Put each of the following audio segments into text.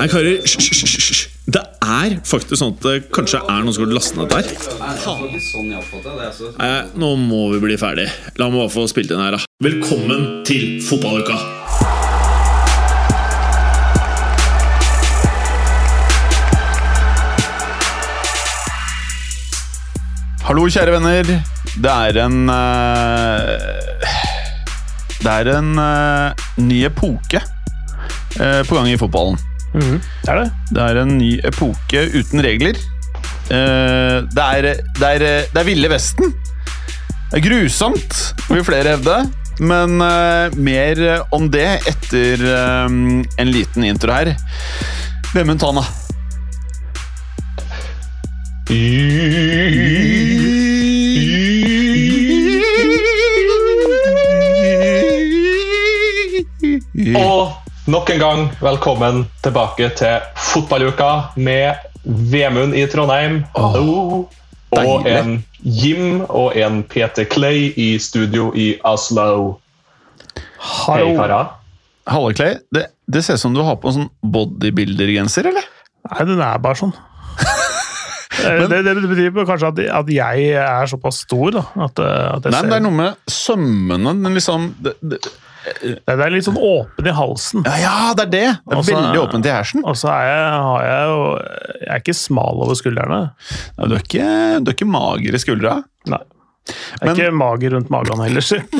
Hei, karer. Hysj. Det er faktisk sånn at det kanskje er noen som har lastet ned der. Nei, nå må vi bli ferdig. La meg bare få spilt inn her, da. Velkommen til fotballuka! Hallo, kjære venner. Det er en uh, Det er en uh, ny epoke uh, på gang i fotballen. Det er det. Det er en ny epoke uten regler. Eh, det, er, det, er, det er Ville Vesten. Det er grusomt, vil flere hevde. Men uh, mer om det etter eh, en liten intro her. Vemund Tana. Og nok en gang velkommen tilbake til fotballuka med Vemund i Trondheim. Hallo. Og en Jim og en Peter Clay i studio i Oslo. Hei, Hallo. karer. Halle Clay, det, det ser ut som du har på en sånn bodybuilder-genser, eller? Nei, den er bare sånn. Men, det, det betyr kanskje at, at jeg er såpass stor, da. At, eh, at jeg Nei, men ser, det er noe med sømmene den liksom det, det, er litt sånn åpen i halsen. ja, ja, det er det! Det er også, veldig åpent i hersen. Og så er jeg, har jeg jo Jeg er ikke smal over skuldrene. Ja, du, er ikke, du er ikke mager i skuldra. Nei. Jeg er Men- ikke mager rundt magen heller, si.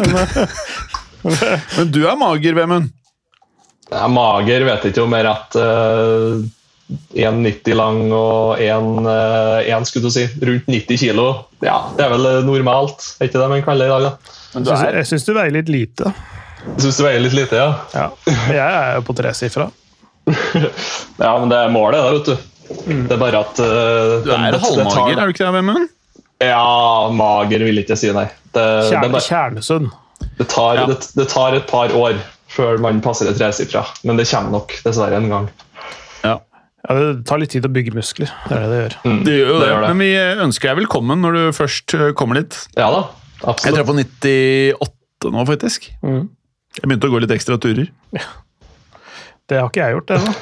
Men, eh, Men du er mager, Vemund. Jeg er mager, vet ikke om jeg er rett uh, 1,90 lang og 1, uh, 1 skulle du si, rundt 90 kilo. Ja, det er vel eh, normalt, er ikke det man kaller det i dag? da? Men du jeg er, syns du veier litt lite. Jeg syns du veier litt lite, ja? Ja. Jeg er jo på tresifra. Ja, men det er målet, det, vet du. Det er bare at uh, du er halvmager, er du ikke det, Vemund? Ja, mager vil ikke jeg si, nei. Det, det, er Kjerne, bare, Kjernesund. det, tar, Ja. det, det tar et par år før man passer et tresifra, men det kommer nok dessverre en gang. Ja. Ja, det tar litt tid å bygge muskler. Det er det det gjør. Det gjør det. Det gjør det. Men vi ønsker deg velkommen når du først eh, kommer dit. Ja da, absolutt. Jeg tror jeg er på 98 nå, faktisk. Mm. Jeg begynte å gå litt ekstra turer. Det har ikke jeg gjort ennå.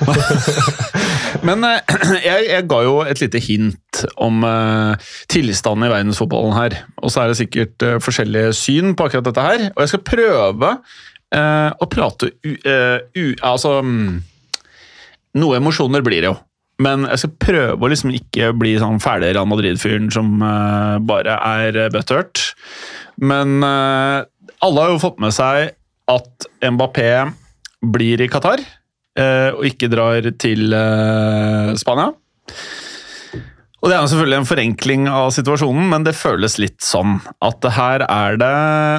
Men eh, jeg, jeg ga jo et lite hint om eh, tilstanden i verdensfotballen her. Og så er det sikkert eh, forskjellige syn på akkurat dette her. Og jeg skal prøve eh, å prate u, uh, u, Altså mm, Noe emosjoner blir det jo. Men jeg skal prøve å liksom ikke bli sånn fæle Real Madrid-fyren som uh, bare er butthurt. Men uh, alle har jo fått med seg at Mbappé blir i Qatar eh, og ikke drar til eh, Spania. Og Det er jo selvfølgelig en forenkling av situasjonen, men det føles litt sånn at her er det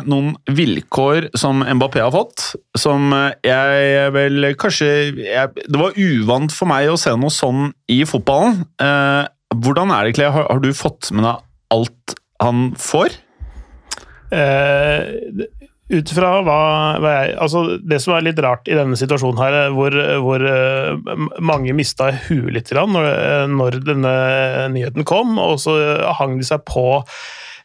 noen vilkår som Mbappé har fått, som jeg vel kanskje jeg, Det var uvant for meg å se noe sånn i fotballen. Eh, hvordan er det, Clay? Har, har du fått med deg alt han får? Eh, ut fra hva, hva jeg Altså, det som er litt rart i denne situasjonen her, eh, hvor, hvor eh, mange mista huet litt når, eh, når denne nyheten kom, og så hang de seg på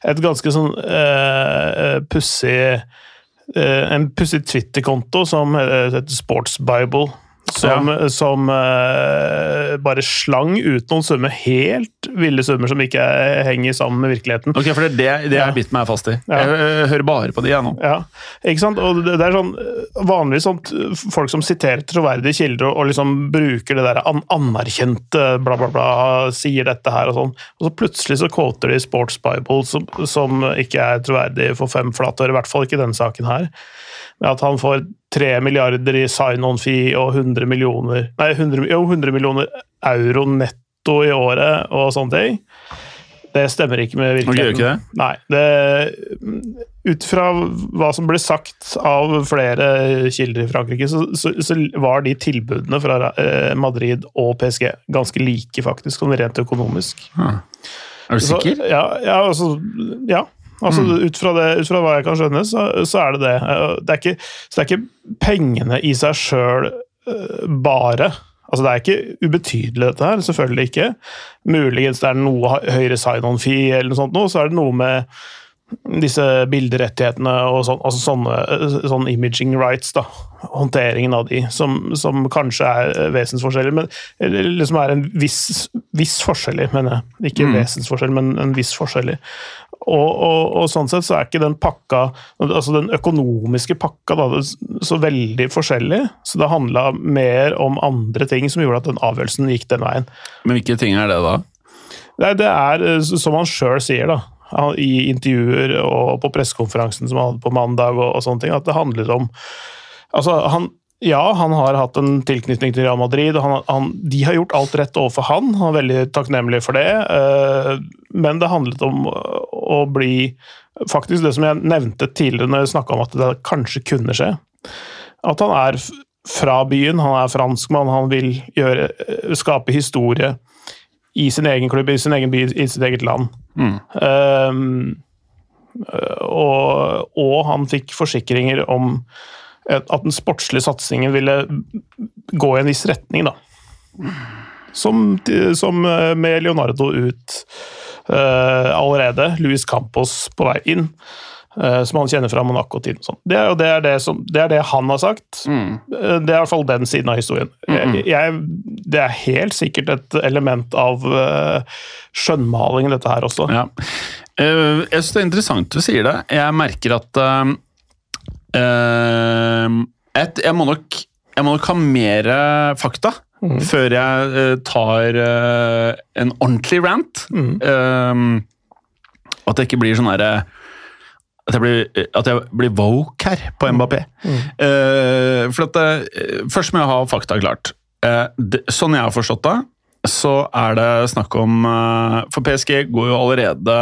et ganske sånn uh, pussig uh, En pussig Twitter-konto som heter heter Sportsbible. Som, som uh, bare slang ut noen summer, helt ville summer som ikke henger sammen med virkeligheten. Ok, for Det det, det jeg Ja. har bitt meg fast i. Ja. Jeg, jeg hører bare på de, jeg nå. Ja, ikke sant? Og det, det er sånn vanligvis sånn folk som siterer troverdige kilder og, og liksom bruker det der an anerkjente bla, bla, bla, sier dette her og sånn. Og så plutselig så quoter de Sports Bible, som, som ikke er troverdig for fem flate år, i hvert fall ikke i denne saken her. Med at han får tre milliarder i sign-on-fee og 100 millioner Nei, 100, jo, 100 millioner euro netto i året og sånne ting. Det stemmer ikke med Ok, gjør virkeligheten. ikke det? Nei, det, ut fra hva som ble sagt av flere kilder i Frankrike, så, så, så var de tilbudene fra eh, Madrid og PSG ganske like, faktisk, sånn rent økonomisk. Er du sikker? Så, Ja, ja, altså, ja. Altså, ut, fra det, ut fra hva jeg kan skjønne, så, så er det det. Eh, det er ikke, så det er ikke pengene i seg sjøl bare. Altså, det er ikke ubetydelig, dette her. Selvfølgelig ikke. Muligens det er noe høyere sign-on-fee, eller noe sånt, noe, så er det noe med disse bilderettighetene og sånn, altså sånne sånn imaging rights, da. Håndteringen av de, som, som kanskje er vesensforskjeller, men eller liksom er en viss, viss forskjeller, mener jeg. Ikke Mm. vesensforskjell, men en viss forskjeller. Og, og, og sånn sett så er ikke den pakka, altså den økonomiske pakka, da, så veldig forskjellig. Så det handla mer om andre ting som gjorde at den avgjørelsen gikk den veien. Men hvilke ting er det, da? Nei, det er eh, som han sjøl sier, da. I intervjuer og på pressekonferansen som han hadde på mandag, og, og sånne ting, at det handler om Altså, han ja, han har hatt en tilknytning til Real Madrid. og han, han, De har gjort alt rett overfor han. Han er veldig takknemlig for det. Uh, Men det handlet om å bli Faktisk det som jeg nevnte tidligere når jeg snakka om at det kanskje kunne skje. At han er fra byen, han er franskmann, han vil gjøre, skape historie i sin egen klubb, i sin egen by, i sitt eget land. Mm. Um, og, og han fikk forsikringer om at den sportslige satsingen ville gå i en viss retning, da. Som, som eh, med Leonardo ut uh, allerede. Luis Campos på vei inn, som han kjenner fra Monaco-tiden. sånn. Det, det, det, det er det han har sagt. Mm. Eh, Det er i hvert fall den siden av historien. Jeg, jeg, det er helt sikkert et element av uh, skjønnmaling, dette her også. Ja. Uh, jeg syns det er interessant du sier det. Jeg merker at uh, eh, et, jeg, må nok, jeg må nok ha mer fakta Mm. før jeg eh, tar eh, en ordentlig rant. Eh, at det ikke blir sånn derre at jeg, blir, at jeg blir woke her på Mbappé. Eh, for at det, Først må jeg ha fakta klart. Uh, det, sånn jeg har forstått det, så er det snakk om uh, For PSG går jo allerede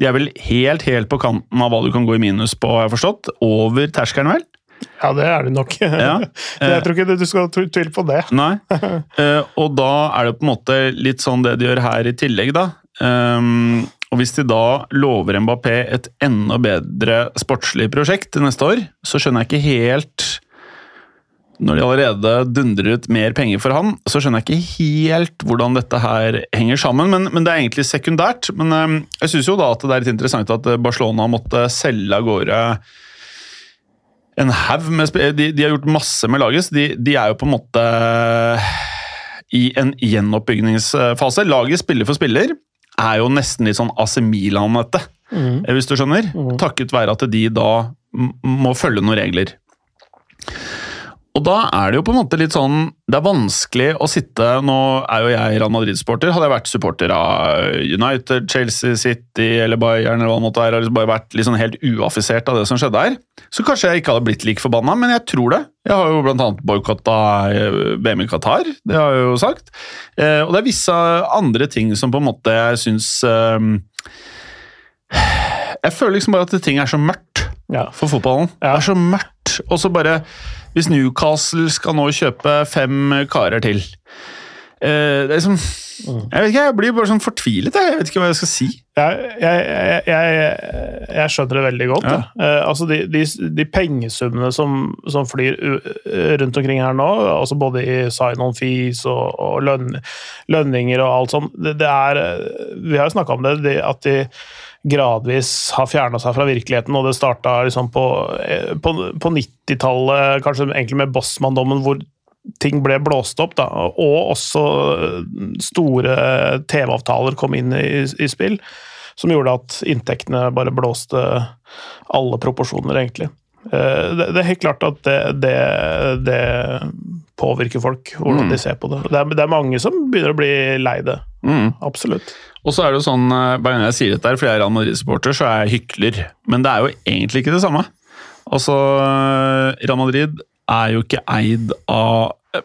De er vel helt, helt på kanten av hva du kan gå i minus på, har jeg forstått. Over terskelen, vel? Ja, det er det nok. Ja. jeg tror ikke du skal tv- tvile på det. Nei. Eh, og da er det på en måte litt sånn det de gjør her i tillegg, da. Um, og hvis de da lover Mbappé et enda bedre sportslig prosjekt til neste år, så skjønner jeg ikke helt Når de allerede dundrer ut mer penger for han, så skjønner jeg ikke helt hvordan dette her henger sammen. Men, men det er egentlig sekundært. Men um, jeg syns jo da at det er litt interessant at Barcelona måtte selge av gårde en haug med de, de har gjort masse med laget, så de, de er jo på en måte i en gjenoppbyggingsfase. Laget spiller for spiller er jo nesten litt sånn AC Milan-ete, Mm. hvis du skjønner. Takket være at de da må følge noen regler. Og da er det jo på en måte litt sånn Det er vanskelig å sitte Nå er jo jeg Real Madrid-supporter. Hadde jeg vært supporter av United, Chelsea, City eller Bayern, eller hva det måtte være, og liksom bare vært sånn helt uaffisert av det som skjedde her, så kanskje jeg ikke hadde blitt like forbanna, men jeg tror det. Jeg har jo annet boikotta VM i Qatar, det har jeg jo sagt. Eh, Og det er visse andre ting som på en måte jeg syns eh, Jeg føler liksom bare at ting er så mørkt for fotballen. Det er så mørkt. Og så bare Hvis Newcastle skal nå kjøpe fem karer til eh, Det er liksom Jeg vet ikke, jeg blir bare sånn fortvilet. Jeg, jeg vet ikke hva jeg skal si. Jeg, jeg, jeg, jeg skjønner det veldig godt. Ja. Eh, altså de, de, de pengesummene som, som flyr rundt omkring her nå, altså både i sign-on fees og, og løn, lønninger og alt sånt, det, det er eh, Vi har jo snakka om det, det, at de gradvis har fjerna seg fra virkeligheten, og det starta liksom på, eh, på, på 90-tallet, kanskje egentlig med Bossmann-dommen, hvor ting ble blåst opp, da, og også store TV-avtaler kom inn i, i spill, som gjorde at inntektene bare blåste alle proporsjoner, egentlig. Eh, Det, det er helt klart at det, det, det påvirker folk, hvordan Mm. de ser på det. Det er, det er mange som begynner å bli lei det. Mm. Absolutt. Og så er det jo sånn, bare Hver gang jeg sier dette, fordi jeg er Real Madrid-supporter, så er jeg hykler. Men det er jo egentlig ikke det samme. Altså, eh, Real Madrid er jo ikke eid av eh,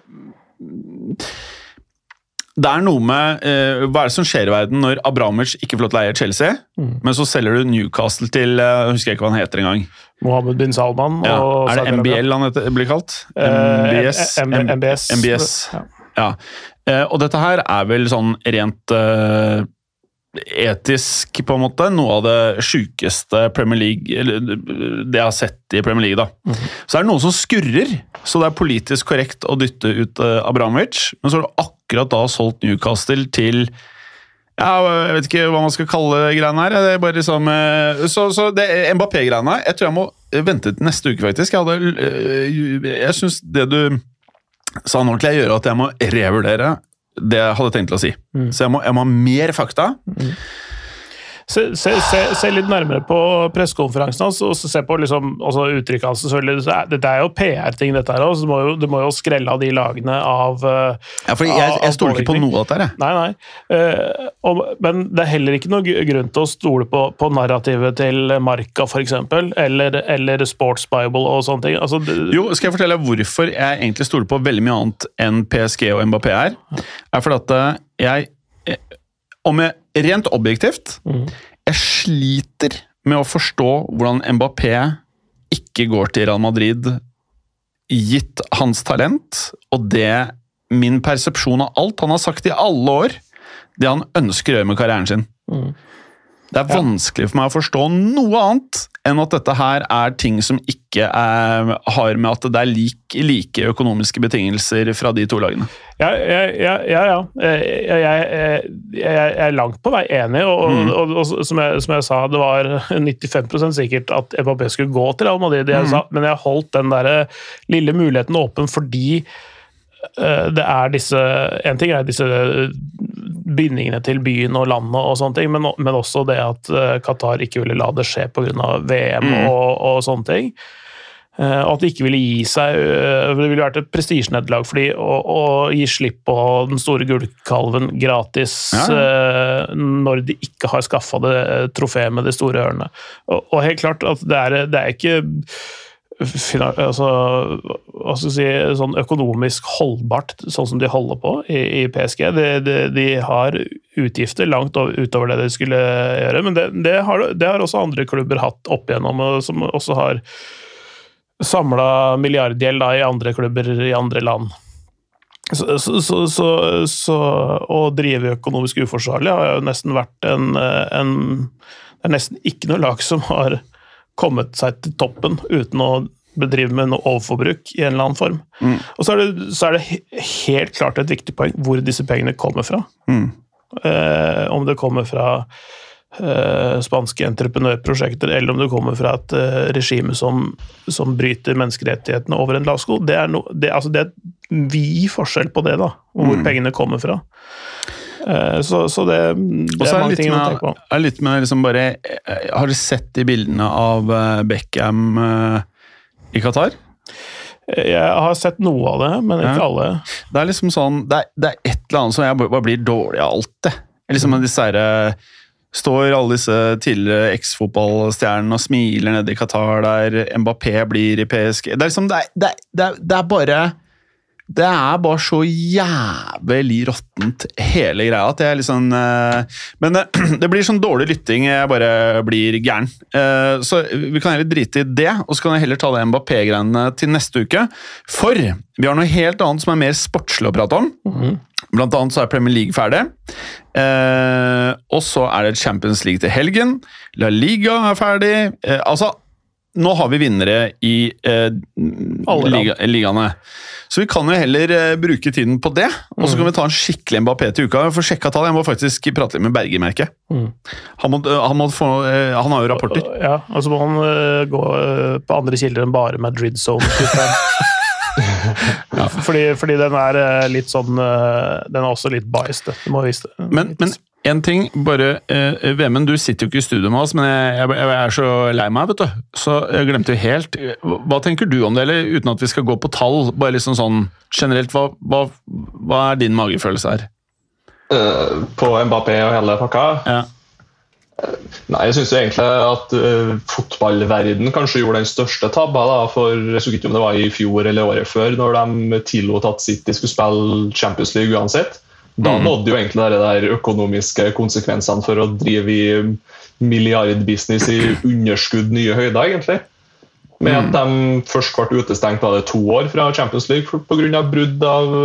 Det er noe med eh, Hva er det som skjer i verden når Abramovic ikke får lov til å eie Chelsea, Mm. men så selger du Newcastle til Husker Jeg ikke hva han heter engang. Mohammed bin Salman Ja. Er det MBL han heter, blir kalt? Eh, MBS? MBS. MBS. Ja. Ja. Eh, og dette her er vel sånn rent eh, etisk, på en måte, noe av det sjukeste Premier League Eller det jeg har sett i Premier League, da. Mhm. Så er det noe som skurrer, så det er politisk korrekt å dytte ut uh, Abramovic, men så har du akkurat da solgt Newcastle til Ja, jeg vet ikke hva man skal kalle greiene her. Det er bare liksom, eh, så så det Mbappé-greiene Jeg tror jeg må vente til neste uke, faktisk. Jeg, hadde, jeg syns det du sa nå, til jeg gjøre at jeg må revurdere det jeg hadde tenkt til å si. Så jeg må, jeg må ha mer fakta. Se, se, se, se litt nærmere på pressekonferansen hans, og se på liksom, uttrykket hans. selvfølgelig. Dette er jo PR-ting, dette her òg, så du må, jo, skrelle av de lagene av eh, Ja, for jeg, jeg stoler ikke på noe av dette her, jeg. Nei, nei. Uh, og, men det er heller ikke noe grunn til å stole på, på narrativet til Marka, f.eks., eller, eller Sports Bible og sånne ting. Altså, det, Jo, skal jeg fortelle hvorfor jeg egentlig stoler på veldig mye annet enn PSG og Mbappé er? Er fordi at jeg, jeg eh, Om jeg rent objektivt Jeg sliter med å forstå hvordan Mbappé ikke går til Real Madrid, gitt hans talent og det min persepsjon av alt han har sagt i alle år, det han ønsker å gjøre med karrieren sin. Det er vanskelig for meg å forstå noe annet enn at dette her er ting som ikke er, har med at det er like, like økonomiske betingelser fra de to lagene. Ja, ja, ja. ja. Jeg, jeg, jeg, jeg er langt på vei enig, og, Mm. og, og, som, jeg, som jeg sa, det var 95% sikkert at Mbappé skulle gå til Real Madrid, Mm. men jeg holdt den der lille muligheten åpen fordi eh, det er disse En ting er disse bindingene til byen og landet, og sånne ting, men, men også det at eh, Qatar ikke ville la det skje pga. VM Mm. og, og sånne ting. Eh, Og at de ikke ville gi seg Det ville vært et prestisjenederlag for dem å, å gi slipp på den store gullkalven gratis Ja, når de ikke har skaffa det trofeet med de store ørene. Og, og helt klart at det er, det er ikke altså, hva skal si, sånn økonomisk holdbart, sånn som de holder på i, i PSG. De, de, de har utgifter langt over, utover det de skulle gjøre, men det, det, har, det har også andre klubber hatt opp igjennom, og som også har samla milliardgjeld i andre klubber i andre land. Så, så, så, så, å drive økonomisk uforsvarlig har jo nesten vært en, en Det er nesten ikke noe lag som har kommet seg til toppen uten å bedrive med noe overforbruk i en eller annen form. Og så er, det, så er det helt klart et viktig poeng hvor disse pengene kommer fra. Eh, om det kommer fra eh, spanske entreprenørprosjekter, eller om det kommer fra et eh, regime som, som bryter menneskerettighetene over en lavsko. Det er, no, det, altså det er vid forskjell på det, da, hvor pengene kommer fra. Eh, så, så det, det er mange ting å tenke på. er litt med liksom bare eh, Har du sett de bildene av eh, Beckham i Qatar? Jeg har sett noe av det, men ikke Ja. alle. Det er liksom sånn Det er, det er et eller annet som jeg bare blir dårlig av alt, det. Liksom disse her, Står alle disse tidligere eksfotballstjernene og smiler nede i Qatar der Mbappé blir i PSG. Det er liksom, det det er, det er, det er bare Det er bare så jævlig råttent, hele greia, at jeg liksom Men eh, det blir sånn dårlig lytting, jeg bare blir gæren. Eh, Så vi kan heller drite i det, og så kan jeg heller ta det Mbappé-greiene til neste uke. For vi har noe helt annet som er mer sportslig å prate om. Blant annet så er Premier League ferdig. Eh, og så er det Champions League til helgen. La Liga er ferdig. Eh, altså, nå har vi vinnere i eh, Alle liga, ligaene. Så vi kan jo heller eh, bruke tiden på det, og så kan vi ta en skikkelig Mbappé til uka. For sjekka tall, Jeg må faktisk prate litt med Berger, merker jeg. Mm. Han, må, han, eh, han har jo rapporter. Ja, og så må han eh, gå eh, på andre kilder enn bare Madrid Zone. fordi, fordi den er eh, litt sånn eh, Den er også litt biased, det. Du må vise det. Men, men en ting, bare eh, Vemund, du sitter jo ikke i studio med oss, men jeg, jeg, jeg er så lei meg, vet du. Så jeg glemte jo helt. Hva tenker du om det, eller uten at vi skal gå på tall, bare liksom sånn generelt, hva, hva, hva er din magefølelse her? Uh, på Mbappé og hele pakka. Ja. Nei, jeg syns egentlig at uh, fotballverden kanskje gjorde den største tabba. da, for Jeg husker ikke om det var i fjor eller året før, når de tillot at City skulle spille Champions League uansett. Da nådde jo egentlig de der økonomiske konsekvensene for å drive i milliardbusiness i underskudd nye høyder, egentlig. Med at de først ble utestengt var det to år fra Champions League pga. brudd av,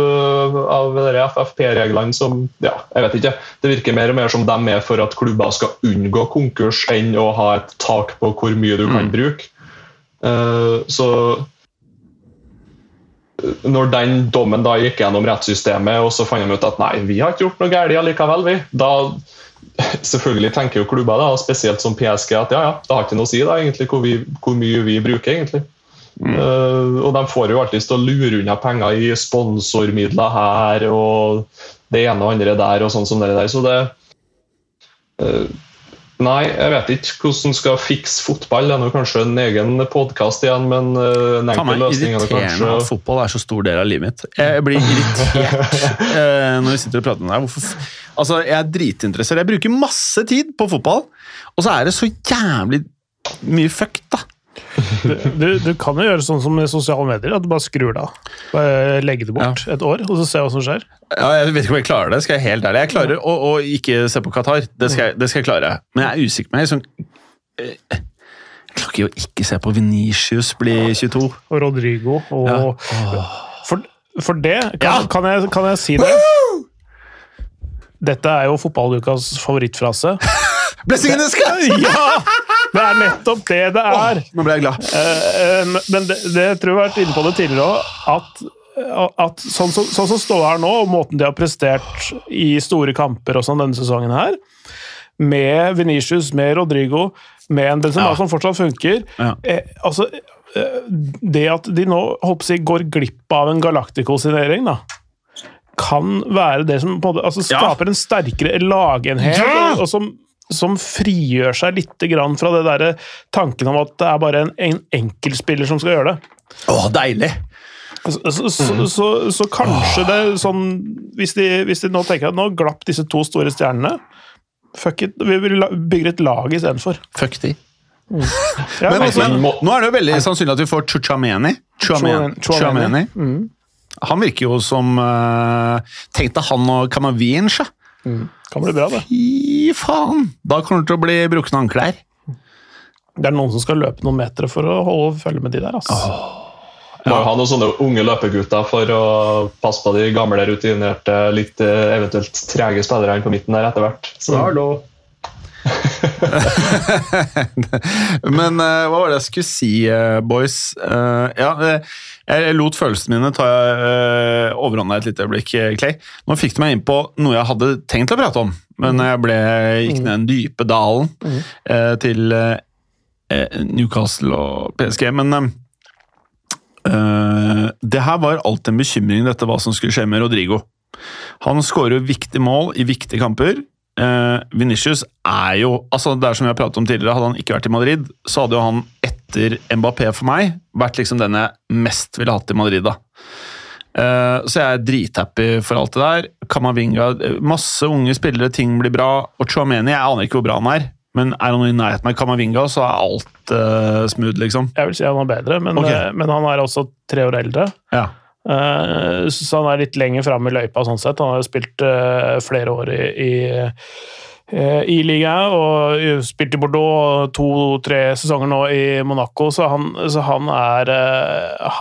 av FFP-reglene som ja, jeg vet ikke. Det virker mer og mer som de er for at klubber skal unngå konkurs, enn å ha et tak på hvor mye du kan bruke. Eh, så når den dommen da gikk gjennom rettssystemet, og så fant de ut at nei, vi har ikke gjort noe galt allikevel, vi. Da selvfølgelig tenker jo klubber, da, spesielt som PSG, at ja, ja, det har ikke noe å si da, egentlig hvor, vi, hvor mye vi bruker. egentlig. Mm. Uh, og de får jo alltid stå og lure unna penger i sponsormidler her og det ene og andre der. og sånn som det der, så det uh, Nei, jeg vet ikke hvordan skal fikse fotball. Det er nå kanskje en egen podkast igjen, men uh, en enkel løsning er det kanskje at fotball er så stor del av livet mitt. Jeg blir irritert uh, når vi sitter og prater om det. Hvorfor? Altså, Jeg er dritinteressert. Jeg bruker masse tid på fotball, og så er det så jævlig mye fuck, da. Du, du, kan jo gjøre sånn som med sosiale medier, at du bare skrur det av. Bare legge det bort ja. et år, og så se hva som skjer. Ja, Jeg vet ikke om jeg klarer det, skal jeg helt ærlig. Jeg klarer å, å ikke se på Qatar, det skal, jeg, det skal, jeg, klare. Men jeg er usikker på meg. Sånn, eh, jeg klarer ikke å ikke se på Venitius bli 22. Og Rodrigo og ja. for, for, det kan, kan, jeg, kan jeg si det. Dette er jo fotballukas favorittfrase. Blessingene skal! Ja! Det er nettopp det det er. Oh, nå ble jeg glad. Uh, men det, det tror jeg har vært inne på det tidligere òg, at, at sånn som så, så står her nå, og måten de har prestert i store kamper og sånn denne sesongen her, med Venitius, med Rodrigo, med en Benzema ja. som fortsatt funker ja. eh, altså, eh, Det at de nå håper jeg, går glipp av en Galactico-signering, da kan være det som på, altså, skaper ja. en sterkere lagenhet, og, og som som frigjør seg litt fra det der tanken om at det er bare en, en enkeltspiller som skal gjøre det. Åh, deilig! Så, så, mm. så, så kanskje det sånn hvis de, hvis de, nå tenker at nå glapp disse to store stjernene Fuck it, vi bygger et lag istedenfor. Fuck de. Mm. Ja, men, men, nå er det jo veldig sannsynlig at vi får Chuchameni. Chuameni. Mm. Han virker jo som uh, Tenk deg han og Kamavinch. Mm. Kan bli bra, det. Fy faen! Da kommer det til å bli brukne ankler. Det er noen som skal løpe noen meter for å holde følge med de der. altså. Oh. Må ja. ha noen sånne unge løpegutter for å passe på de gamle, rutinerte, litt eh, eventuelt trege spillerne på midten der etter hvert. Så hallo! Men uh, hva var det jeg skulle si, uh, boys? Uh, ja, jeg lot følelsene mine ta uh, overhånda et lite øyeblikk, Clay. Nå fikk du meg inn på noe jeg hadde tenkt å prate om, men jeg ble, gikk ned den dype dalen mm. til Newcastle og PSG. Men det her var alltid en bekymring, dette hva som skulle skje med Rodrigo. Han skårer viktige mål i viktige kamper uh, Vinicius er jo altså Det er som vi har pratet om tidligere, Hadde han ikke vært i Madrid, så hadde jo han etter Mbappé for meg vært liksom den jeg mest ville hatt i Madrid. da. Eh, så jeg er drithappy for alt det der. Kamavinga, masse unge spillere, ting blir bra. Og Chouameni, jeg aner ikke hvor bra han er. Men er han i nærheten av Kamavinga, så er alt uh, smooth, liksom. Jeg vil si han er bedre, men, okay. men han er også tre år eldre. Ja. Eh, så han er litt lenger framme i løypa sånn sett. Han har jo spilt eh, flere år i, i eh, i ligaen og spilt i Bordeaux to-tre sesonger nå i Monaco, så han, så han, er,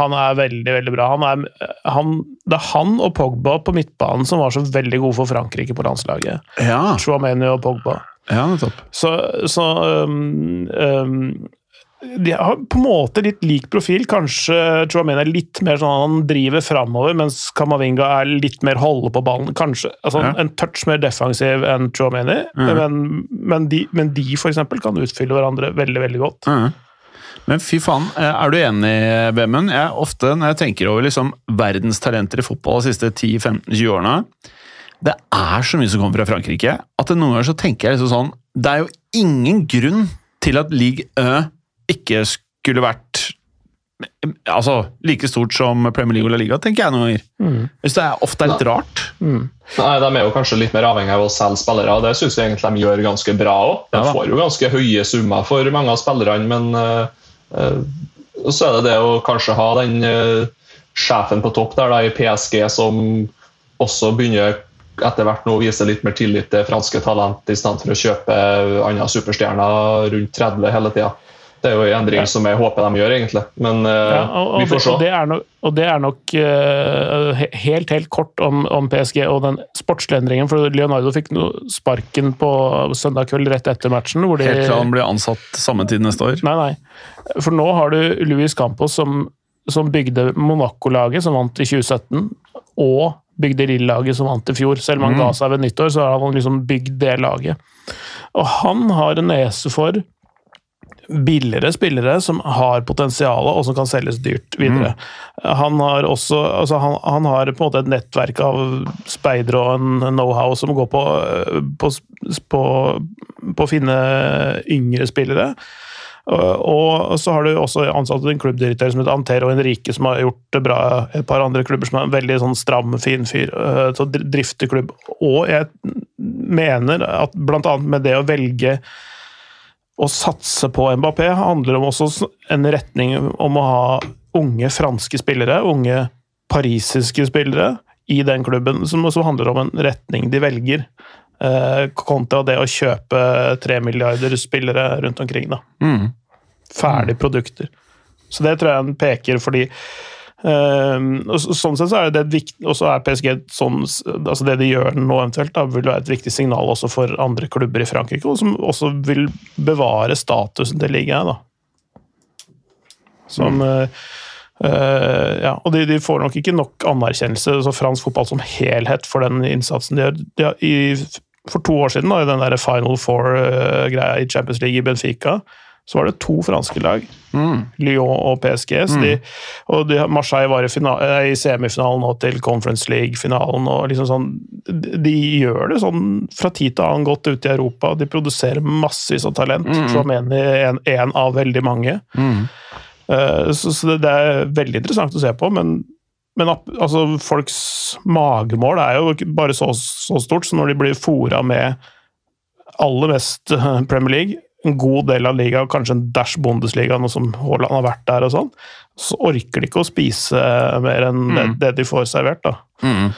han er veldig, veldig bra. Han er, han, det er han og Pogba på midtbanen som var så veldig gode for Frankrike på landslaget. Ja. Chouameni og Pogba. Ja, nettopp. Så, så um, um, de har på en måte litt lik profil. Kanskje Chouameni er litt mer sånn han driver framover, mens Kamavinga er litt mer holde på ballen. Kanskje altså, ja. En touch mer defensiv enn Chouameni, mm. men, men, de, men de for eksempel, kan utfylle hverandre veldig veldig godt. Mm. Men fy faen, eh, er du enig, Bemund? Jeg, ofte når jeg tenker over liksom, verdens talenter i fotball de siste 10-15-20 årene Det er så mye som kommer fra Frankrike, at noen ganger så tenker jeg liksom sånn Det er jo ingen grunn til at league Ø ikke skulle vært altså, like stort som Premier League og La Liga, tenker jeg noen ganger. Mm. Hvis det er, ofte er litt rart. Mm. Nei, De er jo kanskje litt mer avhengig av å selge spillere, og det syns jeg egentlig de gjør ganske bra òg. De ja, får jo ganske høye summer for mange av spillerne, men uh, uh, så er det det å kanskje ha den uh, sjefen på topp der da, i PSG som også begynner etter hvert nå å vise litt mer tillit til franske talent, i stedet for å kjøpe andre superstjerner rundt 30 hele tida. Det er jo en endring ja. som jeg håper de gjør, egentlig. Men uh, ja, og, og vi får se. Og det er nok, det er nok uh, helt helt kort om, om, PSG og den sportslige endringen. For Leonardo fikk no sparken på søndag kveld rett etter matchen. De, helt til han blir ansatt samme tid neste år? Nei, nei. For nå har du Louis Campos som som bygde Monaco-laget, som vant i 2017, og bygde Lille-laget, som vant i fjor. Selv om han ga seg ved nyttår, så har han liksom bygd det laget. Og han har en nese for billigere spillere som har potensial og som kan selges dyrt videre. Han har også altså han, han, har på en måte et nettverk av speidere og en know-how som går på, på, på, på, å finne yngre spillere. Og så har du også ansatt en klubbdirektør som heter Antero Henrique, som har gjort det bra et par andre klubber, som er en veldig sånn stram, fin fyr til å drifte klubb. Og jeg mener at blant annet med det å velge å satse på Mbappé handler om også en retning om å ha unge franske spillere, unge parisiske spillere, i den klubben, som også handler om en retning de velger. Eh, kontra det å kjøpe tre milliarder spillere rundt omkring. da. Mm. Ferdige produkter. Så det tror jeg en peker fordi og sånn sett så er det et viktig, og så er PSG sånn, altså det de gjør nå eventuelt, da, vil være et viktig signal også for andre klubber i Frankrike, og som også vil bevare statusen til ligaen. da. Som mm. uh, Ja, og de, de, får nok ikke nok anerkjennelse, så fransk fotball som helhet, for den innsatsen de gjør. De har, i, for to år siden, da, i den der Final Four-greia i Champions League i Benfica, så var det to franske lag. Mm. Lyon og PSG. Mm. De, og de, Marseille var i, finale, i, semifinalen og til Conference League-finalen. og liksom sånn, de, de, gjør det sånn fra tid til annen godt ute i Europa. De produserer massevis av talent. Mm. som er en, en, av veldig mange. Uh, så, så det, det, er veldig interessant å se på, men, men altså, folks magemål er jo bare så, så stort, så når de blir fora med aller mest Premier League en god del av ligaen, kanskje en dash Bundesliga, nå som Haaland har vært der og sånn, så orker de ikke å spise mer enn mm. det, det, de får servert. da. Mm.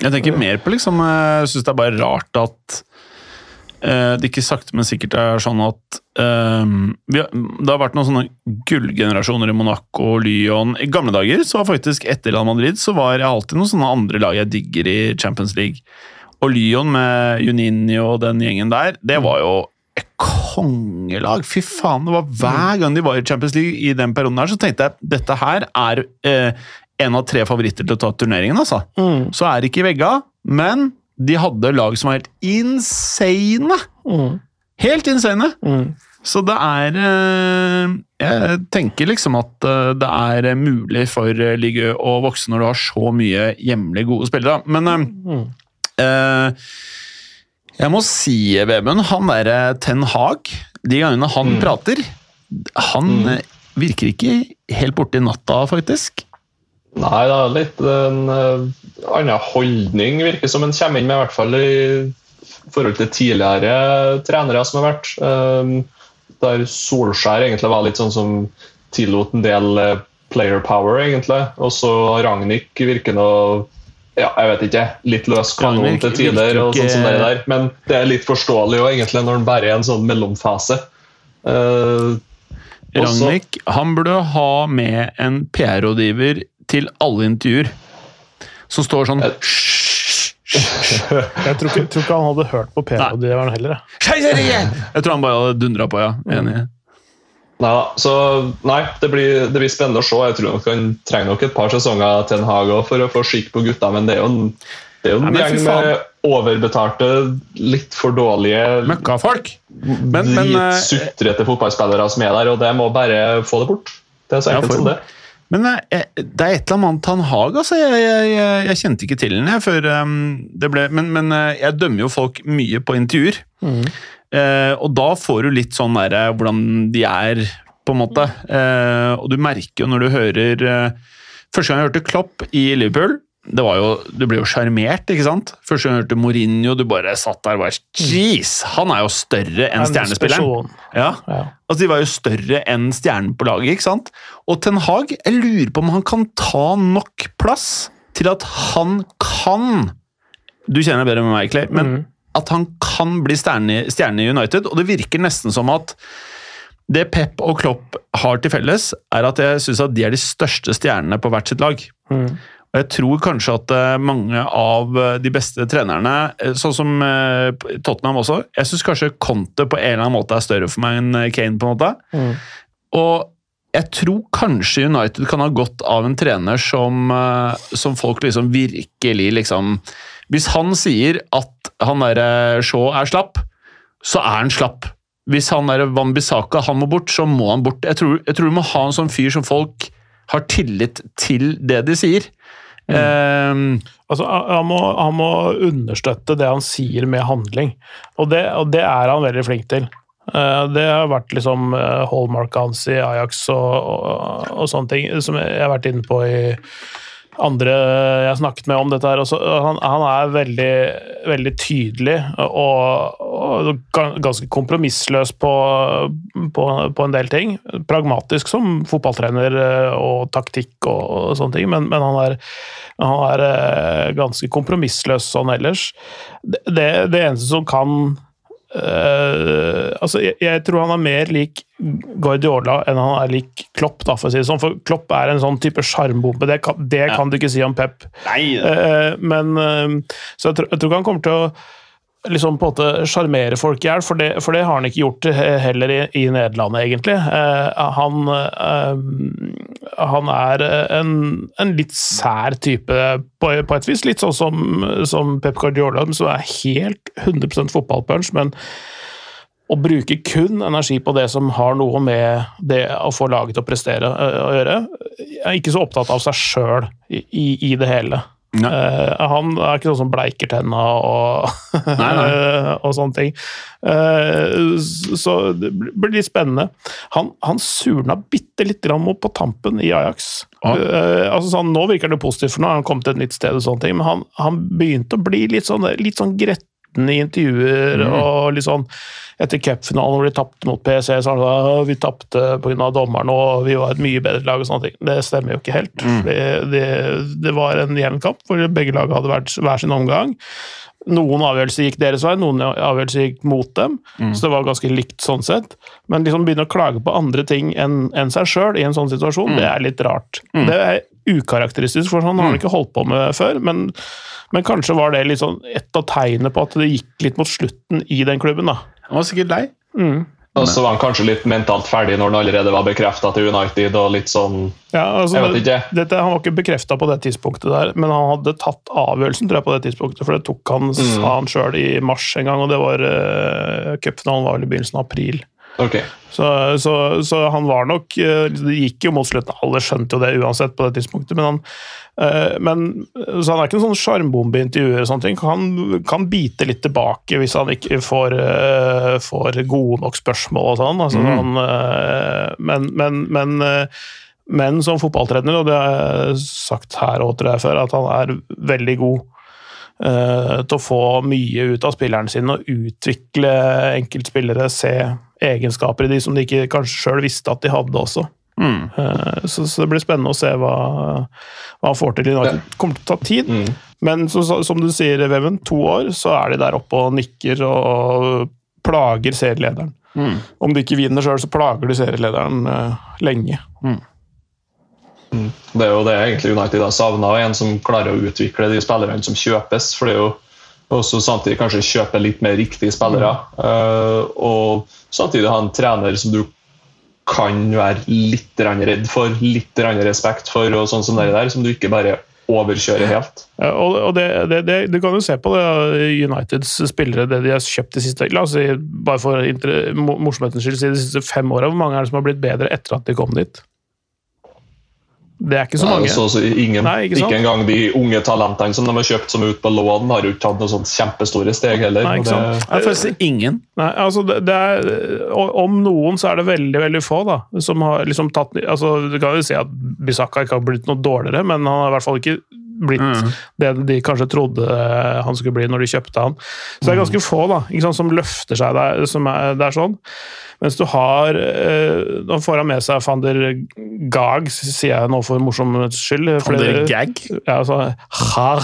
Jeg tenker mer på liksom Jeg syns det er bare rart at uh, det ikke sakte, men sikkert er sånn at uh, har, Det har vært noen sånne gullgenerasjoner i Monaco og Lyon. I gamle dager så var faktisk etter Real Madrid så var jeg alltid noen sånne andre lag jeg digger i Champions League. Og Lyon med Juninho og den gjengen der, det var jo kongelag! Fy faen, det var Hver gang de var i Champions League i den perioden, her, så tenkte jeg dette her er eh, en av tre favoritter til å ta turneringen. altså. Mm. Så er det ikke i vegga, men de hadde lag som var helt insane! Mm. Helt insane! Mm. Så det er eh, Jeg tenker liksom at eh, det er mulig for Ligø å vokse når du har så mye hjemlig gode spillere. Men eh, mm. eh, jeg må si, Vemund, han derre Ten Hag De gangene han mm. prater Han mm. virker ikke helt borti natta, faktisk. Nei, det er litt en uh, annen holdning, virker som en kommer inn med, i hvert fall i forhold til tidligere trenere som har vært. Um, der Solskjær egentlig var litt sånn som tillot en del player power, egentlig. Og så Ragnhild virker nå ja, jeg vet ikke, litt løs kanon til tider, og sånn som det der. men det er litt forståelig jo egentlig, når den bare er en sånn mellomfase. Uh, Ragnhild han burde ha med en PR-rådgiver til alle intervjuer, som står sånn jeg, jeg tror, ikke, tror ikke han hadde hørt på PR-rådgiveren heller. Jeg tror han bare hadde dundra på, ja. Enig. Nei, så, nei det, blir, det, blir, spennende å se. Jeg tror nok Han trenger nok et par sesonger til en hage for å få skikk på gutta, men det er jo en, det er jo en nei, gjeng med overbetalte, litt for dårlige Møkkafolk! Men, men uh, Sutrete fotballspillere som er der, og det må bare få det bort. Det er så enkelt ja, som det. Men eh, det er et eller annet Han Haag, altså. Jeg, jeg, jeg, jeg, kjente ikke til den før um, det ble Men, men jeg dømmer jo folk mye på intervjuer. Mm. Uh, og da får du litt sånn derre hvordan de er, på en måte. Eh, og du merker jo når du hører Første gang jeg hørte Klopp i Liverpool det var jo, Du ble jo sjarmert, ikke sant? Første gang jeg hørte Mourinho, du bare satt der og bare Jeez! Han er jo større enn stjernespilleren. Ja. ja. Altså, De var jo større enn stjernen på laget, ikke sant? Og Ten Hag, jeg lurer på om han kan ta nok plass til at han kan Du kjenner bedre med meg, Clay, men mm. At han kan bli stjerne, i United. Og det virker nesten som at det Pep og Klopp har til felles, er at jeg syns at de er de største stjernene på hvert sitt lag. Mm. Og Jeg tror kanskje at eh, mange av eh, de beste trenerne, eh, sånn som Tottenham også Jeg syns kanskje Conte på en eller annen måte er større for meg enn Kane. på en måte. Mm. Og jeg tror kanskje United kan ha godt av en trener som, som folk liksom virkelig liksom Hvis han sier at han derre Shaw er slapp, så er han slapp. Hvis han der Wan-Bissaka han må bort, så må han bort. Jeg tror, jeg tror du må ha en sånn fyr som folk har tillit til det de sier. Mm. altså, han, må, han, må, understøtte det han sier med handling, og det, og det er han veldig flink til. Uh, det har vært liksom hallmarket hans i Ajax og, og, og, sånne ting, som jeg har vært inne på i andre jeg snakket med om dette. her, også, han, han, er veldig, veldig tydelig og, og, ganske kompromissløs på, på, på, en del ting. Pragmatisk som fotballtrener og taktikk og, og sånne ting, men, men han, er, han, er, eh, ganske kompromissløs sånn ellers. Det, det, det eneste som kan Uh, altså, jeg, jeg, tror han er mer lik Guardiola enn han er lik Klopp, da, for å si det sånn. For Klopp er en sånn type sjarmbombe. Det, kan, det ja. kan du ikke si om Pep. Uh, men uh, Så jeg tror, jeg tror ikke han kommer til å liksom på en måte sjarmere folk i hjel, for, for, det har han ikke gjort heller i, i Nederland, egentlig. Eh, han, eh, han er en, en, litt sær type på, på, et vis, litt sånn som, som Pep Guardiola, som er helt 100% fotballpunch, men å bruke kun energi på det som har noe med det å få laget til å prestere eh, å gjøre. Er ikke så opptatt av seg sjøl i, i, det hele. Uh, han er ikke sånn som bleiker tenna og, nei, nei. og sånne ting. Uh, så det blir litt spennende. Han, han surna bitte lite grann på tampen i Ajax. Ah. Uh, altså sånn, nå virker det positivt, for nå har han kommet til et nytt sted, og sånne ting, men han, han begynte å bli litt sånn, litt sånn gretten i intervjuer. Mm. og litt sånn etter cupfinalen hvor de tapte mot PC, så sa han vi tapte pga. dommeren og vi var et mye bedre lag. og sånne ting. Det stemmer jo ikke helt. Mm. Det, det, det, var en jevn kamp hvor begge lag hadde vært hver sin omgang. Noen avgjørelser gikk deres vei, noen avgjørelser gikk mot dem. Mm. Så det var ganske likt sånn sett. Men liksom begynne å klage på andre ting enn en seg sjøl i en sånn situasjon, mm. det er litt rart. Mm. Det er ukarakteristisk, for sånn har han mm. ikke holdt på med før. men men kanskje var det litt sånn et av tegnene på at det gikk litt mot slutten i den klubben. da. Han var sikkert lei. Mm. Og så var han kanskje litt mentalt ferdig når han allerede var bekrefta til United. og litt sånn, ja, altså, jeg vet ikke. Dette, han var ikke bekrefta på det tidspunktet, der, men han hadde tatt avgjørelsen tror jeg, på det tidspunktet. For det tok han, mm. sa han sjøl i mars en gang, og det var uh, cupfinalen var vel i begynnelsen av april. Okay. Så, så, så, han var nok eh, Det gikk jo mot slutten, alle skjønte jo det uansett på det tidspunktet, men han, eh, men, så han er ikke en sånn sjarmbombe i intervjuer. og sånne ting. Han kan bite litt tilbake hvis han ikke får, eh, får gode nok spørsmål og sånn. Altså, mm. han, men, men, men, men, som fotballtrener, og det har jeg sagt her og tror jeg før, at han er veldig god til å få mye ut av spilleren sin og utvikle enkeltspillere, se egenskaper i de som de ikke kanskje sjøl visste at de hadde også. Mm. Eh, så, så, det blir spennende å se hva, hva han får til i. Det kommer til å ta tid, mm. men så, som du sier, Veven, to år, så er de der oppe og nikker og plager serielederen. Mm. Om de ikke vinner sjøl, så plager de serielederen uh, lenge. Mm. Mm. Det er jo det egentlig United har savna, en som klarer å utvikle de spillerne som kjøpes. for det er jo også samtidig kanskje kjøpe litt mer riktige spillere. Uh, og samtidig ha en trener som du kan være litt redd for, litt respekt for, og sånn som det der, som du ikke bare overkjører helt. Ja, og det, det, det, Du kan jo se på det, Uniteds spillere, det de har kjøpt de siste la oss si, bare for morsomhetens skyld, de siste fem åra. Hvor mange er det som har blitt bedre etter at de kom dit? Det er ikke så mange. Så, så ingen, Nei, ikke, ikke, engang de unge talentene som de har kjøpt som er ute på lån, har jo ikke tatt noen sånn kjempestore steg heller. Nei, ikke sant? Det, jeg si ingen. Nei, altså det, det er, om noen så er det veldig veldig få da, som har liksom tatt altså Du kan jo si at Bisakka ikke har blitt noe dårligere, men han har i hvert fall ikke blitt mm. det de kanskje trodde han skulle bli når de kjøpte han. Så det er ganske få da, som løfter seg der, som er, det er sånn. Mens du har eh, Nå får han med seg van der Gag, sier jeg nå for morsomhets skyld. Van der Gag? Ja, altså har.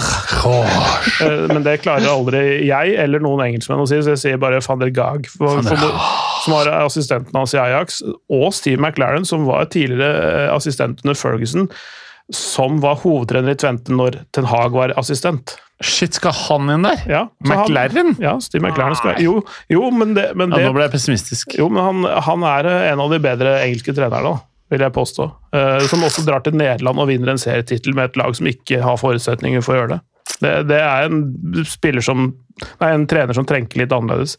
Eh, men det klarer aldri jeg eller noen engelskmenn å si, så jeg sier bare van der Gag. For, for, som var assistenten hans i Ajax, og Steve McLaren, som var tidligere assistenten assistent under Ferguson som var hovedtrener i Tvente når Ten Hag var assistent. Shit, skal han inn der? Ja, McLaren? Han, ja, Steve McLaren skal Jo, jo men det, men det ja, Nå ble jeg pessimistisk. Jo, men han, han, er en av de bedre engelske trenerne. vil jeg påstå. Eh, som også drar til Nederland og vinner en serietittel med et lag som ikke har forutsetninger for å gjøre det. Det, det er en spiller som Nei, en trener som trenker litt annerledes.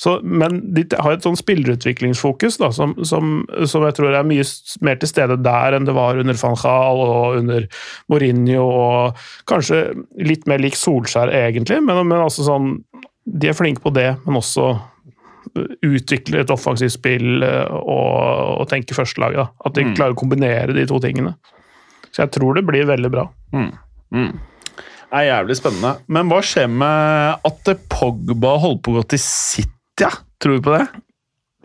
Så, men de har et sånn spillerutviklingsfokus da, som, som, som, jeg tror er mye mer til stede der enn det var under van Gaal og under Mourinho, og kanskje litt mer lik Solskjær, egentlig. Men, men altså sånn De er flinke på det, men også utvikle et offensivt spill eh, og, og tenke førstelaget. At de mm. klarer å kombinere de to tingene. Så jeg tror det blir veldig bra. Mm. Mm er jævlig spennende. Men hva skjer med at Pogba holder på å gå til City? Tror du på det?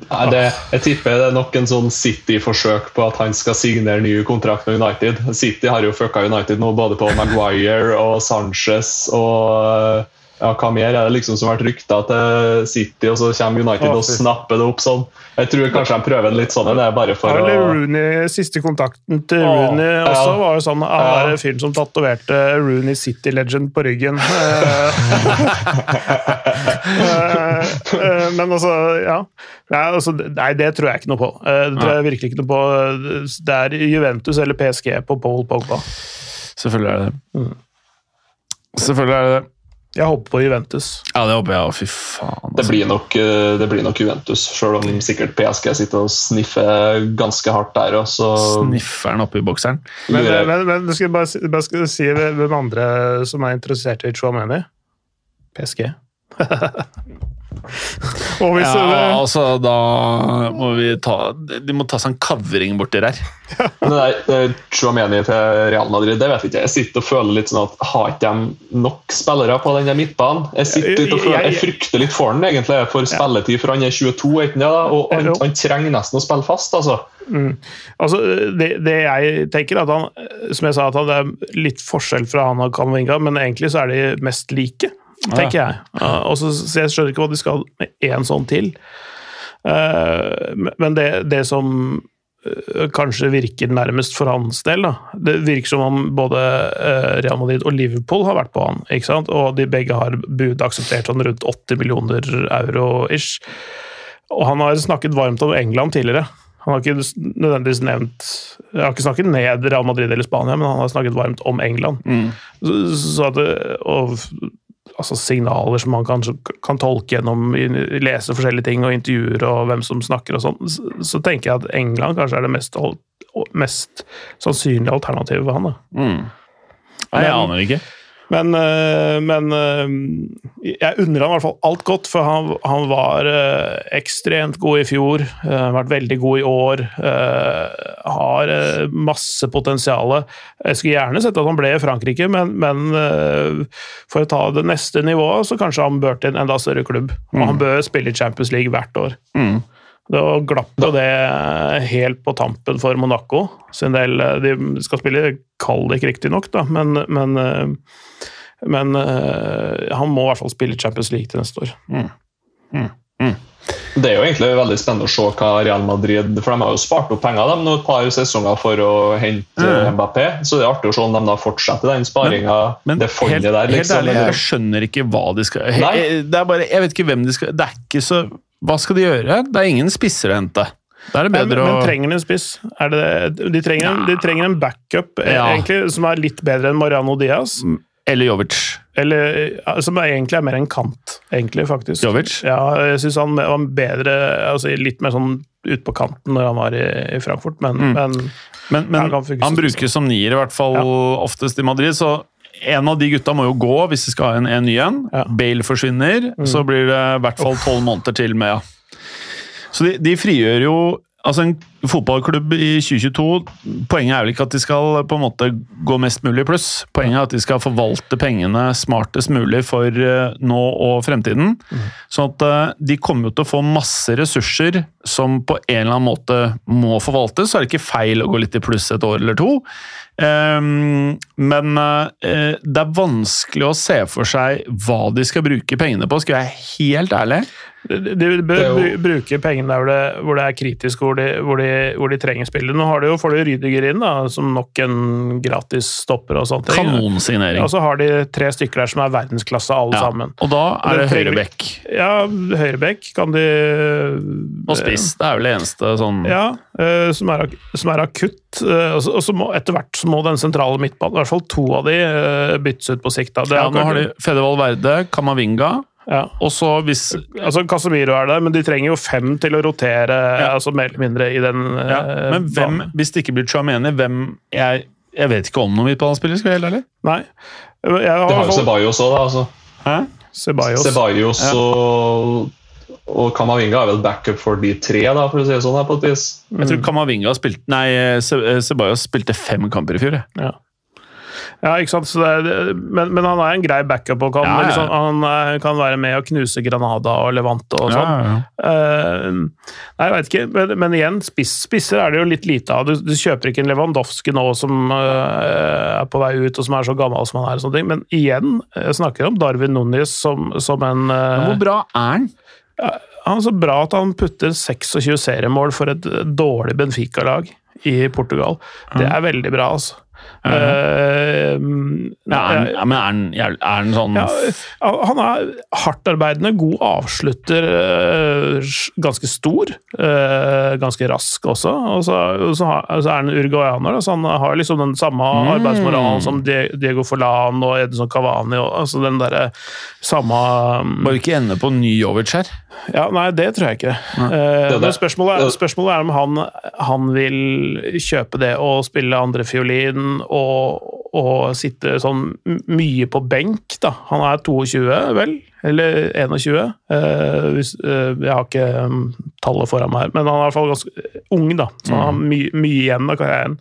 Nei, det, jeg tipper det er nok en sånn City-forsøk på at han skal signere ny kontrakt med United. City har jo fucka United nå både på Maguire og Sanchez og ja, hva mer er det liksom som har vært rykta til City, og så kommer United og snapper det opp sånn. Jeg tror kanskje de prøver litt sånn. Det er bare for ja, å Rooney, Siste kontakten til Rooney ja, også var jo sånn Han ja. er fyren som tatoverte Rooney City Legend på ryggen. Eh, eh, men altså, ja. Nei, altså, nei, det tror jeg ikke noe på. Eh, det tror jeg virkelig ikke noe på. Det er Juventus eller PSG på Paul Pogba. Selvfølgelig er det det. Mm. Selvfølgelig er det det. Jeg håper på Juventus. Ja, det håper jeg òg. Fy faen. Altså. Det, blir nok, eh, det, blir nok, Juventus, selv om sikkert PSG sitter og sniffer ganske hardt der. Og så Sniffer han oppi bokseren? Men, men, men, du skal bare, bare skal si hvem andre som er interessert i Chouameni? PSG. ja, altså, da må vi ta De må ta seg en kavring borti der. Men det der Chuameni til Real Madrid, det vet jeg ikke. Jeg sitter og føler litt sånn at har ikke de nok spillere på den midtbanen? Jeg sitter litt og føler, jeg frykter litt for han egentlig, for spilletid, for han er 22, ikke det, og han, han, trenger nesten å spille fast. altså. Mm. altså det, det, jeg tenker, at han, som jeg sa, at det er litt forskjell fra han og Kamavinga, men egentlig så er de mest like tenker jeg. Og så, Jeg skjønner ikke hva de skal med én sånn til. Uh, men det, det som uh, kanskje virker nærmest for hans del da. Det virker som om både uh, Real Madrid og Liverpool har vært på han. ikke sant? Og de begge har bud akseptert sånn rundt 80 millioner euro ish. Og han har snakket varmt om England tidligere. Han har ikke nødvendigvis nevnt Jeg har ikke snakket ned Real Madrid eller Spania, men han har snakket varmt om England. Mm. Så, så at, og altså signaler som man kanskje kan tolke gjennom lese forskjellige ting og intervjuer og hvem som snakker og sånn, så tenker jeg at England kanskje er det mest, mest sannsynlige alternativet for han. da. Mm. Nei, jeg aner ikke. Men, eh, men, eh, jeg unner han i hvert fall alt godt, for han, han var eh, ekstremt god i fjor. Vært veldig god i år. Har masse potensial. Jeg skulle gjerne sett at han ble i Frankrike, men, men, for å ta det neste nivået, så kanskje han bør til en enda større klubb. Og han mm. bør spille i Champions League hvert år. Mm. Da glapp jo det helt på tampen for Monaco sin del. De skal spille Kallik, riktignok, men, men, men han må i hvert fall spille Champions League til neste år. Mm. Mm. Mm. Det er jo egentlig veldig spennende å se hva Real Madrid For de har jo spart opp penger de, et par sesonger for å hente mm. Mbappé. Så det er artig å se om de da fortsetter den sparinga. Det fondet helt, der. Liksom. Helt ærlig, jeg skjønner ikke hva de skal det er bare, Jeg vet ikke hvem de skal Det er ikke så hva skal de gjøre? Det er ingen spisser å hente. Da er det bedre men, å... men trenger de en spiss? De trenger, ja. de, trenger, en backup eh, ja. egentlig, som er litt bedre enn Mariano Diaz. Mm. Eller Jovic. Eller, som egentlig er mer en kant, egentlig, faktisk. Jovic? Ja, jeg syns han var bedre altså Litt mer sånn ut på kanten når han var i, i Frankfurt, men, mm. men, men, men han, han brukes som nier, i hvert fall ja. oftest i Madrid. så en av de gutta må jo gå hvis de skal ha en, en ny en. Ja. Bale forsvinner, mm. så blir det i hvert fall tolv måneder til med. Ja. Så de, de, frigjør jo Altså En fotballklubb i 2022 Poenget er vel ikke at de skal på en måte gå mest mulig i pluss. Poenget er at de skal forvalte pengene smartest mulig for uh, nå og fremtiden. Mm. Sånn at uh, de kommer jo til å få masse ressurser som på en eller annen måte må forvaltes. Så er det ikke feil å gå litt i pluss et år eller to. Um, men det er vanskelig å se for seg hva de skal bruke pengene på, skal jeg være helt ærlig. De bør bruke pengene der hvor det, hvor det, er kritisk, hvor de, hvor de hvor de trenger spillere. Nå har de jo, får de Rydiger inn, da, som nok en gratis stopper og ting. Kanonsignering. Og så har de tre stykker der som er verdensklasse, alle Ja. sammen. Og da er det høyrebekk Ja, høyrebekk kan de og spiss. Det er vel det eneste sånn Ja, eh, som, er, som er akutt. eh, Og så, må etter hvert så må den sentrale midtbanen, i hvert fall to av de, eh, byttes ut på sikt. Ja, nå har de Fedevold Verde, Kamavinga, ja. og så hvis Altså, Casemiro er der, men de trenger jo fem til å rotere Ja. altså mer eller mindre i den ja, eh, Men hvem, banen. hvis det ikke blir Chameni, hvem jeg, jeg vet ikke om noen midtbanespiller, skal jeg helt ærlig. Nei. Jeg har Det har jo Ceballos òg, da. Altså. Hæ? Ceballos. Og, og Kamavinga er vel backup for de tre, da, for å si det sånn. her på et vis. Jeg tror Kamavinga spilte Nei, Se- Ceballos spilte fem kamper i fjor. Ja. Ja, ikke sant? Er- men, men han er en grei backup, og kan, Ja, ja. Liksom, han eh, kan være med og knuse Granada og Levante og sånn. Ja, ja. Eh, nei, jeg vet ikke, men, men igjen, spiss, spisser er det jo litt lite av. Du, du kjøper ikke en Lewandowski nå som uh, er på vei ut, og som er så gammel som han er. og sånne ting. Men igjen, jeg snakker om Darwin Núñez som, som en uh, Hvor bra er han? Han er så bra at han putter 26 seriemål for et dårlig Benfica-lag i Portugal. Det er veldig bra, altså. Eh, Ja, er ja, men er han, er han sånn ja, han er hardtarbeidende, god avslutter, uh, ganske stor. eh, Ganske rask også. Og så, og så, har, så er han uruguayaner, så han har liksom den samme Mm. arbeidsmoralen som Diego Forlan og Edson Cavani. Og, altså den derre samme Bare ikke ende på ny Jovic her. Ja, Nei, det tror jeg ikke. Eh, Det men det. spørsmålet spørsmålet er om han, han vil kjøpe det og spille å, og sitte sånn mye på benk, da. Han er 22, vel? Eller 21? Eh, hvis, eh, jeg har ikke um, tallet foran meg her, men han er i hvert fall ganske ung, da. Så han har my, mye igjen av karrieren.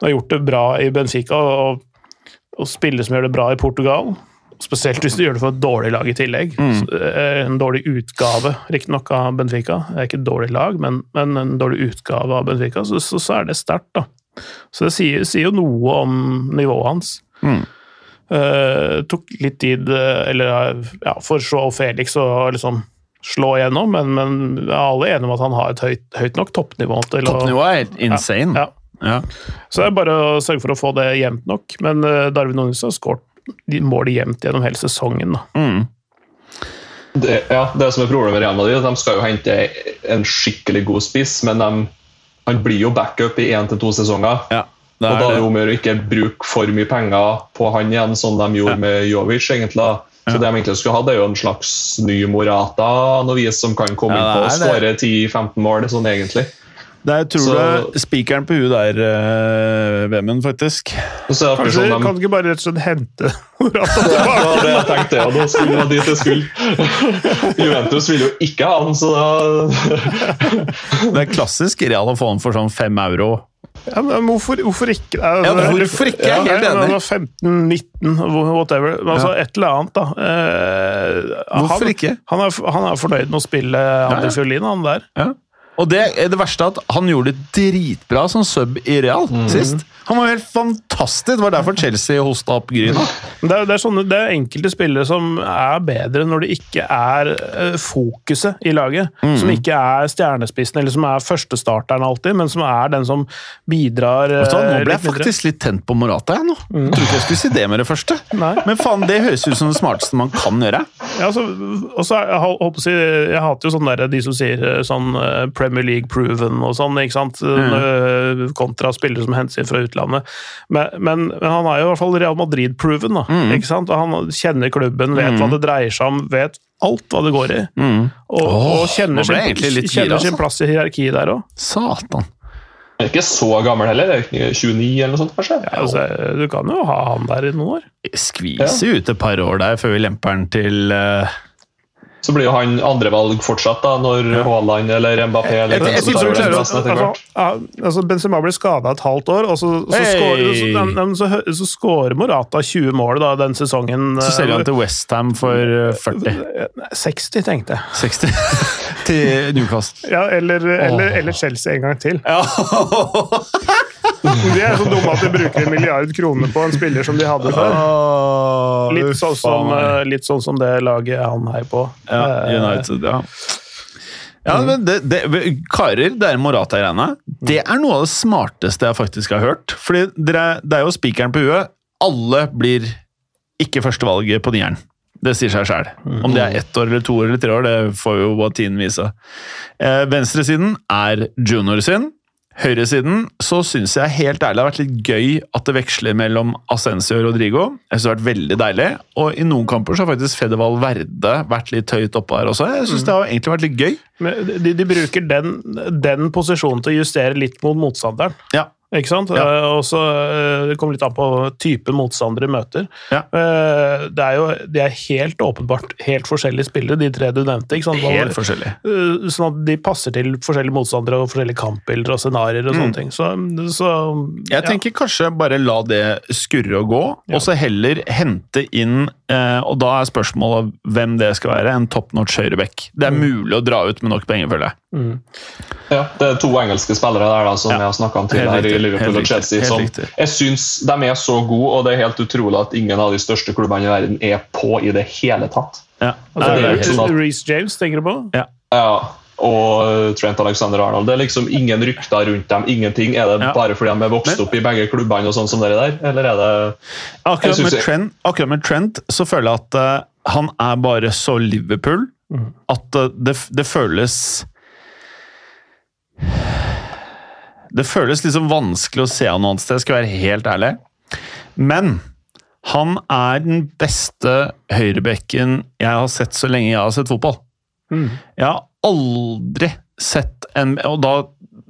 Han har gjort det bra i Benfica, og, og spiller som gjør det bra i Portugal. Spesielt hvis du gjør det for et dårlig lag i tillegg. Eh, En dårlig utgave, riktignok, av Benfica. Det er ikke et dårlig lag, men, men en dårlig utgave av Benfica, så, så, så er det sterkt, da. Så det sier, sier jo noe om nivået hans. Mm. Uh, tok litt tid, eh, eller ja, for Joao Felix å liksom slå igjennom, men, men er alle enige om at han har et høyt, høyt nok toppnivå til toppnivå er helt insane. Ja. Ja. Så det er bare å sørge for å få det jevnt nok. Men uh, Darwin Nunes har skåret målet mål jevnt gjennom hele sesongen. Da. Mm. Det, ja, det som er problemet med Real Madrid, de skal jo hente en skikkelig god spiss, men de, han blir jo backup i én til to sesonger. ja. Det Og da er det om å gjøre ikke bruke for mye penger på han igjen, som de gjorde med Jovic. egentlig. Så det de egentlig skulle hatt, er jo en slags ny Morata, noe vis som kan komme Ja, inn på og skåre 10-15 mål, sånn egentlig. Der tror Så- du spikeren på huet der, uh, Vemund, faktisk. Og så er det Kanskje sånn kan du ikke bare rett og slett hente Morata det tilbake? var det jeg tenkte, ja. da skulle det dit det skulle. Juventus vil jo ikke ha han, så da Det er klassisk Real å få han for sånn fem euro. Ja, men hvorfor, hvorfor ikke? Altså, Ja, hvorfor ikke? Jeg er helt enig. Ja, var 15-19, whatever. Altså, Et eller annet, da. Eh, Hvorfor han, ikke? Han er, han er fornøyd med å spille andre fiolin, han der. Ja. Og det er det verste at han gjorde det dritbra som sub i Real sist. Han var helt fantastisk. Det var derfor Chelsea hosta opp Gryna. Det er, det, er sånne, det er enkelte spillere som er bedre når det ikke er eh, fokuset i laget. Mm. Som ikke er stjernespissen, eller som er førstestarteren alltid, men som er den som bidrar Vet du hva, Nå eh, ble jeg faktisk litt tent på Morata. Jeg, nå. Jeg trodde ikke jeg skulle si det med det første. Nei. Men faen, det høres ut som det smarteste man kan gjøre. Ja, og så er- jeg, håper, jeg hater jo sånn der, de som sier eh, sånn eh, Premier League proven og sånn, ikke sant? Mm. Kontra spillere som hentes inn fra utlandet. Men, men, men han er jo i hvert fall Real Madrid proven, da. Ikke sant? Og Han kjenner klubben, vet hva det dreier seg om, vet alt hva det går i. Og, Åh, og kjenner, sin, kjenner sin plass i hierarkiet der òg. Satan. Er ikke så gammel heller. er ikke 29 eller noe sånt, kanskje? Altså, du kan jo ha han der i noen år. Skviser ut et par år der før vi lemper han til uh... Så blir jo han andrevalg fortsatt, da, når Haaland eller Mbappé eller Jeg- jeg jeg, jeg, jeg, jeg, den plassen etter Altså, Benzema blir skada et halvt år, og så, så, Hey! scorer Morata 20 mål da, den sesongen. Så selger han til Westham for eh, 40. 60, tenkte jeg. 60 til Newcastle. Ja, eller, eller, eller Chelsea en gang til. Ja. De er så dumme at de bruker en milliard kroner på en spiller som de hadde før. Litt sånn som, eh, litt sånn som det laget han heier på. Ja, Eh, United, ja. Ja, men det, det, Karer, det er Morata-greiene. Det er noe av det smarteste jeg faktisk har hørt. Fordi dere, det er jo spikeren på huet. Alle blir ikke førstevalget på nieren. Det sier seg sjæl. Om det er ett år eller to år eller tre år, det får jo bare tiden vise. Eh, venstresiden er junior sin. Høyresiden så syns jeg helt ærlig det har vært litt gøy at det veksler mellom Ascencio og Rodrigo. Jeg synes det har vært veldig deilig. Og i noen kamper så har faktisk Fedeval Verde vært litt høyt oppe her også. Jeg syns det har egentlig vært litt gøy. Men de, de bruker den, den posisjonen til å justere litt mot motstanderen. Ja. Ikke sant? Ja. Eh, og så eh, Det kommer litt an på type motstandere møter. Ja. Eh, det er jo de er helt åpenbart helt forskjellige spillere, de tre du nevnte. Ikke sant? Helt forskjellige. Eh, Sånn at de passer til forskjellige motstandere og forskjellige kampbilder og scenarioer og sånne ting. Så, så Mm. Jeg ja. tenker kanskje bare la det skurre og gå, og så heller hente inn eh, Og da er spørsmålet hvem det skal være. En top notch høyreback. Det er mulig å dra ut med nok penger, føler jeg. Ja, det er to engelske spillere der da, som Ja. jeg har snakka om tidligere i Liverpool og Chelsea. Som jeg syns de er så gode, og det er helt utrolig at ingen av de største klubbene i verden er på i det hele tatt. Ja. Altså, det er det er, sånn at- Reece James, tenker du på? ja. Ja, og Trent Alexander Arnold. Det er liksom ingen rykter rundt dem. ingenting. Er det Ja. bare fordi de er vokst opp i begge klubbene, og sånn som dere der? Eller er det Akkurat med, Trent, akkurat med Trent så føler jeg at uh, han er bare så Liverpool at uh, det, det føles Det føles liksom vanskelig å se han noe annet sted, skal jeg være helt ærlig. Men han er den beste høyrebekken jeg har sett så lenge jeg har sett fotball. Jeg har aldri sett en Og da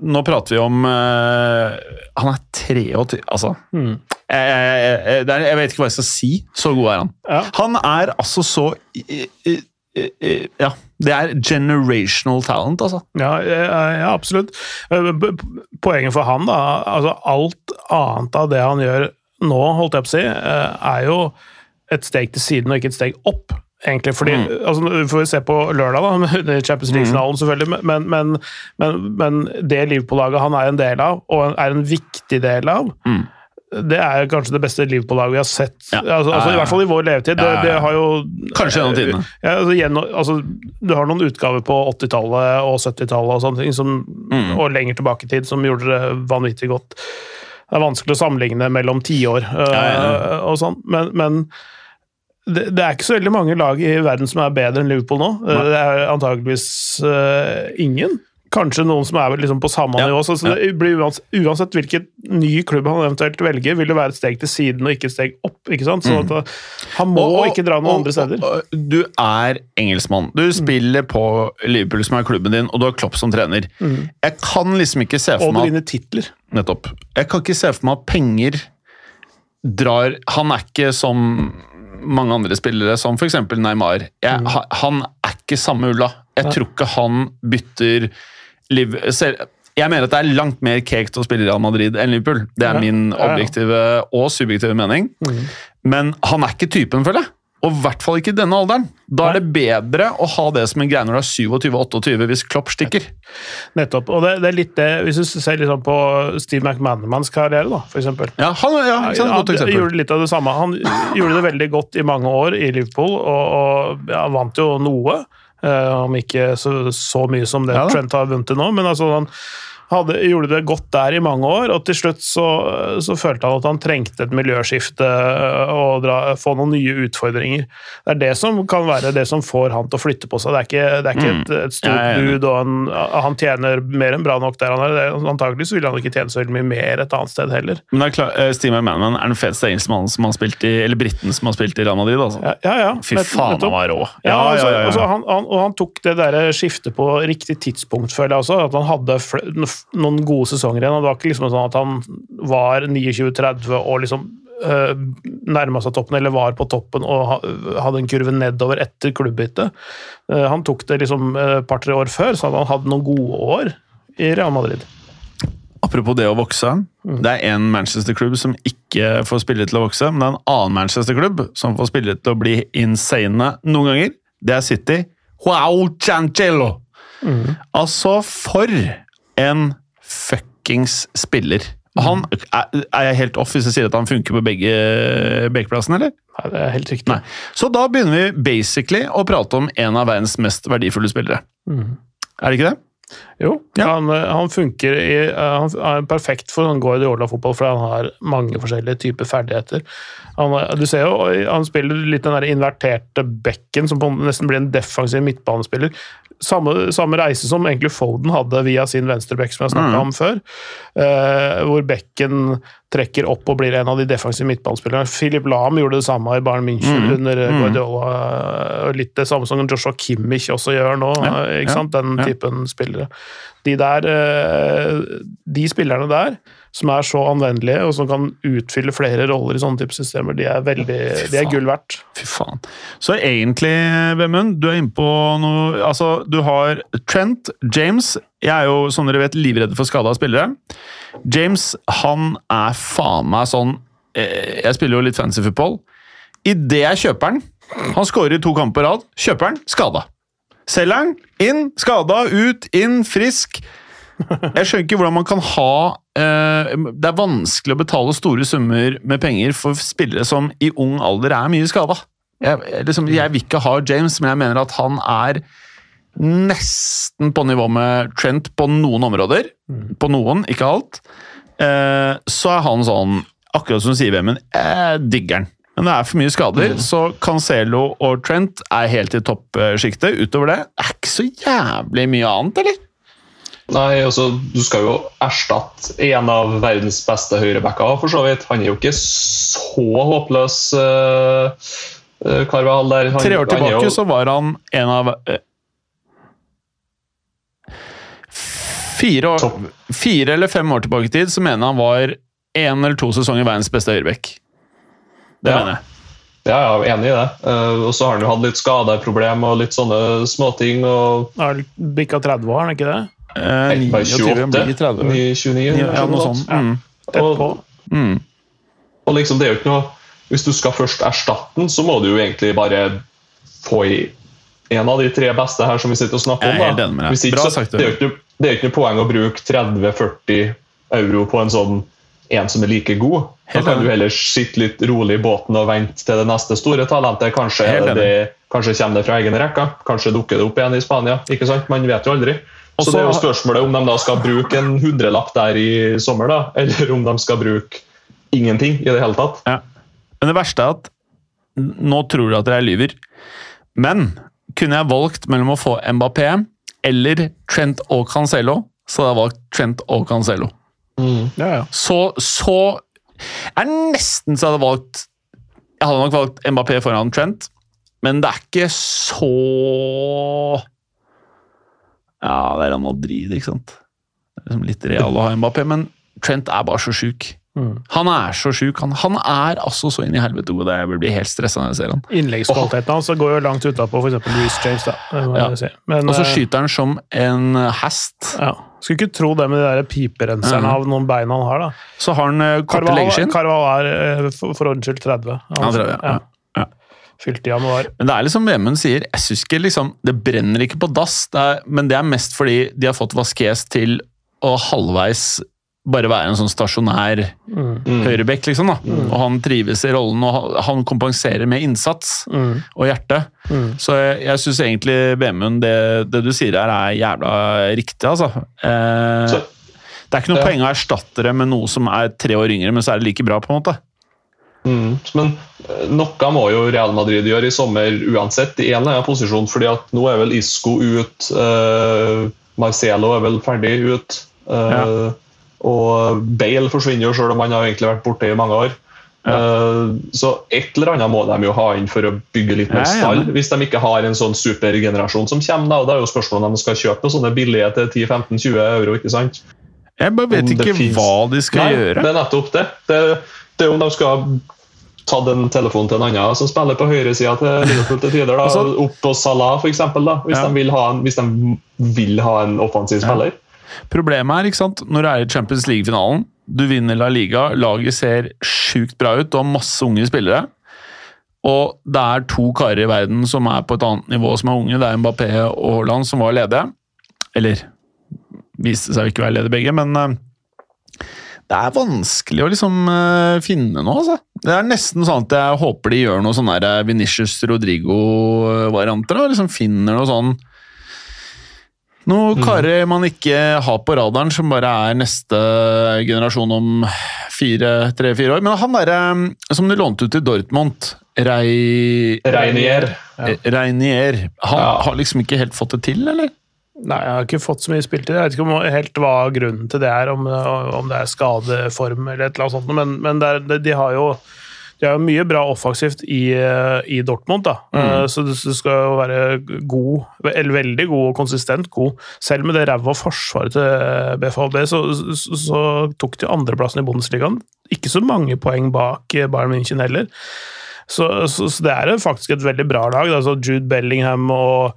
Nå prater vi om uh, Han er 23, altså. Mm. Jeg, jeg, jeg, jeg vet ikke hva jeg skal si. Så god er han. Ja. Han er altså så i- i- i- i- Ja. Det er generational talent, altså. Ja, ja, absolutt. Eh, Poenget for han, da altså Alt annet av det han gjør nå, holdt jeg på å si, eh, er jo et steg til siden og ikke et steg opp. Egentlig, fordi, altså, Vi får se på lørdag, da, med Champions League-finalen, selvfølgelig, men, men, men, men det Liverpool-laget han er en del av, og er en viktig del av, det er kanskje det beste Liverpool-laget vi har sett. Ja. Altså, altså. I hvert fall i vår levetid. Det, det har jo Kanskje gjennom tidene. ja, altså, gjennom, altså, du har noen utgaver på 80-tallet og 70-tallet og sånne ting, som, Mm. og lenger tilbake i tid, som gjorde det vanvittig godt. Det er vanskelig å sammenligne mellom tiår øh, Ja, ja, og sånn, men, men det, det er ikke så veldig mange lag i verden som er bedre enn Liverpool nå. Nei. Det er antageligvis uh, ingen. Kanskje noen som er liksom på samme Ja, nivå. Så, så det blir uansett, uansett hvilken ny klubb han eventuelt velger, vil det være et steg til siden og ikke et steg opp. ikke sant? Så at, uh, han må Mm. Og- ikke dra noen og- andre steder. og- Du er engelskmann. Du spiller på Liverpool, som er klubben din, og du har Klopp som trener. Jeg kan liksom ikke se for Og du meg vinner titler. Nettopp. Jeg kan ikke se for meg at penger drar Han er ikke som mange andre spillere, som f.eks. Neymar. Jeg, mm. Han er ikke samme ulla. Jeg tror ikke han bytter liv Jeg mener at det er langt mer cake til å spille Real Madrid enn Liverpool. Det er Ja. min Ja, ja. objektive og subjektive mening. Men han er ikke typen, føler jeg. Og i hvert fall ikke i denne alderen. Da er det bedre å ha det som en greie når du er 27-28, hvis Klopp stikker. Nettopp. Og det, det er litt det, Hvis du ser litt sånn på Steve McManamans karriere, da, for eksempel. Ja, han, ja, sant? Han Godt eksempel. gjorde litt av det samme. Han gjorde det veldig godt i mange år i Liverpool, og, og ja, vant jo noe. eh, om ikke så, så mye som det Ja. Trent har vunnet til nå, men altså han hadde, gjorde det godt der i mange år, og til slutt så, så følte han at han trengte et miljøskifte eh, og dra, få noen nye utfordringer. Det er det som kan være det som får han til å flytte på seg. Det er ikke, det er ikke et, et stort Mm. Enig. bud, og han, han tjener mer enn bra nok der han er. Antakelig så vil han ikke tjene så veldig mye mer et annet sted heller. Men det er klart, eh, Steve McManaman er den feteste engelskmannen som har spilt i Eller briten som har spilt i Real Madrid. Altså. Ja, ja. ja. Fy faen, han var rå. Ja, Ja, altså, ja, ja, Altså, han, han, og han tok det der skiftet på riktig tidspunkt, føler jeg også. At han hadde noen gode sesonger igjen. og Det var ikke liksom sånn at han var 29-30 og liksom øh, nærma seg toppen, eller var på toppen og hadde en kurve nedover etter klubbbyttet. Eh, han tok det liksom et par-tre år før, så han hadde noen gode år i Real Madrid. Apropos det å vokse. Det er en Manchester-klubb som ikke får spille til å vokse, men det er en annen Manchester-klubb som får spille til å bli insane noen ganger. Det er City. Wow, Cancelo! Altså, for en fuckings spiller. Han, er, er jeg helt off hvis jeg sier at han funker på begge bekeplassene, eller? Nei, det er helt riktig. Nei. Så da begynner vi basically å prate om en av verdens mest verdifulle spillere. Er det ikke det? Jo, Ja. han, han funker i Han er perfekt for sånn Guardiola-fotball, fordi han har mange forskjellige typer ferdigheter. Han, du ser jo, han spiller litt den der inverterte bekken, som nesten blir en defensiv midtbanespiller. Samme, samme reise som egentlig Foden hadde via sin venstrebekk, som jeg snakka Mm. om før. Uh, hvor bekken trekker opp og blir en av de defensive midtbanespillerne. Philip Lahm gjorde det samme i Bayern München Mm. under Mm. Guardiola. og Litt det samme som Joshua Kimmich også gjør nå. Ja, ja, ikke sant? Den ja. typen spillere. De der uh, De spillerne der, som er så anvendelige, og som kan utfylle flere roller i sånne typer systemer, de er veldig De er gull verdt. Fy faen. Så egentlig, Vemund, du er inne på noe Altså, du har Trent, James Jeg er jo, som dere vet, livredd for skada spillere. James, han er faen meg sånn eh, Jeg spiller jo litt fancy football. Idet jeg kjøper den Han skårer i to kamper på rad. Kjøper den, skada. Selger den, inn, skada, ut, inn, frisk. Jeg skjønner ikke hvordan man kan ha Det er vanskelig å betale store summer med penger for spillere som i ung alder er mye skada. Jeg, liksom, jeg vil ikke ha James, men jeg mener at han er nesten på nivå med Trent på noen områder. På noen, ikke alt. Eh, så er han sånn, akkurat som sier, Vemund, jeg digger han. Men det er for mye skader, så Cancelo og Trent er helt i toppsjiktet. Utover det er ikke så jævlig mye annet, eller? Nei, altså, Du skal jo erstatte en av verdens beste høyrebacker, for så vidt. Han er jo ikke så håpløs, uh, Carvahall der. Han, Tre år han tilbake jo- så var han en av eh, fire, år, fire eller fem år tilbake i tid så mener han var én eller to sesonger verdens beste høyrebekk. Det Ja. mener jeg. Ja, jeg er enig i det. Uh, og så har han jo hatt litt skadeproblem og litt sånne småting. og Han er bikka 30 år, har han ikke det? Eh, Helt bare 29, blir 30. 29, Ja, noe sånt. Mm. Tett Og- på. Mm. Og liksom, det er jo ikke noe Hvis du skal først erstatte den, så må du jo egentlig bare få i en av de tre beste her som vi sitter og snakker Jeg er om. helt da. enig med deg. Bra sagt, det, er jo ikke, det er ikke noe poeng å bruke 30-40 euro på en sånn en som er like god. Da kan du heller sitte litt rolig i båten og vente til det neste store talentet. Kanskje, det, det, kanskje kommer det fra egne rekker. Kanskje dukker det opp igjen i Spania. ikke sant? Man vet jo aldri. Så Også- det er jo spørsmålet om de da skal bruke en hundrelapp der i sommer, da, eller om de skal bruke ingenting i det hele tatt. Ja. Men det verste er at nå tror du at jeg lyver. Men kunne jeg valgt mellom å få Mbappé eller Trent og Cancelo, så hadde jeg valgt Trent og Cancelo. Ja, ja. Så, så er nesten så jeg hadde valgt Jeg hadde nok valgt Mbappé foran Trent, men det er ikke så Ja, det er Real Madrid, ikke sant. Det er liksom litt real å ha Mbappé, men Trent er bare så sjuk. Mm. Han er så sjuk. Han, han er altså så inn i helvete god. Jeg blir helt stressa når jeg ser han. Innleggskvaliteten hans går jo langt utapå f.eks. Louis James. Ja. si. Men, Og så eh, skyter han som en hest. ja. Skulle ikke tro det med de piperenserne mm. av noen bein han har. da. Så har han eh, korte leggskinn. Carval er eh, for ordens skyld 30. Altså. Ja, 30, ja. Ja. Fylt i januar. Men det er liksom Vemund sier, jeg synes ikke liksom, det brenner ikke på dass, det er, men det er mest fordi de har fått Vasques til å halvveis bare være en sånn stasjonær Mm. Mm. høyrebekk, liksom. da. Og han trives i rollen, og han- han kompenserer med innsats Mm. og hjerte. Mm. Så jeg, jeg syns egentlig Vemund, det, det du sier her, er jævla riktig, altså. Eh, det er ikke noe Ja. poeng å erstatte det med noe som er tre år yngre, men så er det like bra, på en måte. Mm. Men eh, noe må jo Real Madrid gjøre i sommer uansett, i en eller annen posisjon. fordi at nå er vel Isco ut, eh, Marcelo er vel ferdig ut. eh, Og Bale forsvinner jo, selv om han har egentlig vært borte i mange år. Eh, så et eller annet må de jo ha inn for å bygge litt mer er stall. enig. Hvis de ikke har en sånn supergenerasjon som kommer. Da, da er jo spørsmålet om de skal kjøpe sånne billige til 10-15-20 euro. ikke sant? Jeg bare vet ikke hva de skal Nei, gjøre. Det er nettopp det. Det, det er om de skal tatt en telefon til en annen som spiller på høyresida til Liverpool til tider. da, Altså- Opp på Salah, eksempel, hvis, Ja. de en, hvis de vil ha en offensiv spiller. Problemet er, ikke sant, når du er i Champions League-finalen, du vinner La Liga, laget ser sjukt bra ut, du har masse unge spillere, og det er to karer i verden som er på et annet nivå som er unge, det er Mbappé og Haaland som var ledige. Eller viste seg å ikke være ledige begge, men eh, det er vanskelig å liksom uh, finne noe, altså. Det er nesten sånn at jeg håper de gjør noe sånn der Vinicius Rodrigo-varianter, da, liksom finner noe sånn Noen karer man ikke har på radaren, som bare er neste generasjon om fire, tre-fire år. Men han derre som du lånte ut til Dortmund, Rei... Reinier. Reinier. Han Ja. har liksom ikke helt fått det til, eller? Nei, jeg har ikke fått så mye spiltid. Jeg vet ikke om, helt hva grunnen til det er, om, om det er skadeform eller et eller annet sånt, men, men det er, de, har jo de jo mye bra offensivt i, eh, i Dortmund, da. Mm. så du, skal jo være god, eller veldig god og konsistent god. Selv med det ræva forsvaret til BFHB, så, så, så tok de andreplassen i Bundesligaen. Ikke så mange poeng bak eh, Bayern München heller. Så, så, så det er faktisk et veldig bra lag. Altså Jude Bellingham og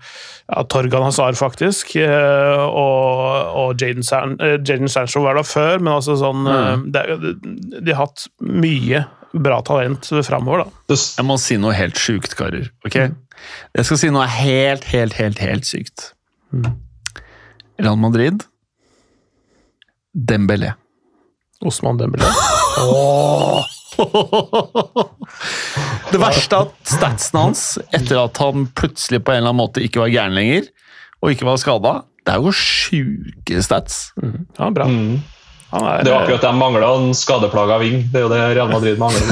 ja, Torgan Hazard, faktisk. eh, Og, og Jaden San, eh, Sancho var der før, men altså sånn mm. det, De har hatt mye bra talent framover, da. Jeg må si noe helt sjukt, karer. ok? Jeg skal si noe helt, helt, helt, helt sykt. Real Madrid Dembélé. Osman Dembélé. Det verste er at statsen hans, etter at han plutselig på en eller annen måte ikke var gæren lenger, og ikke var skada, det er jo sjuke stats. Ja, bra. mm. Han er, det er jo akkurat de mangler en skadeplaga ving. Det er jo det Real Madrid mangler.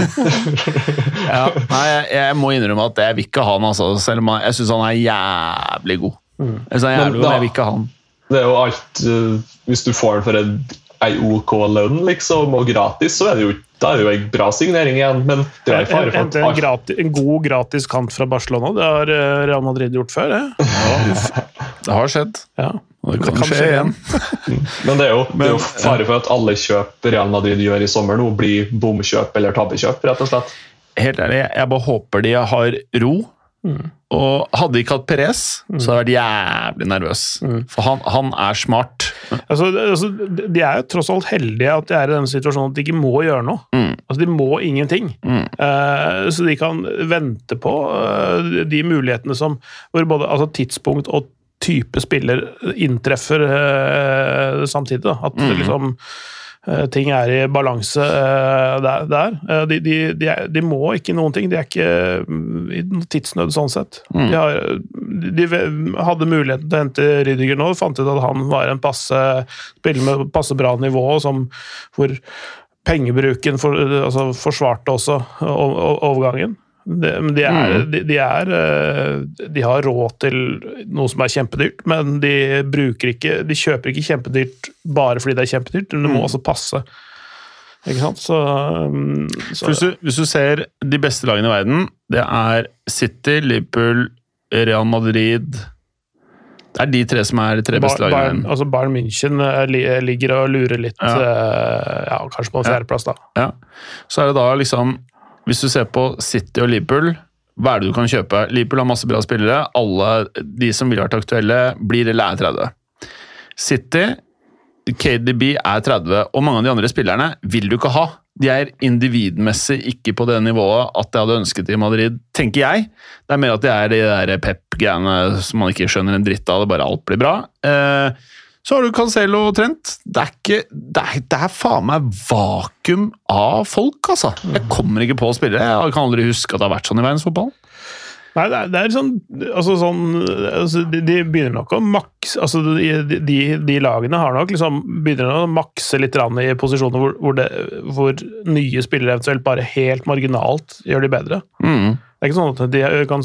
Ja, nei, jeg, jeg må innrømme at jeg vil ikke ha han, altså, selv om jeg, jeg syns han er jævlig god. Jeg synes han er Men jævlig god, men jeg vil ikke ha han. Det er jo alt eh, Hvis du får den for en, ei OK lønn, liksom, og gratis, så er det jo, da er det jo en bra signering igjen. Men det er fare for at en, alt en god gratis kant fra Barcelona. Det har eh, Real Madrid gjort før, det. Det har skjedd. Ja. Og det kan, skje igjen. Men det er jo, det er jo fare for at alle kjøp Real Madrid gjør i sommer nå, blir bomkjøp eller tabbekjøp, rett og slett. Helt ærlig, jeg bare håper de har ro. Og hadde de ikke hatt Perez, så hadde jeg vært jævlig nervøs. For han, han er smart. Altså, altså, de er jo tross alt heldige at de er i denne situasjonen at de ikke må gjøre noe. Mm. Altså, De må ingenting. Mm. Eh, så de kan vente på uh, de mulighetene som hvor både altså, tidspunkt og type spiller inntreffer uh, samtidig. Da. At Mm. liksom ting er i balanse eh, der. der. Eh, de, de, de, er, de må ikke noen ting. De er ikke mm, i tidsnød sånn sett. Mm. De, har, de hadde muligheten til å hente Rydiger nå, fant ut at han var en passe spiller med passe bra nivå, som, hvor pengebruken for, altså forsvarte også overgangen. De, er, Mm. de, de, er, eh, de har råd til noe som er kjempedyrt, men de ikke De kjøper ikke kjempedyrt bare fordi det er kjempedyrt, men det må Mm. også passe. Ikke sant? Så, um, så Hvis du, hvis du ser de beste lagene i verden, det er City, Liverpool, Real Madrid Det er de tre som er de tre beste Bar- lagene verden. altså Bayern München eh, ligger og lurer litt, Ja. eh, ja, kanskje på en fjerdeplass, da. Ja. Så er det da liksom Hvis du ser på City og Liverpool, hva er det du kan kjøpe? Liverpool har masse bra spillere. Alle de som ville vært aktuelle, blir eller er 30. City, KDB er 30, og mange av de andre spillerne vil du ikke ha. De er individmessig ikke på det nivået at jeg hadde ønsket i Madrid, tenker jeg. Det er mer at de er de der pep-greiene som man ikke skjønner en dritt av, det bare alt blir bra. Eh, så har du Cancelo og Trent. Det er, ikke, det er, det er faen meg vakuum av folk, altså. Jeg kommer ikke på å spille. Jeg kan aldri huske at det har vært sånn i verdensfotballen. Nei, det er, det er sånn, altså sånn altså de, de begynner nok å makse altså de, de, de lagene har nok liksom begynner å makse litt i posisjoner hvor, hvor, det, hvor nye spillere eventuelt bare helt marginalt gjør de bedre. Mm. Det er ikke sånn at de kan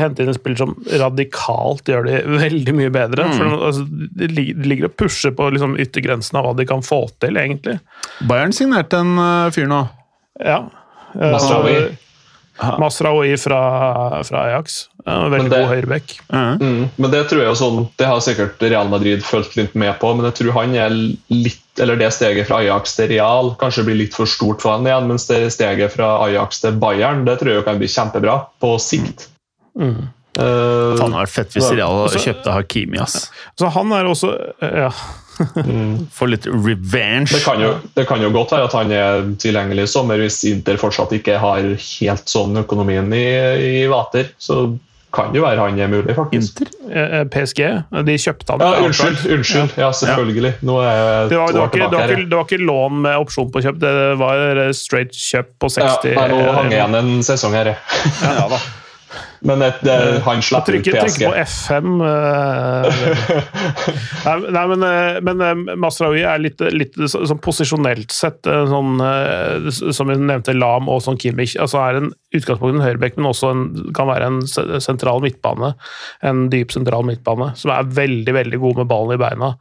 hente inn en spiller som radikalt gjør de veldig mye bedre. For altså, de, ligger og pusher på liksom, yttergrensen av hva de kan få til, egentlig. Bayern signerte en uh, fyr nå. Ja. Eh, Masraoui. Masraoui fra, fra Ajax. Ja, veldig det- god høyreback. Uh -huh. Mm, men det tror jeg jo sånn, det har sikkert Real Madrid fulgt litt med på, men jeg tror han er litt, eller det steget fra Ajax til Real kanskje blir litt for stort for han igjen, mens det steget fra Ajax til Bayern det tror jeg kan bli kjempebra på sikt. Mm. Uh, han vært fett hvis Real kjøpte Hakimi, ass. Så han er også ja. mm. Litt revenge. det, kan jo, det kan jo godt være at han er tilgjengelig i sommer hvis Inter fortsatt ikke har helt sånn økonomien i, i vater. Så kan jo være han er mulig, faktisk. Inter? eh, PSG. De kjøpte han. Ja, unnskyld, unnskyld. Ja, selvfølgelig. Nå er jeg Det var, det, var ikke, det, var ikke, det var ikke lån med opsjon på kjøp, det var straight kjøp på Ja, 60 nei, nå hang jeg igjen en sesong her, jeg. Ja, da. Men et, det, han slipper ut PSG. Trykk på F5 Uh, Nei, nei men, eh, men eh, Masraoui er litt, litt så- sånn posisjonelt sett eh, sånn, eh, Som vi nevnte, Lam og sånn Kimmich. Altså er en utgangspunkt en høyrebekk, men også en, kan være en sentral midtbane. En dyp sentral midtbane, som er veldig veldig god med ballen i beina.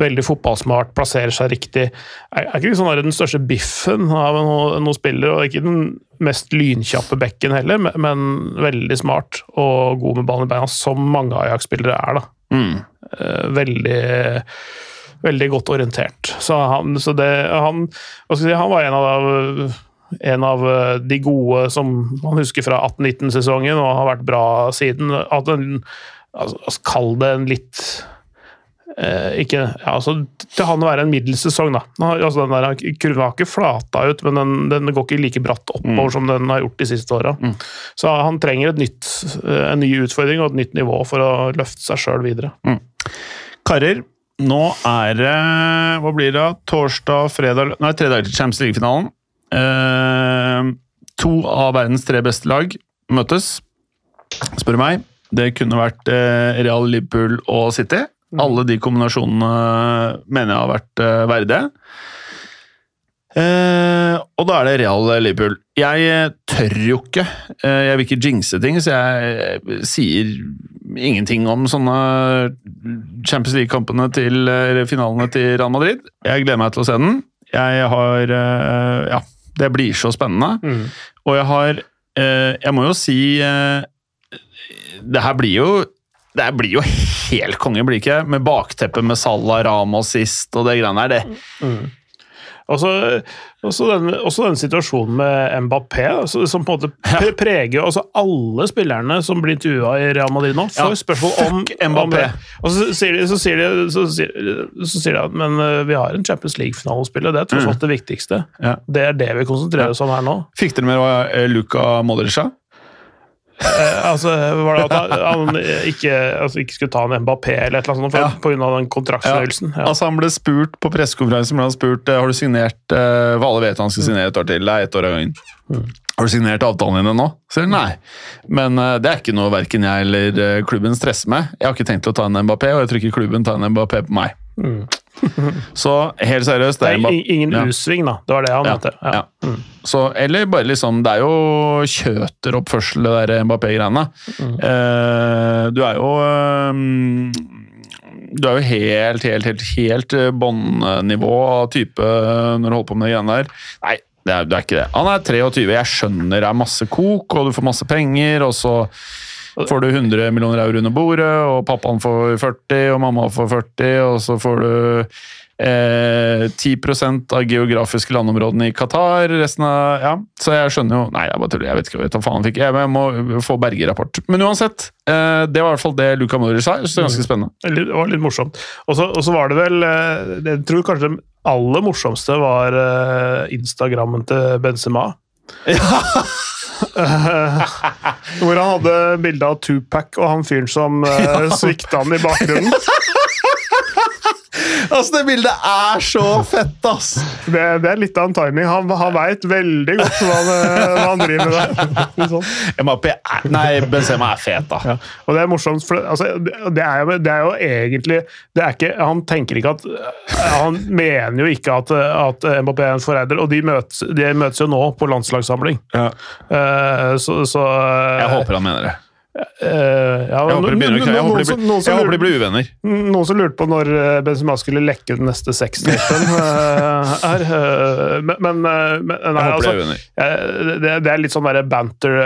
Veldig fotballsmart, plasserer seg riktig. Er, er ikke liksom den største biffen av noen noen spiller, og ikke den mest lynkjappe bekken heller, men, veldig smart og god med ballen i beina, som mange Ajax-spillere er. da. Mm. Eh, Veldig veldig godt orientert. Så han, så det, han, si, han var en av, en av eh, de gode som man husker fra 18-19-sesongen, og har vært bra siden. At en, altså, Kall det en litt eh, ikke, ja, altså, Til han å være en middels sesong, da. Altså, den der, kurven har ikke flata ut, men den, den går ikke like bratt oppover som den har gjort de siste åra. Så han trenger et nytt, eh, en ny utfordring og et nytt nivå for å løfte seg sjøl videre. Karer, nå er det Hva blir det? Torsdag, fredag Nei, tre dager til Champions League-finalen. Eh, to av verdens tre beste lag møtes, spør du meg. Det kunne vært eh, Real, Liverpool og City. Alle de kombinasjonene mener jeg har vært eh, verdige. Eh, og da er det Real Liverpool. Jeg eh, tør jo ikke Jeg vil ikke jinxe ting, så jeg sier ingenting om sånne Champions League-kampene til finalene til Real Madrid. Jeg gleder meg til å se den. Jeg har Ja, det blir så spennende. Og jeg har eh, Jeg må jo si Det her blir jo det blir jo helt konge, blir ikke? Med bakteppet med Salah, Ramos sist og det greiene der. Det, Også, også, den, også den situasjonen med Mbappé, altså, som på en måte pre- preger altså alle spillerne som blir intervjua i Real Madrid nå, får Ja, spørsmål om Mbappé. Og så sier de, så sier de, så sier, så sier de at men eh, vi har en Champions League-finale å spille, det er tross alt det viktigste. Mm. Ja. Det er det vi konsentrerer oss om her nå. Fikk dere med eh, Luka Modric sa? Eh, altså, var det at han, ikke, altså, ikke skulle ta en Mbappé eller et eller annet sånt pga. Ja. den kontraktsforhøyelsen? Ja. Altså Han ble spurt på pressekonferansen ble han spurt eh, har du signert eh, Hva Alle vet han skal signere et år til. Det er ett år av gangen. Har du signert avtalen din ennå? Sier han nei. Men uh, det er ikke noe verken jeg eller eh, klubben stresser med. Jeg har ikke tenkt å ta en Mbappé, og jeg tror ikke klubben tar en Mbappé på meg. Så helt seriøst, det Det er er ingen Ja. U-sving, da. Det var det han Ja, mente. Ja. ja. Så, eller bare liksom Det er jo kjøteroppførsel, det der Mbappé-greiene. Eh, du er jo um, Du er jo helt, helt, helt, helt eh, båndnivå av type eh, når du holder på med de greiene der. Nei, det er, det er ikke det. Han er 23, jeg skjønner det er masse kok, og du får masse penger, og så får du 100 millioner euro under bordet, og pappaen får 40, og mamma får 40, og så får du eh, 10% av geografiske landområdene i Qatar. Resten av, ja, Så jeg skjønner jo Nei, jeg bare tuller. Jeg vet ikke hva faen fikk. Jeg, jeg må få Berge-rapport. Men uansett, eh, det var i hvert fall det Luca Møller sa. Jeg synes det er ganske spennende. Det var litt morsomt. Og så var det vel eh, Jeg tror kanskje det aller morsomste var eh, Instagrammen til Benzema. Eh, Hvor han hadde bilde av Tupac og han fyren som uh, svikta han i bakgrunnen. Altså, det bildet er så fett, ass! Det, det er litt av en timing. Han, han veit veldig godt hva han, eh, hva han driver med der. Sånn. MAP er Nei, Benzema er fet, da. Ja. Og det er morsomt, for altså, det, det, er jo, det er jo egentlig det er ikke, Han tenker ikke at Han mener jo ikke at, at MAP er en forræder, og de møtes, de møtes jo nå på landslagssamling. Ja. Uh, så, så Jeg håper han mener det. Eh, Jeg håper de blir- uvenner. noen som lurte på når eh, Benzema skulle lekke den neste sextapen her. eh, men, men, men nei, altså, det, det er litt sånn der banter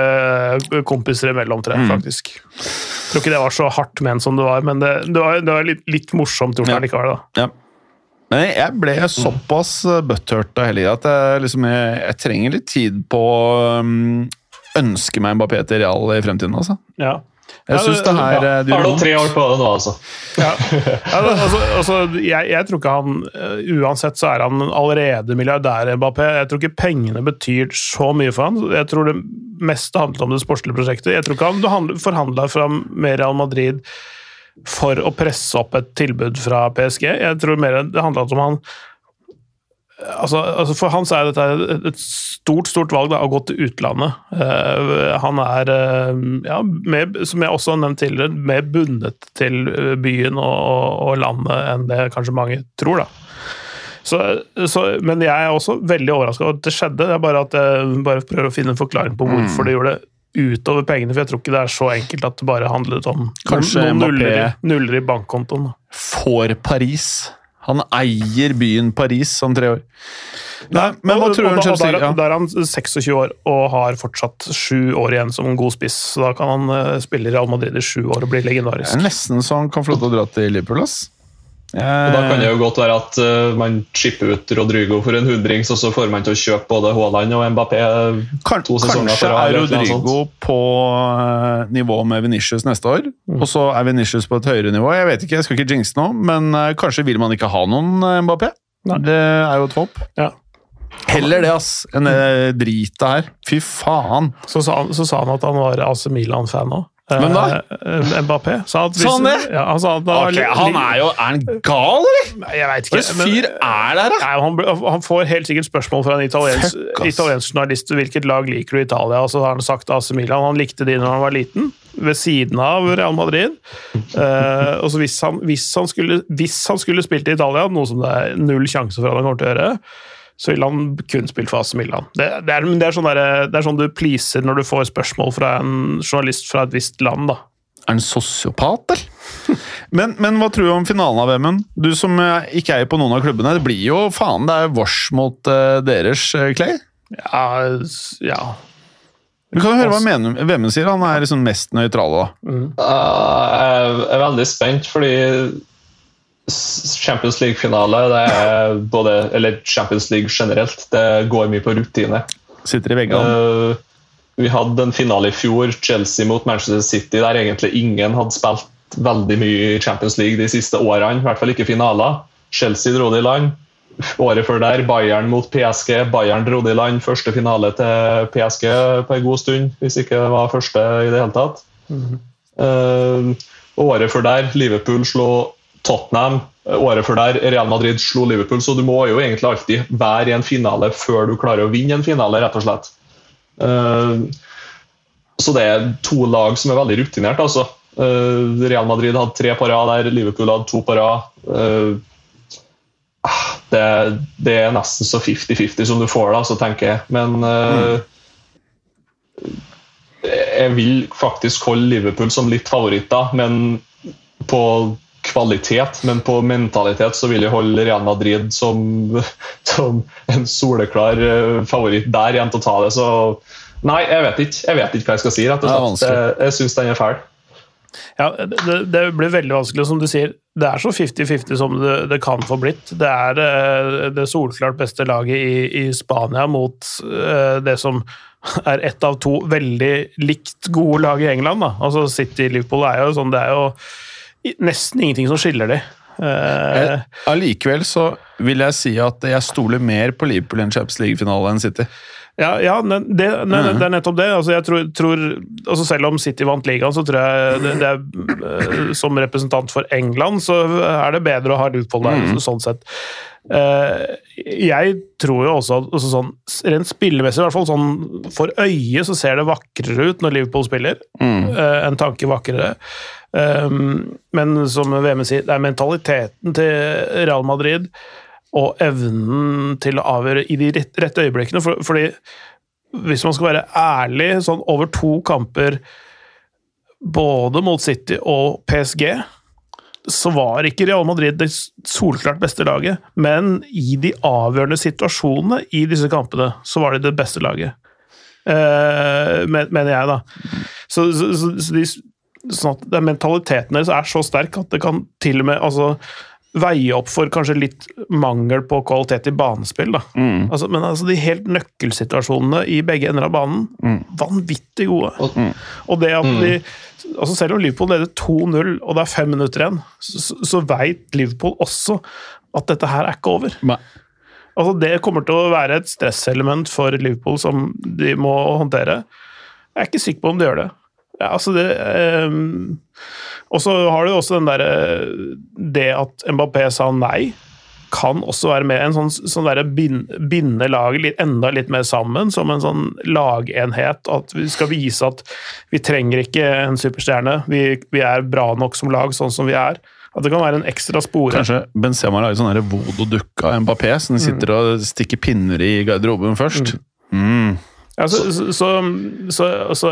kompiser imellom, tre, jeg, Mm. Jeg tror ikke det var så hardt ment som det var, men det, det var, det var litt, litt morsomt gjort Ja. likevel. da. Ja. Men jeg ble såpass butthurt av hele greia at jeg, liksom, jeg, jeg trenger litt tid på um, ønske meg Mbappé til Real i fremtiden. Altså. Ja. Jeg Ja, syns det- det her Ja, eh, har du tre år på det nå, altså? Ja. Ja, det, altså, altså, jeg, jeg tror ikke han eh, Uansett så er han allerede milliardær, Mbappé. Jeg tror ikke pengene betyr så mye for han. Jeg tror det meste handlet om det sportslige prosjektet. Jeg tror ikke han forhandla fram med Real Madrid for å presse opp et tilbud fra PSG. Jeg tror mer det handla om han Altså, altså For han så er dette et- stort stort valg da, å gå til utlandet. Uh, han er, uh, ja, mer, som jeg også har nevnt tidligere, mer bundet til eh, byen og, og, landet enn det kanskje mange tror. da. Så, så, men jeg er også veldig overraska over at det skjedde. Det er bare at jeg bare prøver å finne en forklaring på hvorfor de gjorde det utover pengene. For jeg tror ikke det er så enkelt at det bare handlet om Kanskje noen, nuller, i- nuller i bankkontoen. For Paris. Han eier byen Paris om tre år. Nei, men hva tror du Chelsea? Da, er- er han 26 år og har fortsatt sju år igjen som god spiss. Så da kan han eh, spille i Real Madrid i sju år og bli legendarisk. Det er nesten så han kan få lov til å dra til Liverpool, ass. Og Da kan det Eh, jo godt være at uh, man chipper ut Rodrigo for en hundrings, og så får man til å kjøpe både Haaland og Mbappé. kan, to sesonger kanskje er Rodrigo på eh, nivå med Venitius neste år, Mm. og så er Venitius på et høyere nivå. Jeg vet ikke, jeg skal ikke jinxe nå, men uh, kanskje vil man ikke ha noen eh, Mbappé. Nei. Det er jo et håp. Ja. Heller det, ass, enn det dritet her. Fy faen. Så sa, han, så sa han at han var AC Milan-fan òg. Hvem da? Mbappé. Sa, at hvis, det? Ja, han sa at da, okay, han er jo Er han gal, eller? Jeg vet ikke. slags fyr er det her, da? Nei, han, han får helt sikkert spørsmål fra en italiensk, italiensk journalist hvilket lag liker du i Italia. Og så har han sagt AC Milan. Han likte de når han var liten, ved siden av Real Madrid. Uh, og så hvis han, hvis, han skulle, hvis han skulle spilt i Italia, noe som det er null sjanse for at han kommer til å gjøre, så vil han kun spilt for AC Milan. Det, det, er, det, er sånn der, det er sånn du pleaser når du får spørsmål fra en journalist fra et visst land. da. Er han sosiopat, eller? Men, men hva tror du om finalen av VM-en? Du som eh, ikke er på noen av klubbene. Det blir jo faen, det er vårs mot uh, deres, eh, Clay. Ja, ja. Du kan jo høre hva mener- VM-en sier. Han er liksom mest nøytral, da. Uh, Jeg er veldig spent, fordi Champions League-finale, det er både Eller Champions League generelt, det går mye på rutine. Sitter i veggene. Uh, vi hadde en finale i fjor, Chelsea mot Manchester City, der egentlig ingen hadde spilt veldig mye i Champions League de siste årene. I hvert fall ikke finaler. Chelsea dro det i land. Året før der, Bayern mot PSG. Bayern dro det i land. Første finale til PSG på en god stund, hvis ikke det var første i det hele tatt. Eh, året før der, Liverpool slo Tottenham. Året før der, Real Madrid slo Liverpool. Så du må jo egentlig alltid være i en finale før du klarer å vinne en finale, rett og slett. Eh, så det er to lag som er veldig rutinert. altså. Eh, Real Madrid hadde tre på rad der, Liverpool hadde to på rad. Eh, ah, det, det er nesten så 50-50 som du får, da, så tenker jeg. Men mm. jeg vil faktisk holde Liverpool som litt favoritter, men på kvalitet, men på mentalitet så vil jeg holde Real Madrid som, som en soleklar eh, favoritt der igjen til å ta det. Så nei, jeg vet ikke. Jeg vet ikke hva jeg skal si, rett og slett. Jeg, jeg syns den er fæl. Ja, det, det blir veldig vanskelig, som du sier. Det er så 50-50 som det, det kan få blitt. Det er eh, det solklart beste laget i, i Spania mot uh, det som er ett av to veldig likt gode lag i England. Da. Altså City-Liverpool er jo sånn Det er jo nesten ingenting som skiller de. Eh, Eh, Allikevel så vil jeg si at jeg stoler mer på Liverpool i en Champions League-finale enn City. Ja, ja det, det, det, det er nettopp det. Altså, jeg tror, tror, altså selv om City vant ligaen, så tror jeg det, er, eh, som representant for England, så er det bedre å ha Liverpool der, sånn sett. Jeg tror jo også at altså sånn, rent spillemessig, i hvert fall sånn for øyet, så ser det vakrere ut når Liverpool spiller. Eh, en tanke vakrere. Um, men som VM sier, det er mentaliteten til Real Madrid og evnen til å avgjøre i de rette øyeblikkene. For, fordi hvis man skal være ærlig, sånn over to kamper både mot City og PSG, så var ikke Real Madrid det solklart beste laget. Men i de avgjørende situasjonene i disse kampene, så var de det beste laget. Eh, men- mener jeg, da. Så, så, så de, sånn at den mentaliteten deres er så sterk at det kan til og med altså, veie opp for kanskje litt mangel på kvalitet i banespill. Da. Altså, men altså, de helt nøkkelsituasjonene i begge ender av banen, vanvittig gode. Og det at de altså Selv om Liverpool leder 2-0 og det er fem minutter igjen, så, så veit Liverpool også at dette her er ikke over. Nei. Altså Det kommer til å være et stresselement for Liverpool som de må håndtere. Jeg er ikke sikker på om de gjør det. Ja, altså det ehm, Og så har du også den derre Det at Mbappé sa nei kan også være med en sånn, sånn derre binde laget litt, enda litt mer sammen, som en sånn lagenhet. At vi skal vise at vi trenger ikke en superstjerne, vi, vi er bra nok som lag sånn som vi er. At det kan være en ekstra spore. Kanskje Benzema lager sånn voodoo-dukke av Mbappé, som de sitter og stikker pinner i garderoben først. Mm. Ja, så, så, så, så, så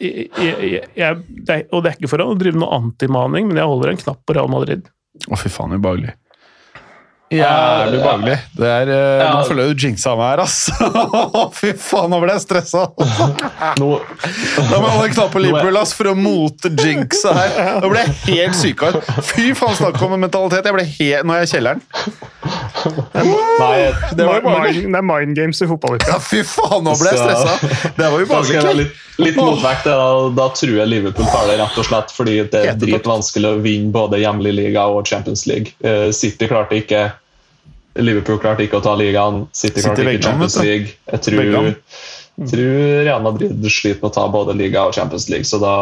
jeg, jeg, jeg, det er, Og det er ikke for å drive noe antimaning, men jeg holder en knapp på Real Madrid. Å, fy faen, ubehagelig. Jævlig behagelig? Det er, eh, Ja. Nå føler jeg du jinxa meg her, ass. Fy faen, nå ble jeg stressa. Nå, Da må jeg holde en knapp på Liverpool ass, for å mote jinxa her. Nå ble jeg helt sykere. Fy faen, snakk om en mentalitet. Jeg ble helt, nå er jeg i kjelleren. nei, Det var. Mind, det er mind games i fotballuka. Ja, fy faen, nå ble jeg stressa. Det var ubehagelig. litt, litt motvekt. Da, da tror jeg Liverpool tar det, rett og slett fordi det er dritvanskelig å vinne både hjemlig liga og Champions League. Eh, City klarte ikke Liverpool klarte ikke å ta ligaen. City klarte ikke Champions League. Jeg tror, Beggan. tror Real Madrid sliter med å ta både liga og Champions League, så da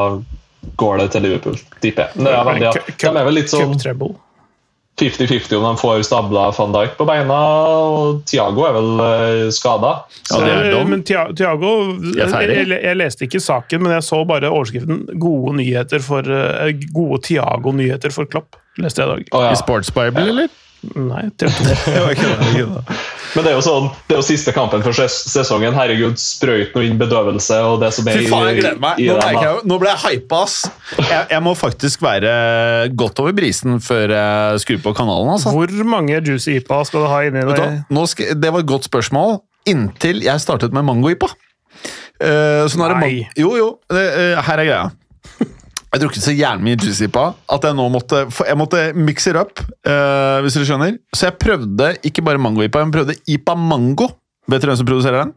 går det til Liverpool, tipper jeg. Er veldig, ja. De er vel litt sånn 50-50 om de får stabla van Dijk på beina, og Thiago er vel uh, skada. Ja, Eh. Men Tiago jeg, jeg, leste ikke saken, men jeg så bare overskriften 'Gode nyheter for eh, Gode Thiago-nyheter for Klopp'. Leste jeg i dag. Oh, ja. I Sports Bible, eller? Nei, tror ikke det. Men det er jo sånn, det er jo siste kampen for ses sesongen. Herregud, sprøyt noe inn bedøvelse og det som er Fy faen, jeg gleder meg. i Nå, den, jeg, nå ble jeg hypa, ass. Jeg, jeg må faktisk være godt over brisen før jeg skrur på kanalen. altså. Hvor mange juicy IPA skal du ha inni deg? Nå skal, det var et godt spørsmål, inntil jeg startet med mango-ipa. Uh, så nå er det man- jo, jo. Det, eh, her er greia. Jeg har drukket så jævlig mye juicy ipa at jeg nå måtte jeg måtte mix it up. uh, hvis dere skjønner. Så jeg prøvde ikke bare mango-ipa, jeg prøvde ipa mango. Vet dere hvem som produserer den?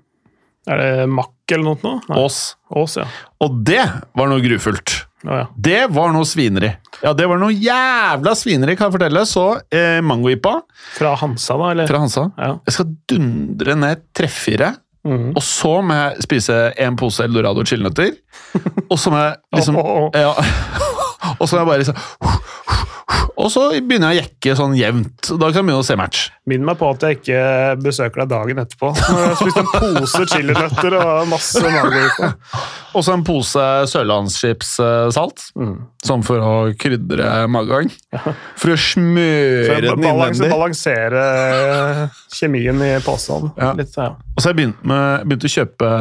Er det Mack eller noe? Nei. Ås. Ås, ja. Og det var noe grufullt. Oh, ja. Det var noe svineri. Ja, det var noe jævla svineri, kan jeg fortelle. Så eh, mango-ipa Fra Hansa, da? Eller? fra Hansa. Ja. Jeg skal dundre ned treffire. Mhm. Og så må jeg spise en pose Eldorado chillenøtter Og så må jeg liksom ja, Og så må jeg bare liksom Og så begynner jeg å jekke sånn jevnt. Da kan jeg begynne å se match. Minn meg på at jeg ikke besøker deg dagen etterpå. Når jeg har spist en pose chilinøtter og masse mango-IPA. Og så en pose sørlandschipssalt. Mm. Sånn for å krydre magegang. For å For smøre å den innvendig. balansere kjemien i posen. Ja. Litt, ja. Og så har jeg begynt, med, begynt å kjøpe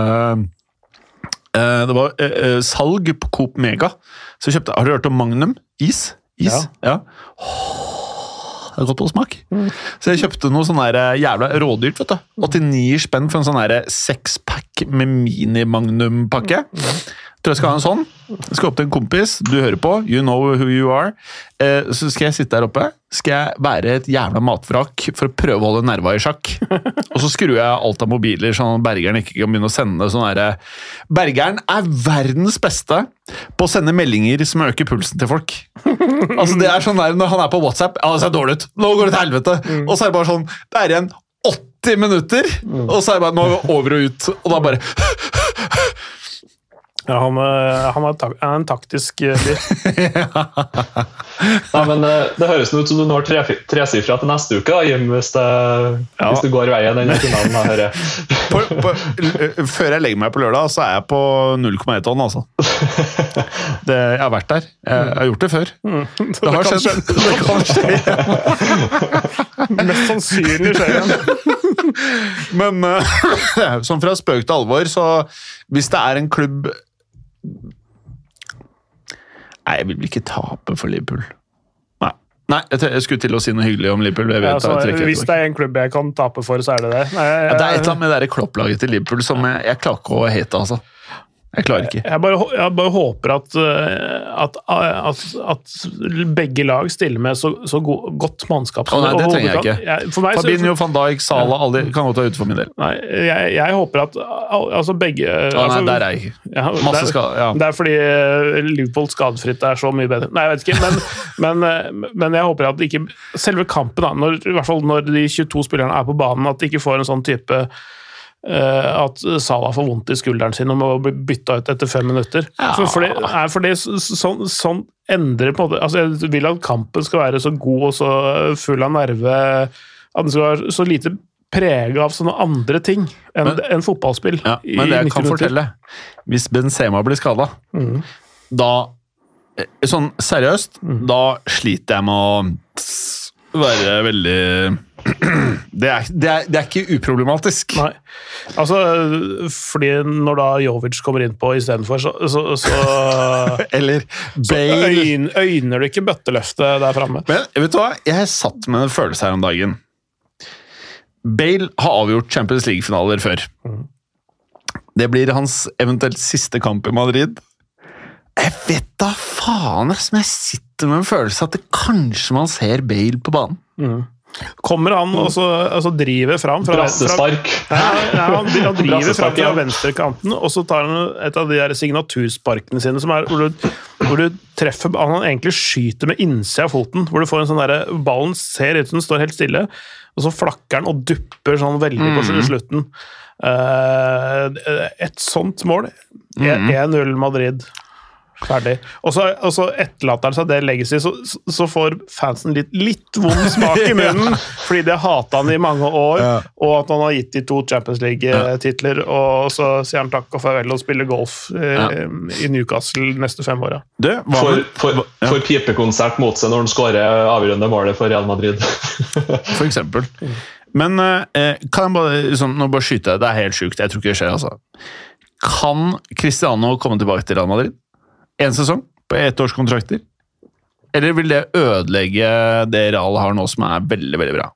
eh, Det var eh, eh, salg på Coop Mega. Så jeg kjøpte, Har du hørt om Magnum? Is? Is? Ja. Oh, det er godt på smak. Så jeg kjøpte noe sånn eh, jævla rådyrt. vet du. 89 spenn for en sånn der sekspack med mini-Magnum-pakke. Tror jeg skal ha en sånn. Jeg skal opp til en kompis. Du hører på. You know who you are. Eh, så skal jeg sitte der oppe. Skal jeg være et jævla matvrak for å prøve å holde nerva i sjakk. Og så skrur jeg alt av mobiler, sånn at Bergeren ikke kan begynne å sende sånn herre Bergeren er verdens beste på å sende meldinger som øker pulsen til folk. Altså det er sånn der Når han er på WhatsApp Ja, det ser dårlig ut. Nå går det til helvete. Og så er det bare sånn Det er igjen 80 minutter, og så er det bare Nå er vi over og ut. Og da bare Ja, han, eh, han er, tak er en taktisk eh, fyr. ja, men eh, Det høres ut som du når tre- tresifra til neste uke, da, Jim, hvis det, hvis du går veien denne finalen. hører på, på, Før jeg legger meg på lørdag, så er jeg på 0,1 tonn, altså. Det, jeg har vært der. Jeg har gjort det før. Mm. Det har kan skjedd. Det kan skje. igjen. Mest sannsynlig skjer igjen. Men uh, sånn fra spøk til alvor, så hvis det er en klubb Nei, jeg vil vel ikke tape for Liverpool. Nei, Nei jeg, jeg skulle til å si noe hyggelig om Liverpool. Jeg vet, Ja, altså, hvis det er en klubb jeg kan tape for, så er det det. Nei, jeg, ja, det er et eller annet med det klopplaget til Liverpool som jeg, jeg klarer ikke å hate, altså. Jeg klarer ikke. Jeg bare, jeg bare håper at, eh, at, at, at begge lag stiller med så, så go, godt mannskap. Å, nei, det trenger jeg ikke. Jeg, meg, Fabinho, van Dijk, Sala alle kan godt være ute for min del. Nei, jeg, jeg håper at altså begge Å, nei, altså, der er jeg ikke. ja, Masse skade, ja. Det er fordi eh, Liverpool skadefritt er så mye bedre. Nei, jeg vet ikke, men, men, eh, men jeg håper at ikke selve kampen, da, når, i hvert fall når de 22 spillerne er på banen, at de ikke får en sånn type eh, at Salah får vondt i skulderen sin og må bli bytta ut etter fem minutter. Ja. For, for det, er fordi så- sånn, sånn endrer på en måte altså Jeg vil at kampen skal være så god og så full av nerve At den skal være så lite prega av sånne andre ting enn Men- enn fotballspill. Ja, men det jeg kan minutter. fortelle Hvis Benzema blir skada, mm. da eh, Sånn seriøst, Mm. da sliter jeg med å være veldig det er, det, er, det er ikke uproblematisk. Nei. Altså, fordi når da Jovic kommer innpå istedenfor, så, så, så, Eller så øyn, øyner du ikke bøtteløftet der framme. Men vet du hva? Jeg satt med en følelse her om dagen. Bale har avgjort Champions League-finaler før. Mm. Det blir hans eventuelt siste kamp i Madrid. Jeg vet da faen ass, men jeg sitter med en følelse at det kanskje man ser Bale på banen. Kommer han og så, altså driver fram fra, fra. Nei, nei, han, han driver fram fra ja. venstrekanten, og så tar han et av de der signatursparkene sine som er hvor du, hvor du treffer Han egentlig skyter med innsida av foten, hvor du får en sånn derre Ballen ser ut som den står helt stille, og så flakker den og dupper sånn veldig på slutten. Uh, et sånt mål. 1-0 Madrid. Ferdig. Og så, og så etterlater han seg det legacy, så, så får fansen litt, litt vond smak i munnen, fordi de har hata han i mange år, Ja. og at han har gitt de to Champions League-titler, og så sier han takk og farvel og spiller golf eh, i Newcastle neste fem åra. For, for, for ja, pipekonsert mot seg når han skårer avgjørende målet for Real Madrid. for eksempel. Men eh, kan jeg bare, liksom, nå bare skyte, det er helt sjukt, jeg tror ikke det skjer, altså. Kan Cristiano komme tilbake til Real Madrid? En sesong på ettårskontrakter? Eller vil det ødelegge det Real har nå, som er veldig, veldig bra?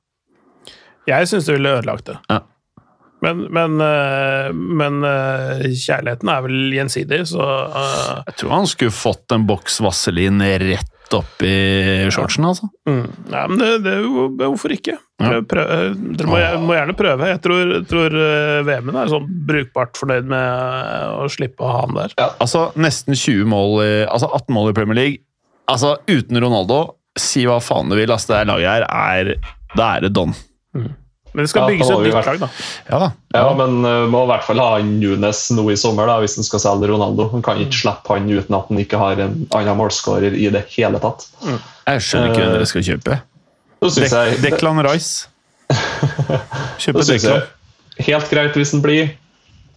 Jeg syns det ville ødelagt det. Ja. Men, men, eh, men eh, kjærligheten er vel gjensidig, så uh, Jeg tror han skulle fått en boks Vaselin rett opp i shortsen, altså. mm. Nei, men det, det, hvorfor ikke? Ja. Prøv, prøv, dere må, må gjerne prøve. Jeg tror, tror eh, VM-en er sånn brukbart fornøyd med eh, å slippe å ha han der. Altså, nesten 20 mål i, altså 18 mål i Premier League. Altså, uten Ronaldo, si hva faen du vil, altså, det laget her er Da er det don. Men det skal Ja, bygges han et nytt lag, da. Ja da. Ja, men uh, må i hvert fall ha Nunes nå i sommer da, hvis han skal selge Ronaldo. Han kan ikke slippe han uten at han ikke har en annen målskårer i det hele tatt. Jeg skjønner ikke hvem dere skal kjøpe. Dek jeg, Declan Rice. Kjøpe Declan. helt greit hvis han blir.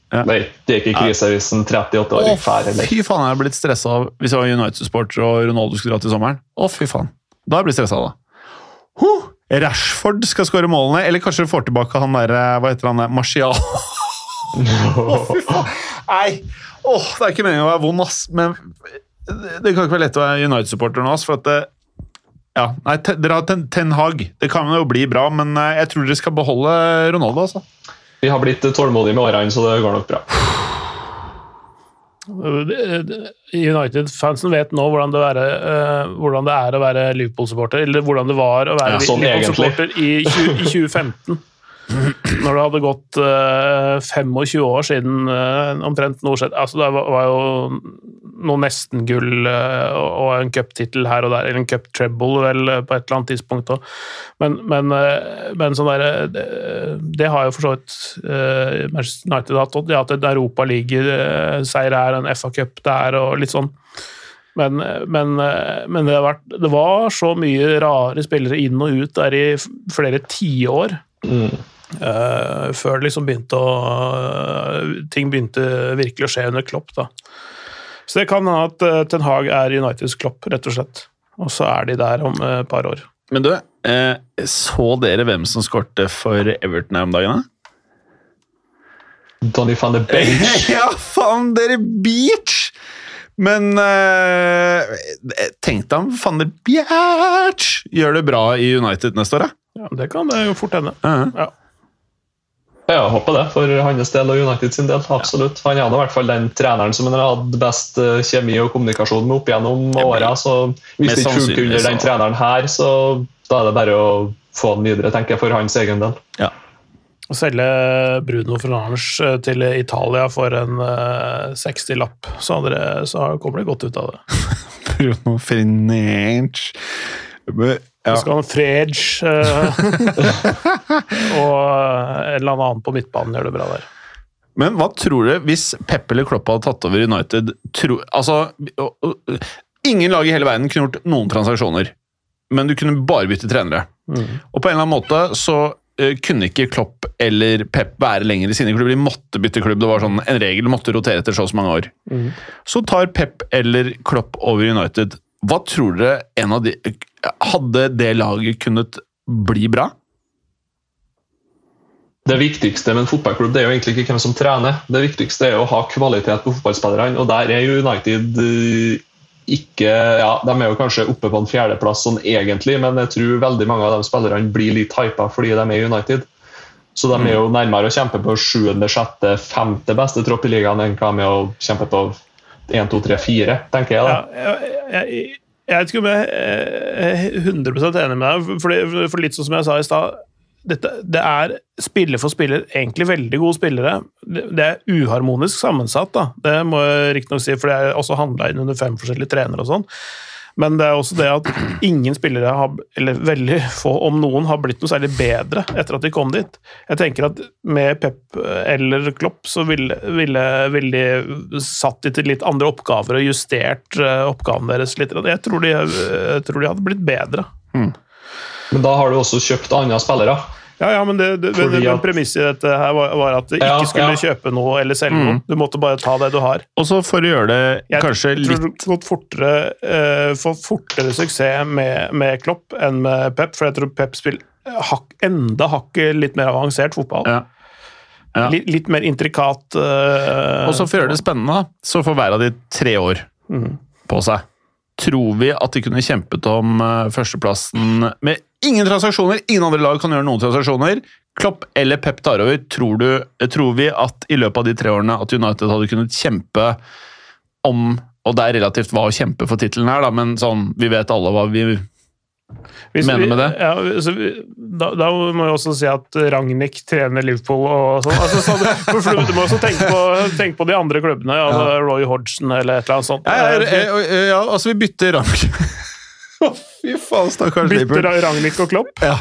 Ja. Nei, det er ikke krise hvis en 38 år er ferdig. fy faen, jeg er blitt stressa av hvis jeg var United-supporter og Ronaldo skulle dra til sommeren. Å, fy faen. Da er jeg blitt stressa, da. Huh! Rashford skal skåre målene, eller kanskje får tilbake han der Hva heter han der? Martial. Å, fy faen. Nei! Åh, det er ikke meningen å være vond, ass, men det kan ikke være lett å være United-supporter nå, ass, for at det, ja, nei, Dere har ten, ten Hag. Det kan jo bli bra, men eh, jeg tror dere skal beholde Ronaldo, altså. Vi har blitt tålmodige med årene, så det går nok bra. United-fansen vet nå hvordan det, er, eh, hvordan det er å være Liverpool-supporter, eller hvordan det var å være Ja, sånn Liverpool-supporter i, i 2015. Når det hadde gått uh, 25 år siden uh, omtrent skjedde. Altså, det var, var jo noe nesten-gull eh, og en cuptittel her og der, eller en cup-treble vel på et eller annet tidspunkt òg. Men, men, eh, men sånn der, eh, det, det har jo for så vidt Manchester United hatt. De har hatt en Europaliga-seier her, en FA-cup der og litt sånn. Men, men, men det, har vært, det var så mye rare spillere inn og ut der i flere tiår. Mm. Uh, før det liksom begynte å Ting begynte virkelig å skje under Klopp. da. Så det kan hende at eh, Ten Hag er Uniteds Klopp, rett og slett. Og så er de der om eh, et par år. Men du, eh, så dere hvem som skårte for Everton her om dagen? da? Donny van de Beach. ja, faen, dere beach! Men uh, tenk deg om van der Beach gjør det bra i United neste år, da. Ja, det kan det jo fort hende. Uh Ja. Ja, jeg håper det for hans del og United sin del. absolutt. Han er i hvert fall den treneren som han har hatt best eh, kjemi og kommunikasjon med opp gjennom åra. Så hvis det ikke funker under den treneren her, så da er det bare å få han videre, tenker jeg, for hans egen del. Ja. Å selge Bruno Fernandes eh, til Italia for en eh, 60-lapp, så, så kommer det godt ut av det. Bruno Fernandes ja. Så skal han Fredge eh, og en eller annen på midtbanen gjør det bra der. Men hva tror du hvis Pep eller Klopp hadde tatt over United tro, altså, Ingen lag i hele verden kunne gjort noen transaksjoner, men du kunne bare bytte trenere. Og på en eller annen måte så eh, kunne ikke Klopp eller Pep være lenger i sine klubber. De måtte bytte klubb. Det var sånn en regel, de måtte rotere etter så og så mange år. Så tar Pep eller Klopp over United. Hva tror dere en av de Hadde det laget kunnet bli bra? Det viktigste med en fotballklubb det er jo egentlig ikke hvem som trener. Det viktigste er å ha kvalitet på fotballspillerne, og der er jo United eh, ikke ja, De er jo kanskje oppe på en fjerdeplass sånn egentlig, men jeg tror veldig mange av de spillerne blir litt hypa fordi de er United. Så de er jo nærmere å kjempe på sjuende, sjette, femte beste tropp i ligaen enn hva med å kjempe på 1, 2, 3, 4, tenker jeg. da. Ja, jeg, jeg, jeg vet ikke om jeg er 100% enig med deg, for, for litt sånn som jeg sa i stad det er spiller for spiller egentlig veldig gode spillere. Det, det er uharmonisk sammensatt, da. det må jeg riktignok si, for det er også handla inn under fem forskjellige trenere og sånn. Men det er også det at ingen spillere, har, eller veldig få om noen, har blitt noe særlig bedre etter at de kom dit. Jeg tenker at med Pep eller Klopp så ville, ville, ville de satt de til litt andre oppgaver og justert eh, oppgaven deres litt. Jeg tror de, jeg tror de hadde blitt bedre. Men da har du også kjøpt andre spillere. Ja, ja, men det, det, det, det premisset i dette her var, var at du ikke Ja, skulle ja. kjøpe noe eller selge noe. Du måtte bare ta det du har. Og så for å gjøre det Jeg kanskje tror litt du fått fortere, uh, får fortere suksess med, med Klopp enn med Pep, for jeg tror Pep spiller hak, enda hakket litt mer avansert fotball. ja. Ja. Litt, litt mer intrikat. uh, Og så for å gjøre det spennende, så får hver av de tre år på seg. Tror vi at de kunne kjempet om eh, førsteplassen med ingen transaksjoner? Ingen andre lag kan gjøre noen transaksjoner. Klopp eller Pep tar over. Tror, du, tror vi at i løpet av de tre årene at United hadde kunnet kjempe om Og det er relativt hva å kjempe for tittelen her, da, men sånn, vi vet alle hva vi Hvis mener vi- med det? Ja, vi, da, da må jeg også si at Ragnhild trener Liverpool og sånn. Altså, så, for du må også tenke på, tenke på de andre klubbene. Altså Roy Hodgson eller et eller annet sånt. ja, ja, ja, ja, altså, vi bytter rang. Fy faen, stakkars Bytter av Ragnhild og Klopp. Ja,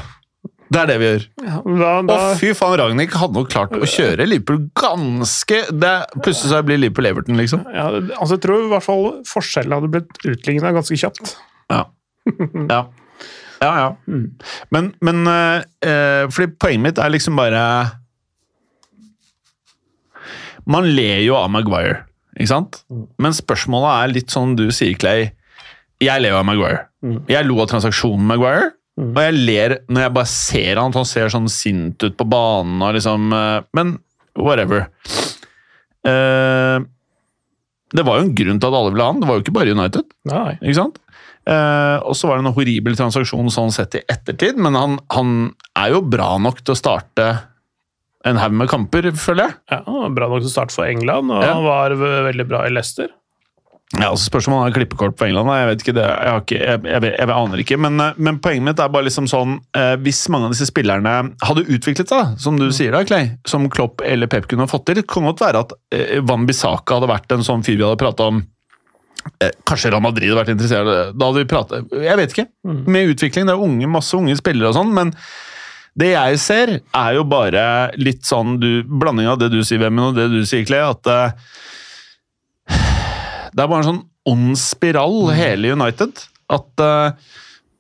det er det vi gjør. Da, Å, Og fy faen, Ragnhild hadde nok klart å kjøre Liverpool ganske det, Plutselig så blir Liverpool Everton, liksom. ja, altså, jeg tror i hvert fall forskjellen hadde blitt utligna ganske kjapt. Ja. Ja. Ja, ja. Men, men eh, eh, Fordi poenget mitt er liksom bare Man ler jo av Maguire, ikke sant? Men spørsmålet er litt sånn du sier, Clay. Jeg ler av Maguire. Jeg lo av transaksjonen Maguire. Og jeg ler når jeg bare ser han, at han ser sånn sint ut på banen og liksom eh, Men whatever. Uh, det var jo en grunn til at alle ville ha han. Det var jo ikke bare United. Nei. Ikke sant? Uh, og så var det en horribel transaksjon sånn sett i ettertid, men han, han er jo bra nok til å starte en haug med kamper, føler jeg. Ja, han var bra nok til å starte for England, og Ja. han var veldig bra i Leicester. Ja, altså Spørs om han har klippekort på England. Jeg vet ikke det, jeg, har ikke, jeg, jeg, jeg, aner ikke. Men, eh, men poenget mitt er bare liksom sånn eh, Hvis mange av disse spillerne hadde utviklet seg, som du sier da, Clay, som Klopp eller Pep kunne fått til, det kan godt være at eh, Van Bissaka hadde vært en sånn fyr vi hadde prata om eh, Kanskje Real Madrid hadde vært interessert. Da hadde vi pratet Jeg vet ikke. Med utvikling. Det er unge, masse unge spillere og sånn, men det jeg ser, er jo bare litt sånn du, blanding av det du sier, Vemmen, og det du sier, Clay, at eh, det er bare en sånn ond spiral, hele United. At uh,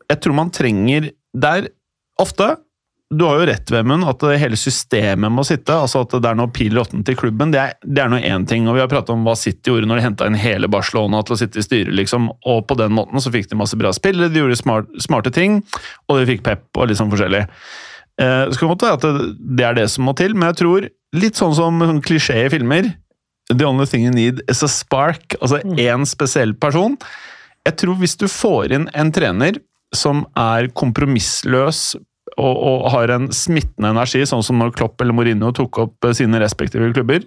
jeg tror man trenger Det er ofte Du har jo rett, Vemund, at det hele systemet må sitte. altså At det er noe pil råtten til klubben. Det er, det er nå én ting. og Vi har pratet om hva City gjorde når de henta inn hele Barcelona til å sitte i styret. liksom, og På den måten så fikk de masse bra spillere, de gjorde smart, smarte ting, og de fikk pep og litt sånn forskjellig. Eh, det skal godt være at det, det er det som må til, men jeg tror, litt sånn som sånn klisjé i filmer The only thing you need is a spark. Altså én spesiell person. Jeg tror hvis du får inn en trener som er kompromissløs og, og har en smittende energi, sånn som når Klopp eller Mourinho tok opp eh, sine respektive klubber,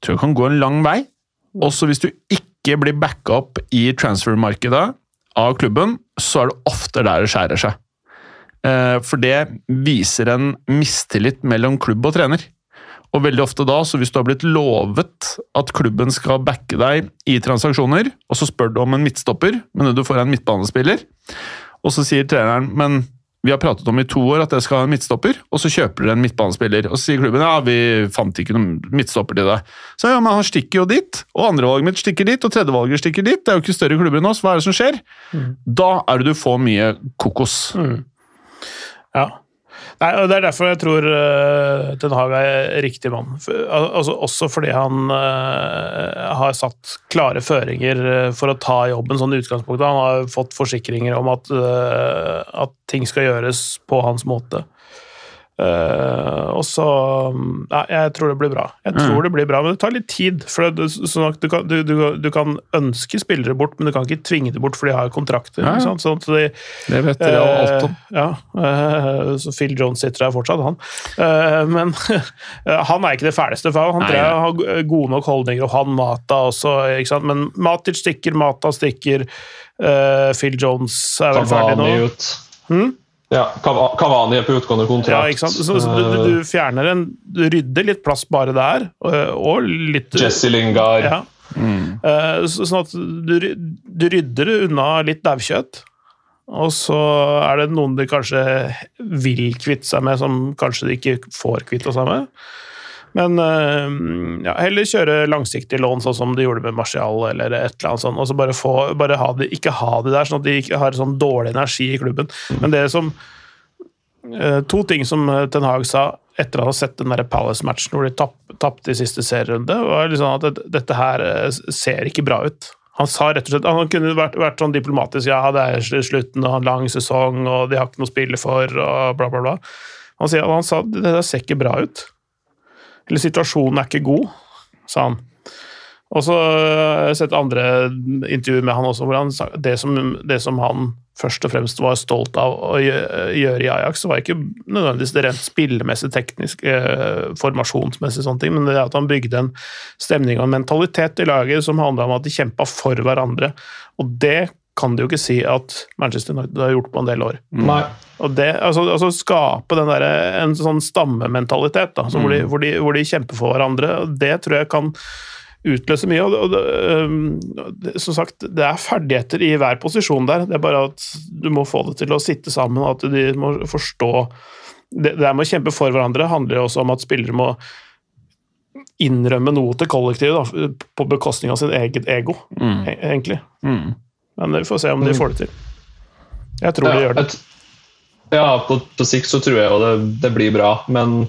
tror jeg kan gå en lang vei. Også hvis du ikke blir backa opp i transfermarkedet av klubben, så er det ofte der det skjærer seg. Eh, For det viser en mistillit mellom klubb og trener. Og veldig ofte da, så hvis du har blitt lovet at klubben skal backe deg i transaksjoner, og så spør du om en midtstopper, men du får en midtbanespiller, og så sier treneren men vi har pratet om i to år at jeg skal ha en midtstopper, og så kjøper dere en midtbanespiller. Og så sier klubben ja, vi fant ikke noen midtstopper til deg. Så ja, men han stikker jo dit, og andrevalget mitt stikker dit, og tredjevalget stikker dit. Det er jo ikke større klubber enn oss, hva er det som skjer? Da er det du får mye kokos. Ja. Nei, og Det er derfor jeg tror uh, Ten Hag er riktig mann. For, altså, også fordi han uh, har satt klare føringer uh, for å ta jobben sånn i utgangspunktet. Han har fått forsikringer om at, uh, at ting skal gjøres på hans måte. Uh, og så Nei, jeg tror det blir bra. Jeg tror det blir bra, Men det tar litt tid. For det, sånn at du, kan, du, du, du kan ønske spillere bort, men du kan ikke tvinge dem bort, for de har kontrakter. Ja, ja. Sånn de, Det vet dere jo alt om. Ja, uh, så Phil Jones sitter der fortsatt, han. Eh, men han er ikke det fæleste, for han Nei, tror jeg nei. har gode nok holdninger, og han Mata også, ikke sant. Men Matic stikker, Mata stikker, eh, Phil Jones er vel ferdig nå. Ut. ut. Ja, Kavani er på utgående kontrakt. Ja, ikke sant? Så, så du, du- du fjerner en Du rydder litt plass bare der, og, og litt Eh, Jesse Lingard. Ja. Mm. så, sånn at du, du rydder unna litt daukjøtt, og så er det noen de kanskje vil kvitte seg med, som kanskje de ikke får kvitte seg med. Men eh, ja, heller kjøre langsiktig lån, sånn som de gjorde med Martial, eller et eller annet sånt, og så bare, få, bare ha det, ikke ha det der, sånn at de ikke har sånn dårlig energi i klubben. Men det som eh, To ting som eh, Ten Hag sa etter å ha sett den Palace-matchen hvor de tapp- i siste serierunde, var liksom at dette her ser ikke bra ut. Han sa rett og slett, han kunne vært, vært sånn diplomatisk ja, det er slutten av en lang sesong, og de har ikke noe å spille for, og bla, bla, bla. Han, sier, han sa det der ser ikke bra ut. Eller situasjonen er ikke god, sa han. Og så har jeg sett andre intervjuer med han også, hvor han det som, det som han først og fremst var stolt av å gjøre i Ajax, så var ikke nødvendigvis det rent spillemessig, teknisk, eh, formasjonsmessig, sånne ting, men det at han bygde en stemning og en mentalitet i laget som handla om at de kjempa for hverandre. Og det kan de jo ikke si at Manchester United har gjort på en del år. Nei. Og det, altså, altså skape den der, en sånn stammementalitet, da, så hvor, de, hvor, de, hvor de kjemper for hverandre, og det tror jeg kan utløse mye. Og det, og det, som sagt, det er ferdigheter i hver posisjon der, det er bare at du må få det til å sitte sammen, og at de må forstå Det, det der med å kjempe for hverandre handler jo også om at spillere må innrømme noe til kollektivet, da, på bekostning av sin eget ego, mm. egentlig. Mm. Men vi får se om de får det til. Jeg tror de gjør det. et- Ja, på, på sikt så tror jeg jo det, det blir bra, men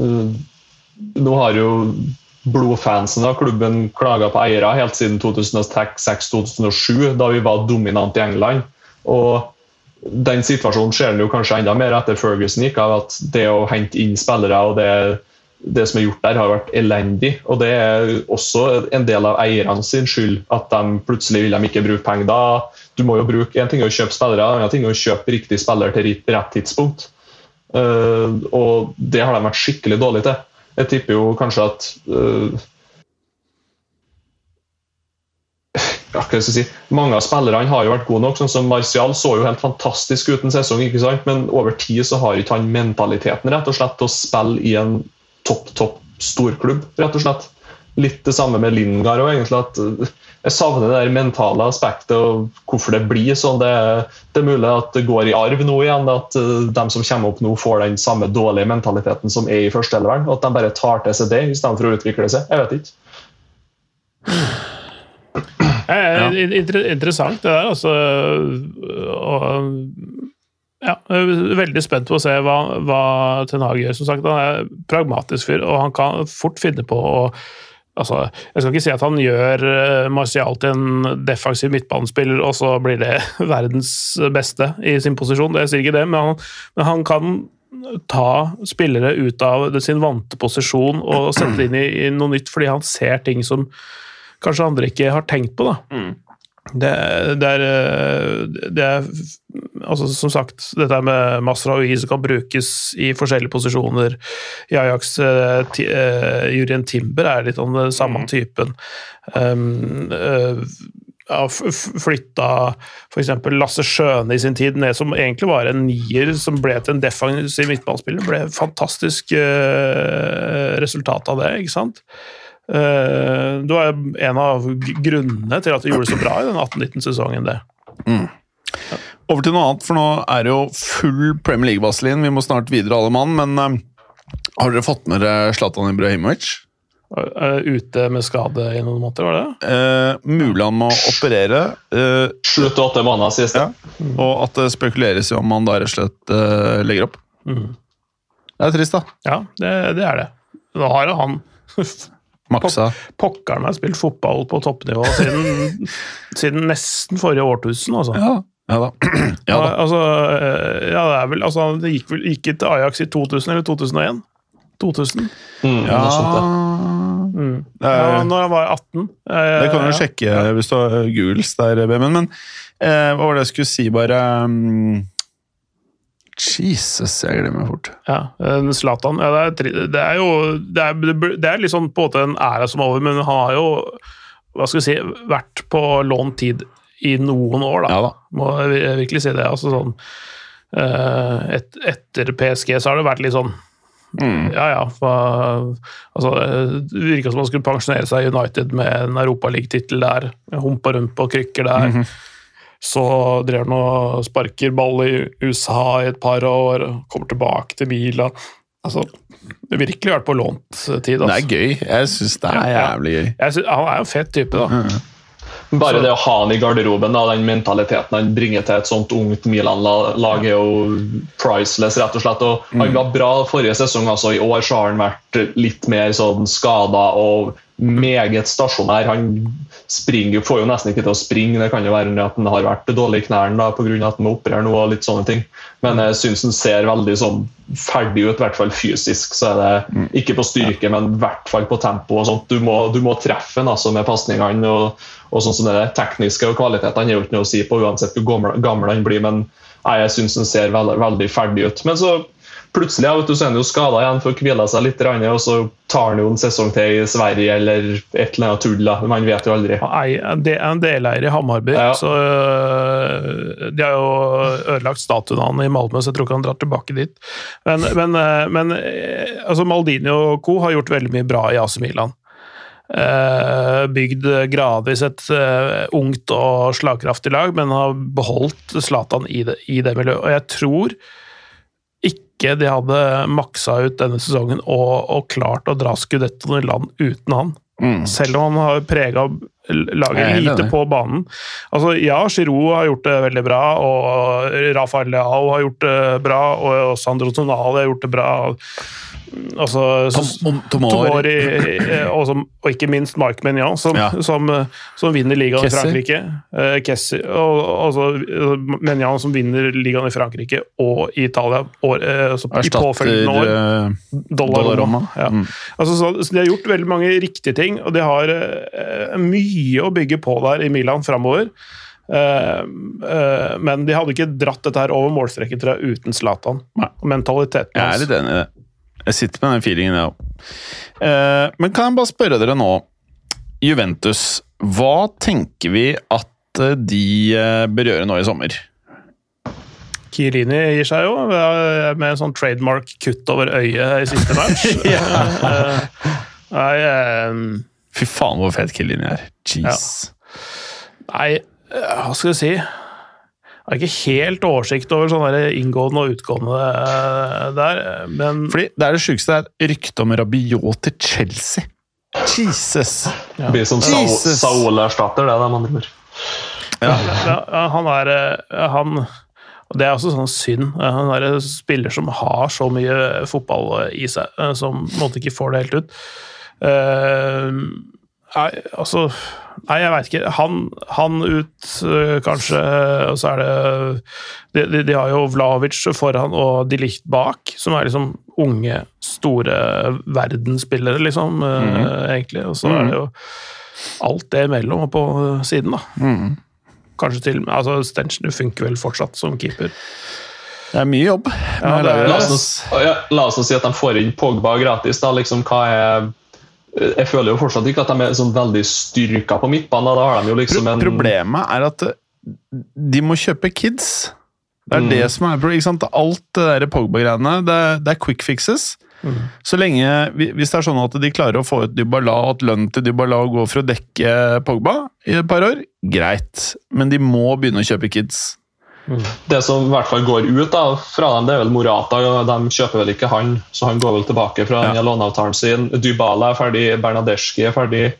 uh, nå har jo blodfansen av klubben klaga på eiere helt siden 2006-2007, da vi var dominant i England. Og den situasjonen ser en jo kanskje enda mer etter Ferguson gikk av at det å hente inn spillere og det, det som er gjort der, har vært elendig. Og det er også en del av eierne sin skyld at de plutselig vil de ikke bruke penger. Da, du må jo bruke, En ting er å kjøpe spillere, en annen ting er å kjøpe riktig spiller til rett- tidspunkt. Uh, og det har de vært skikkelig dårlige til. Jeg tipper jo kanskje at uh, ja, hva skal jeg si? Mange av spillerne har jo vært gode nok. sånn som Martial så jo helt fantastisk ut en sesong, ikke sant? men over tid så har ikke han mentaliteten rett og slett til å spille i en topp, topp storklubb. rett og slett. Litt det samme med Lingard òg, egentlig. at eh, Jeg savner det der mentale aspektet og hvorfor det blir sånn. Det, det er mulig at det går i arv nå igjen, at eh, de som kommer opp nå, får den samme dårlige mentaliteten som er i førsteelveren. og At de bare tar til seg det istedenfor å utvikle seg. Jeg vet ikke. Ja. Interessant det der, altså. Og, ja, jeg er veldig spent på å se hva, hva Ten Hag gjør. Som sagt, han er pragmatisk fyr, og han kan fort finne på å altså, Jeg skal ikke si at han gjør eh, Martial til en defensiv midtbanespiller, og så blir det verdens beste i sin posisjon. Jeg sier ikke det, men han, men han kan ta spillere ut av sin vante posisjon og sette det inn i, i noe nytt, fordi han ser ting som kanskje andre ikke har tenkt på. da. Det, det, er, eh, det er altså Som sagt, dette med Masraoui som kan brukes i forskjellige posisjoner. I Ajax uh, Jurien Timber er litt av den samme typen. Um, uh, flytta f.eks. Lasse Sjøne i sin tid ned, som egentlig var en nier som ble til en defensiv midtbanespiller. ble fantastisk uh, resultat av det, ikke sant? Eh, det var en av grunnene til at de gjorde det så bra i den 18-19-sesongen. det. Over til noe annet, for nå er det jo full Premier League-vaselin. Vi må snart videre, alle mann. Men eh, har dere fått med dere Zlatan Ibrahimovic? Ute med skade i noen måneder, var det det? Eh, mulig han må operere, eh, åtte måneder sist. Ja. og at det spekuleres i om han da rett og slett eh, legger opp. Mm. Det er trist, da. Ja, det, det er det. Da har jo han Maksa. Pokkeren meg spilt fotball på toppnivå siden, siden nesten forrige årtusen, altså. Ja. ja da. Ja da. Altså, eh, ja, det er vel, altså, det gikk vel ikke til Ajax i 2000 eller 2001? 2000. Mm, Ja. Mm. er, Ja, når jeg var 18. Eh, det kan du ja. sjekke hvis du har Googles der, Bemen. Men eh, hva var det jeg skulle si, bare um, Jesus, jeg glemmer fort. Ja, eh, Zlatan ja, det, er, det er jo det er, det er liksom på en måte en æra som er over, men han har jo hva skal vi si, vært på lånt tid i noen år, da. Ja da. Må jeg virkelig si det. Altså sånn eh, et, Etter PSG så har det vært litt sånn Mm. Ja, ja. For, altså, det virka som han skulle pensjonere seg i United med en europaligatittel der. Humpa rundt på krykker der. Mhm. Så drev han og sparker ball i USA i et par år, kommer tilbake til Milan. Altså, det virkelig vært på lånt tid. Det Altså. er gøy. Jeg syns det er jævlig gøy. Jeg synes, han er en fet type, da. Bare Så- det å ha han i garderoben, da, den mentaliteten han bringer til et sånt ungt Milan-lag, er jo priceless, rett og slett. Og Han var bra forrige sesong, altså. I år så har han vært litt mer sånn skada og meget stasjonær. Han springer, får jo nesten ikke til å springe. Det kan jo være at han har vært dårlig i knærne pga. at han må operere nå og litt sånne ting. Men jeg syns han ser veldig sånn ferdig ut, i hvert fall fysisk. Så er det ikke på styrke, men i hvert fall på tempo og sånt. Du må, du må treffe han altså, med pasningene. og og sånn som det er. Tekniske og kvalitetene er jo ikke noe å si på uansett hvor gammel, gammel han blir, men jeg syns han ser veldig, veldig ferdig ut. Men så plutselig ja, vet du, så er han jo skada igjen for å hvile seg litt, og så tar han jo en sesong til i Sverige eller et eller annet tull. da. Man vet jo aldri. Nei, det er en deleier i Hammarby, Ja. så øh, de har jo ødelagt statuen hans i Malmö, så jeg tror ikke han drar tilbake dit. Men, men, øh, men øh, altså Maldini og co. har gjort veldig mye bra i AC Milan. Bygd gradvis et ungt og slagkraftig lag, men har beholdt Zlatan i det, i det miljøet. Og jeg tror ikke de hadde maksa ut denne sesongen og, og klart å dra skudettoen i land uten han. Mm. Selv om han har prega laget lite på banen. Altså, ja, Giroud har gjort det veldig bra, og Rafael Leao har gjort det bra, og Sandro Tonali har gjort det bra. Altså, Tom, om, Tomori. Tomori, eh, og, som, og ikke minst Mark Mignon, som, Ja. som, som vinner ligaen Kessi. i Frankrike. Uh, Kessi, og altså Mignon som vinner ligaen i Frankrike og i Italia år, uh, altså, i påfølgende år. dollar Dollaroma. Dollaroma. Ja. Mm. Altså, så, så de har gjort veldig mange riktige ting, og de har uh, mye å bygge på der i Milan framover. Uh, uh, men de hadde ikke dratt dette her over målstreken tror jeg, uten Zlatan. Mentaliteten mentaliteten Jeg er hans. litt enig i det. Jeg sitter med den feelingen, jeg òg. Eh, men kan jeg bare spørre dere nå Juventus, hva tenker vi at eh, de eh, bør gjøre nå i sommer? Kirini gir seg jo med en sånn trademark kutt over øyet i siste match. Nei, um... Fy faen, hvor fet Kirini er. Jeez. nei, eh, hva skal jeg si? Har ikke helt oversikt over sånne inngående og utgående eh, der, men Fordi det er det sjukeste, det er ryktet rykte om Rabiot til Chelsea. Jesus! ja. Blir som Jesus. Saul-erstatter, det, de andre ord. Ja, ja, han er eh, han og Det er også sånn synd. Eh, Han er en spiller som har så mye fotball i seg, som på en måte ikke får det helt ut. Eh, nei, altså Nei, jeg veit ikke. Han, han ut, eh, kanskje. Og så er det De, de, de har jo Vlavic foran og De Licht bak, som er liksom unge, store verdensspillere, liksom, eh, egentlig. Og så er det jo alt det imellom og på siden, da. Mm. Kanskje til altså Stenchner funker vel fortsatt som keeper. Det er mye jobb. Ja, det er- La oss, ja, la oss si at de får inn Pogba gratis. da, liksom hva er Jeg føler jo fortsatt ikke at de er sånn veldig styrka på midtbanen. Da har de jo liksom en Problemet er at eh, de må kjøpe kids. Det er Mm. det som er ikke sant? Alt det der Pogba-greiene, det, er- det er quick fixes. Så lenge, Hvis det er sånn at de klarer å få ut Dybala, og at lønnen til Dybala går for å dekke Pogba i et par år, greit. Men de må begynne å kjøpe kids. Det som i hvert fall går ut da, fra dem, det er vel Morata. De kjøper vel ikke han, så han går vel tilbake fra Ja. låneavtalen sin. Dybala er ferdig, Bernadeschi er ferdig.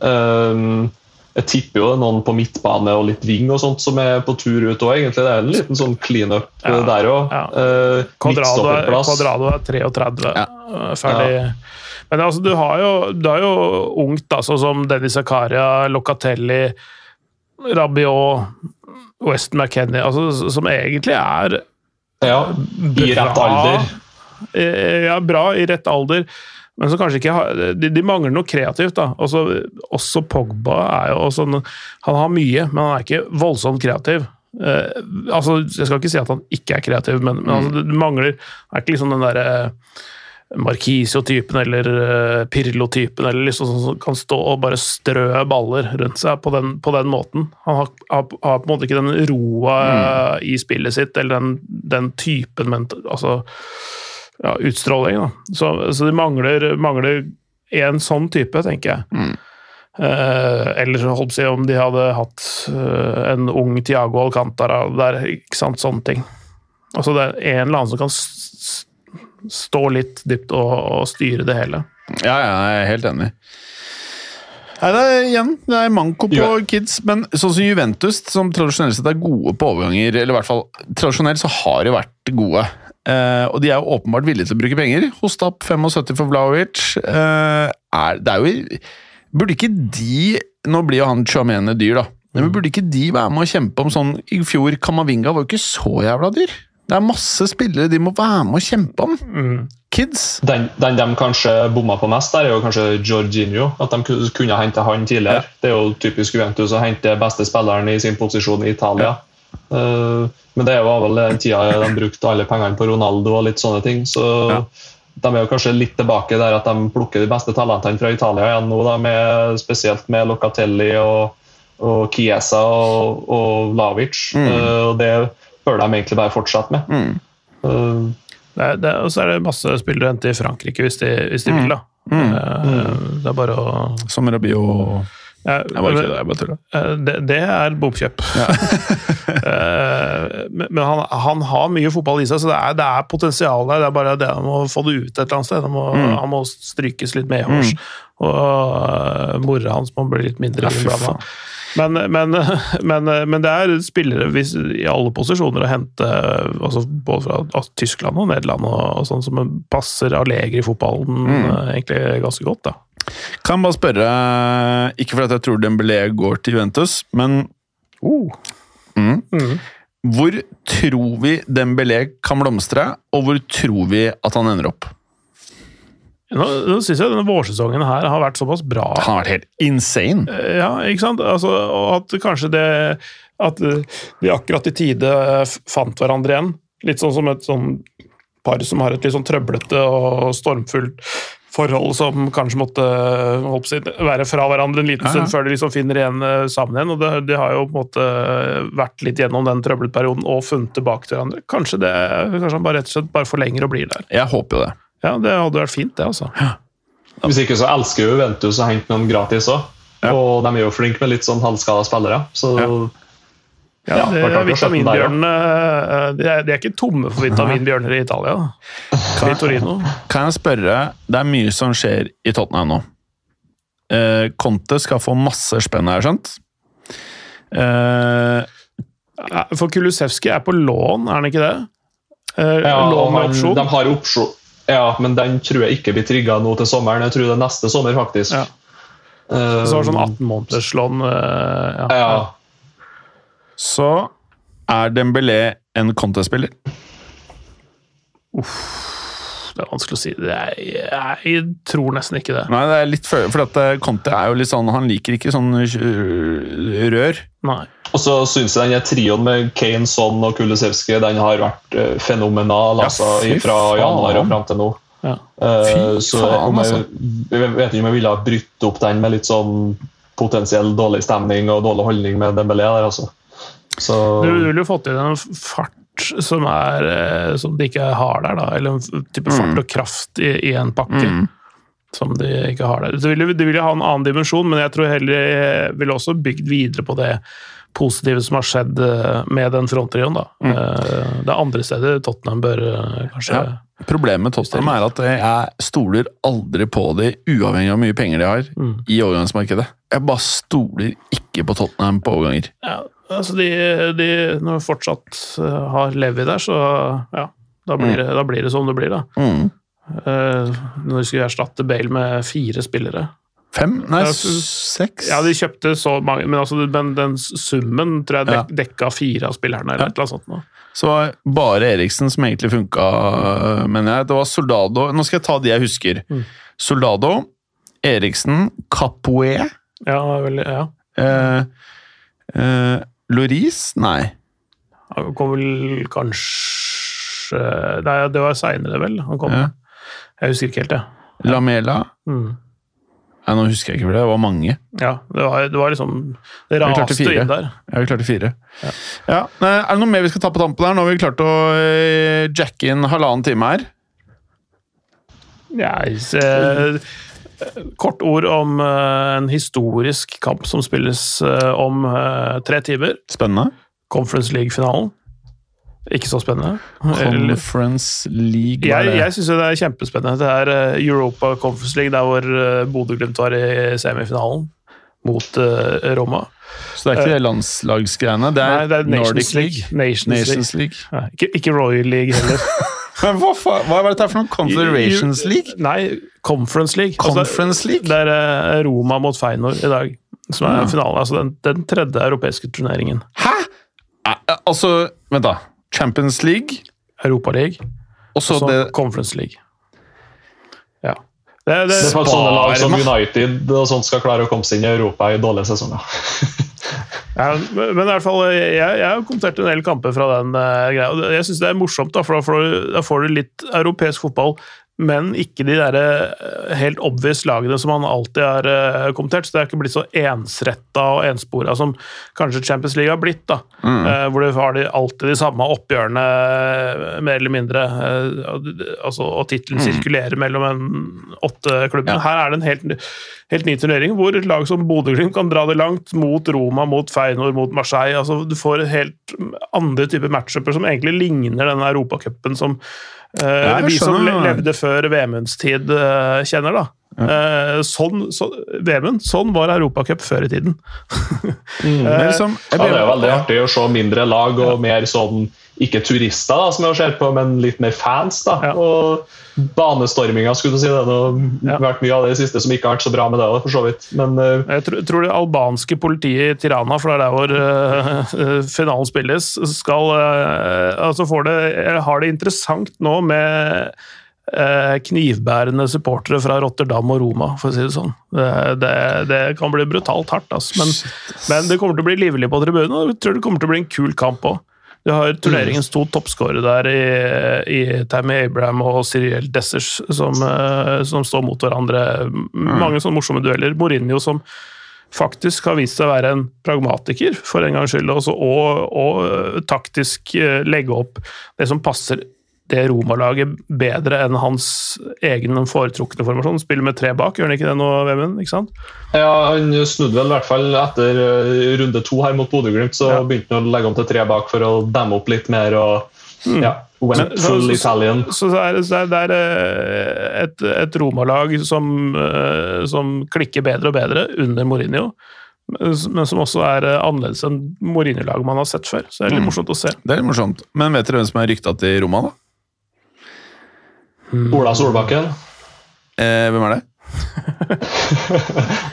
Um, jeg tipper jo det er noen på midtbane og litt ving og sånt som er på tur ut òg, egentlig. Det er en liten sånn cleanup Ja, eh, der òg. ja. Kvadrado, er, midtstopperplass. Er 33, Ja. ferdig. Ja. Men altså, du har jo, du har jo ungt, da, sånn som Dennis Zakaria, Locatelli, Rabiot, Weston McKennie, altså, som egentlig er Ja, I rett alder. Ja, bra i rett alder, men som kanskje ikke har De, de mangler noe kreativt, da. Også, også Pogba er jo sånn Han har mye, men han er ikke voldsomt kreativ. Uh, altså, Jeg skal ikke si at han ikke er kreativ, men, men altså, det mangler er ikke liksom den derre Markisio-typen eller uh, Pirlo-typen eller liksom sånn som kan stå og bare strø baller rundt seg på den, på den måten. Han har, har, har på en måte ikke den roa uh, i spillet sitt, eller den, den typen men, altså, ja, utstråling. Da. Så, så de mangler, mangler en sånn type, tenker jeg. Eh, eller holdt på å om de hadde hatt en ung Tiago Alcantara der, ikke sant, sånne ting. Altså det er en eller annen som kan stå litt dypt og, og styre det hele. Ja, ja, jeg er helt enig. Nei, det er igjen, det er manko på Ja. kids, men sånn som Juventus, som tradisjonelt sett er gode på overganger, eller i hvert fall tradisjonelt så har de vært gode. Eh, og de er jo åpenbart villige til å bruke penger. Hosta opp 75 for Vlaovic. Eh, er, det er jo Burde ikke de Nå blir jo han Chamene dyr, da. Men burde ikke de være med å kjempe om sånn I fjor, Kamavinga var jo ikke så jævla dyr. Det er masse spillere de må være med å kjempe om. Kids. Den, den de kanskje bomma på mest, der er jo kanskje Jorginho. At de kunne hente han tidligere. Det er jo typisk Juventus å hente beste spilleren i sin posisjon i Italia. Eh, men det var vel den tida de brukte alle pengene på Ronaldo og litt sånne ting. Så Ja. de er jo kanskje litt tilbake der at de plukker de beste talentene fra Italia igjen nå, da, med, spesielt med Locatelli og, og Chiesa og, og Lavic. Mm. og det bør de egentlig bare fortsette med. Eh, Det det, og så er det masse spillere du henter i Frankrike hvis de, hvis de vil, da. Eh, Det er bare å Som Rabiot Ja, Jeg bare kødder, jeg bare tuller. Eh, Det, det er bomkjøp. Ja. men men han, han har mye fotball i seg, så det er, det er potensial der. Det er bare det han må få det ut et eller annet sted. Han må, Mm. han må strykes litt medhårs. Og uh, mora hans må bli litt mindre Ja. Men, men, men, men det er spillere hvis, i alle posisjoner å hente, altså både fra altså, Tyskland og Nederland, og, og sånn som passer Allegri-fotballen Mm. eh, egentlig ganske godt. da. Kan bare spørre, ikke fordi jeg tror Dembélé går til Juventus, men oh. mm, Mm. hvor tror vi Dembélé kan blomstre, og hvor tror vi at han ender opp? Nå, nå syns jeg denne vårsesongen her har vært såpass bra. Det har vært helt insane. Ja, ikke sant? Altså, og at kanskje det At vi de akkurat i tide fant hverandre igjen. Litt sånn som et sånn par som har et litt sånn trøblete og stormfullt forhold som kanskje måtte si, være fra hverandre en liten Ja, ja. stund før de liksom finner igjen eh, sammen igjen. og det, De har jo på en måte vært litt gjennom den trøbletperioden og funnet tilbake til hverandre. Kanskje det, kanskje han bare rett og slett bare forlenger og blir der. Jeg håper jo det. Ja, Det hadde vært fint, det, altså. Hvis ikke så elsker jo Juventus å hente noen gratis òg. Ja. Og de er jo flinke med litt sånn halvskada spillere. Så Ja. Ja, Ja, det, det er ja. Vitaminbjørnene eh, de er, de er ikke tomme for vitaminbjørner i Italia. da. I Torino. Kan jeg spørre, det er mye som skjer i Tottenham nå. Eh, Conte skal få masse spenn, har jeg skjønt. Eh, For Kulusevski er på lån, er han ikke det? Eh, ja, lån med opsjon? de har opsjon. Ja, men den tror jeg ikke blir trigga nå til sommeren. Jeg tror det er neste sommer, faktisk. Ja. Eh, Så var det sånn 18 måneders lån. eh, ja. ja. så er Dembélé en Conte-spiller. Det er vanskelig å si. Det er, jeg tror nesten ikke det. Nei, det er litt for, for at eh, Conte er jo litt sånn Han liker ikke sånn øh, rør. Nei. Og så syns jeg den trioen med Kane, Son og Kulisevskij den har vært eh, fenomenal Ja, altså, fra januar og fram til nå. Ja. Eh, Fy så faen, jeg, altså. jeg vet ikke om jeg ville ha brytt opp den med litt sånn potensiell dårlig stemning og dårlig holdning med Dembélé der, altså. Så Du ville jo fått inn en fart som, er, eh, som de ikke har der, da. Eller en type fart og kraft i, i en pakke. Mm. Som de ikke har der. Det vil, de ville ha en annen dimensjon, men jeg tror heller jeg ville også bygd videre på det positive som har skjedd eh, med den fronttrioen. Mm. Eh, Det er andre steder Tottenham bør eh, kanskje Ja. Problemet med Tottenham er at jeg stoler aldri på de, uavhengig av hvor mye penger de har, Mm. i overgangsmarkedet. Jeg bare stoler ikke på Tottenham på overganger. Ja, altså de, de Når de fortsatt eh, har Levi der, så ja, da blir, det, da blir det som det blir, da. Mm. Uh, når de skulle erstatte Bale med fire spillere. Fem? Nei, seks? Ja, de kjøpte så mange, men, altså, men den summen tror jeg dek, dekka fire av spillerne, eller Ja. annet sånt. nå. Så var bare Eriksen som egentlig funka, mener jeg. Det var Soldado Nå skal jeg ta de jeg husker. Mm. Soldado, Eriksen, Capoe, Ja, vel, ja. eh, eh, Loris Nei. Han kom vel kanskje Nei, det var seinere, vel. Han kom. Ja. Jeg husker ikke helt, jeg. Lamela Mm. Nei, Nå husker jeg ikke, for det var mange. Ja, det var, det var liksom Det raste inn der. Ja, vi klarte fire. Ja. ja. Er det noe mer vi skal ta på tampen her? Nå har vi klart å eh, jacke inn halvannen time her. Ja, se, kort ord om eh, en historisk kamp som spilles eh, om eh, tre timer. Spennende. Conference League-finalen. Ikke så spennende. Conference League, Jeg, jeg syns det er kjempespennende. Det er Europa Conference League, der hvor Bodø-Glimt var i semifinalen mot Roma. Så det er ikke det landslagsgreiene? Det er, Nei, det er Nations Nordic League. Nations, Nations League. League. Nei, ikke, ikke Royal League heller. Men hva, hva var dette for noe? Confederations League? Nei, Conference League. Conference League? Det er eh, Roma mot Feinor i dag, som er Ja. finalen. Altså den, den tredje europeiske turneringen. Hæ?! Eh, Altså, vent da. Champions League, Europa League, og så Conference League. Det, det, Det er faktisk sånne lag som United og sånt skal klare å komme seg inn i Europa i dårlige sesonger. Ja, men men i hvert fall, jeg, jeg har kommentert en del kamper fra den uh, greia. Jeg syns det er morsomt, da, for da får, du, da får du litt europeisk fotball, men ikke de der eh, helt obvious lagene som han alltid har eh, kommentert. Så det er ikke blitt så ensretta og enspora som kanskje Champions League har blitt. da, Mm. Eh, Hvor du har de, alltid de samme oppgjørene, mer eller mindre. altså, og tittelen sirkulerer mellom en åtte klubber. Ja. Her er det en helt, helt ny turnering, hvor et lag som Bodø-Glimt kan dra det langt mot Roma, mot Feyenoord, mot Marseille. altså Du får helt andre typer matchuper som egentlig ligner denne europacupen som uh, vi som levde før Vemunds tid, eh, kjenner. da. Eh, sånn, så, Vemund, sånn var europacup før i tiden. mm, liksom, Ja, det er veldig artig å se mindre lag og mer sånn ikke turister, da, som jeg ser på, men litt mer fans. da, Ja. og Banestorminga, skulle du si. Det har Ja. vært mye av det i siste som ikke har vært så bra med det. for så vidt. Men uh, Jeg tror, tror det albanske politiet i Tirana, for det er der hvor uh, finalen spilles, skal eh, altså får det, har det interessant nå med eh, knivbærende supportere fra Rotterdam og Roma, for å si det sånn. Det, det, det kan bli brutalt hardt, altså. men, men det kommer til å bli livlig på tribunen, og jeg tror det kommer til å bli en kul kamp òg. Du har turneringens to toppskårere der i, i Tammy Abraham og Cyril Dessers, som, eh, som står mot hverandre. Mange sånne morsomme dueller. Mourinho som faktisk har vist seg å være en pragmatiker, for en gangs skyld, også, og, og eh, taktisk eh, legge opp det som passer det Roma-laget bedre enn hans egen foretrukne formasjon. Spiller med tre bak, gjør han ikke det nå, Vemund? Ikke sant? ja, han snudde vel i hvert fall etter eh, runde to her mot Bodø-Glimt. Så Ja. begynte han å legge om til tre bak for å demme opp litt mer. og ja, went Men- så- full så- Italian. Så det er, så det er eh, et, et Roma-lag som, eh, som klikker bedre og bedre under Mourinho, men som også er annerledes enn Mourinho-lag man har sett før. Så det er litt Mm. morsomt å se. Det er litt morsomt. Men vet dere hvem som er rykta til Roma, da? Ola Solbakken Eh, hvem er det?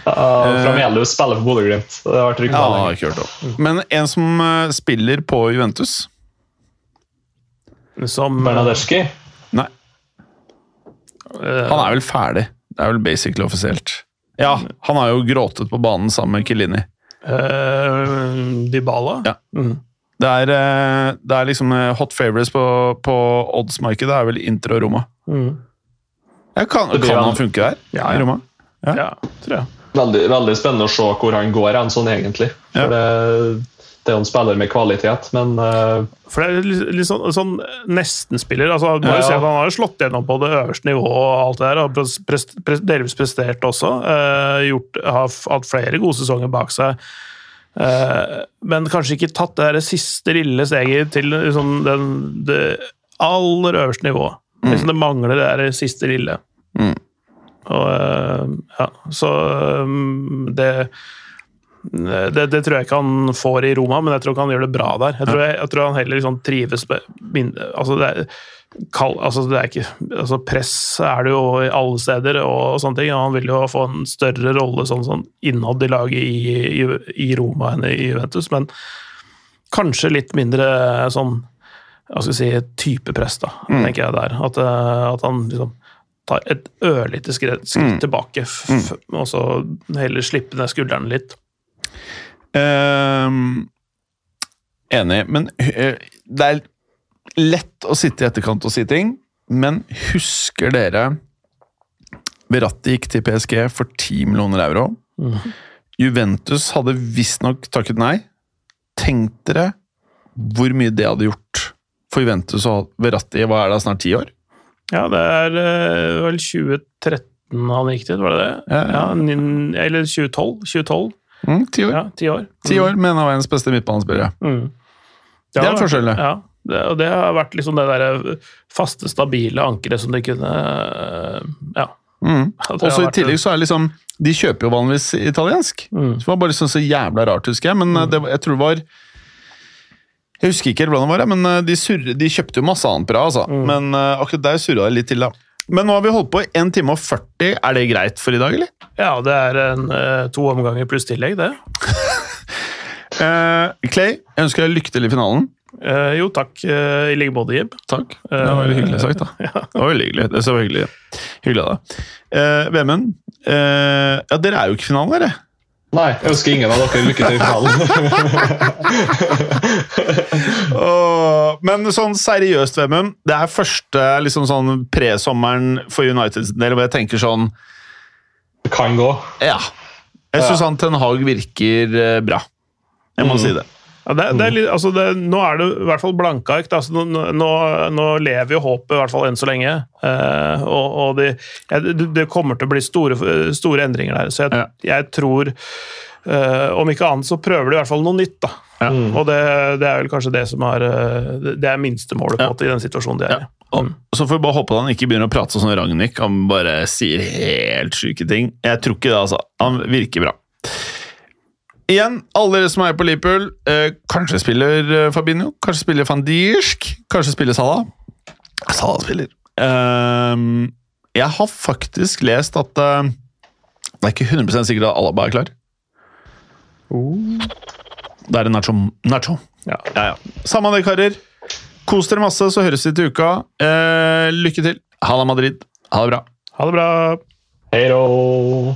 uh, fra Melhus spiller for Bodø-Glimt. Det har vært Ja, ikke hørt om. Men en som eh, spiller på Juventus Som, Bernadeschi. Nei, eh, han er vel ferdig. Det er vel basically offisielt. Ja, han har jo gråtet på banen sammen med Kilini. Uh, Dybala. Ja. Mm. Det er, eh, det er liksom eh, hot favorites på, på odds-markedet. Det er vel Inter og Roma. Mm. Ja, kan, Det kan han funke der? Ja, I. Roma? Ja. ja, tror jeg. Veldig, veldig spennende å se hvor han går hen sånn egentlig. Ja. For det, det er jo en spiller med kvalitet, men uh, For det er litt, litt sånn, sånn nestenspiller. altså Ja. si Han har jo slått gjennom på det øverste nivået og alt det der. og pres, pres, pres, delvis prestert også. Uh, gjort, har hatt flere gode sesonger bak seg. Uh, men kanskje ikke tatt det der siste lille steget til liksom den, det aller øverste nivået. Liksom det mangler det der siste lille. Mm. Og eh, ja, så um, det, det Det tror jeg ikke han får i Roma, men jeg tror ikke han gjør det bra der. Jeg tror, jeg, jeg tror han heller liksom trives med altså det, er, kall, altså det er ikke altså Press er det jo i alle steder, og sånne ting. Han vil jo få en større rolle sånn, sånn innad i laget i, i, i Roma enn i Juventus, men kanskje litt mindre sånn hva skal si, type press, da, tenker jeg der. At, eh, at han liksom tar et ørlite skritt, skritt tilbake, f f og så heller slippe ned skuldrene litt. Um, enig, men eh, det er lett å sitte i etterkant og si ting, men husker dere Verratti gikk til PSG for 10 millioner euro. Juventus hadde visstnok takket nei. Tenk dere hvor mye det hadde gjort for Juventus og Verratti. Hva er det, snart ti år? Ja, det er eh, vel 2013 han gikk dit, var det det? Ja, ja. ja eller 2012. 2012. Mm, ti år. Ja, ti år. Ti år med en av verdens beste midtbanespillere. Mm. Det er har vært- forskjellig. Ja, det, og det har vært liksom det der faste, stabile ankeret som de kunne eh, Ja. Mm. at det Og så har i tillegg så er liksom De kjøper jo vanligvis italiensk. Mm. Så det var bare sånn så jævla rart, husker jeg. Men eh, det, jeg tror det var Jeg husker ikke helt hvordan det var, men eh, de, surre, de kjøpte jo masse annet bra, altså. Mm. Men eh, akkurat der surra det litt til, da. Men nå har vi holdt på i 1 time og 40. Er det greit for i dag, eller? Ja, det er en, eh, to omganger pluss tillegg, det. uh, Clay, jeg ønsker deg lykke til i finalen. Uh, jo, takk Uh, i like måte, Jib. Takk. Det var veldig hyggelig sagt, da. Det var veldig hyggelig. Det så hyggelig, hyggelig av deg. Vemund, ja, dere er jo ikke i finalen, dere. Nei, jeg ønsker ingen av dere lykke til i finalen. Men sånn seriøst, Vemund. Det er første liksom sånn presommeren for Uniteds del hvor jeg tenker sånn Det kan gå. Ja. Jeg syns Ja. han Ten Hag virker eh, bra. Jeg må Mm. si det. Ja, det, det er litt, altså det, nå er det i hvert fall blanke ark. Altså, Nå, nå, nå lever jo håpet, i hvert fall enn så lenge. Eh, og og det, ja, det, kommer til å bli store, store endringer der. Så jeg, Ja. jeg tror eh, Om ikke annet så prøver de i hvert fall noe nytt. da. Ja. Og det, det er vel kanskje det som er eh, det- er minstemålet på Ja. i den situasjonen de er i. Ja. Mm. så får vi bare håpe at han ikke begynner å prate sånn som Ragnhild. Han bare sier helt sjuke ting. Jeg tror ikke det, altså. Han virker bra. Igjen, alle dere som er på Liverpool, eh, kanskje spiller eh, Fabinho, kanskje spiller van Dijk, kanskje spiller Salah. Salah spiller. Ehm, jeg har faktisk lest at eh, det er ikke 100% sikkert at Alaba er klar. Da er det Nacho. Nacho. Ja. Ja, ja. Samme det, karer. Kos dere masse, så høres vi til uka. Eh, lykke til. Ha det, Madrid. Ha det bra. Ha det bra. Hei då!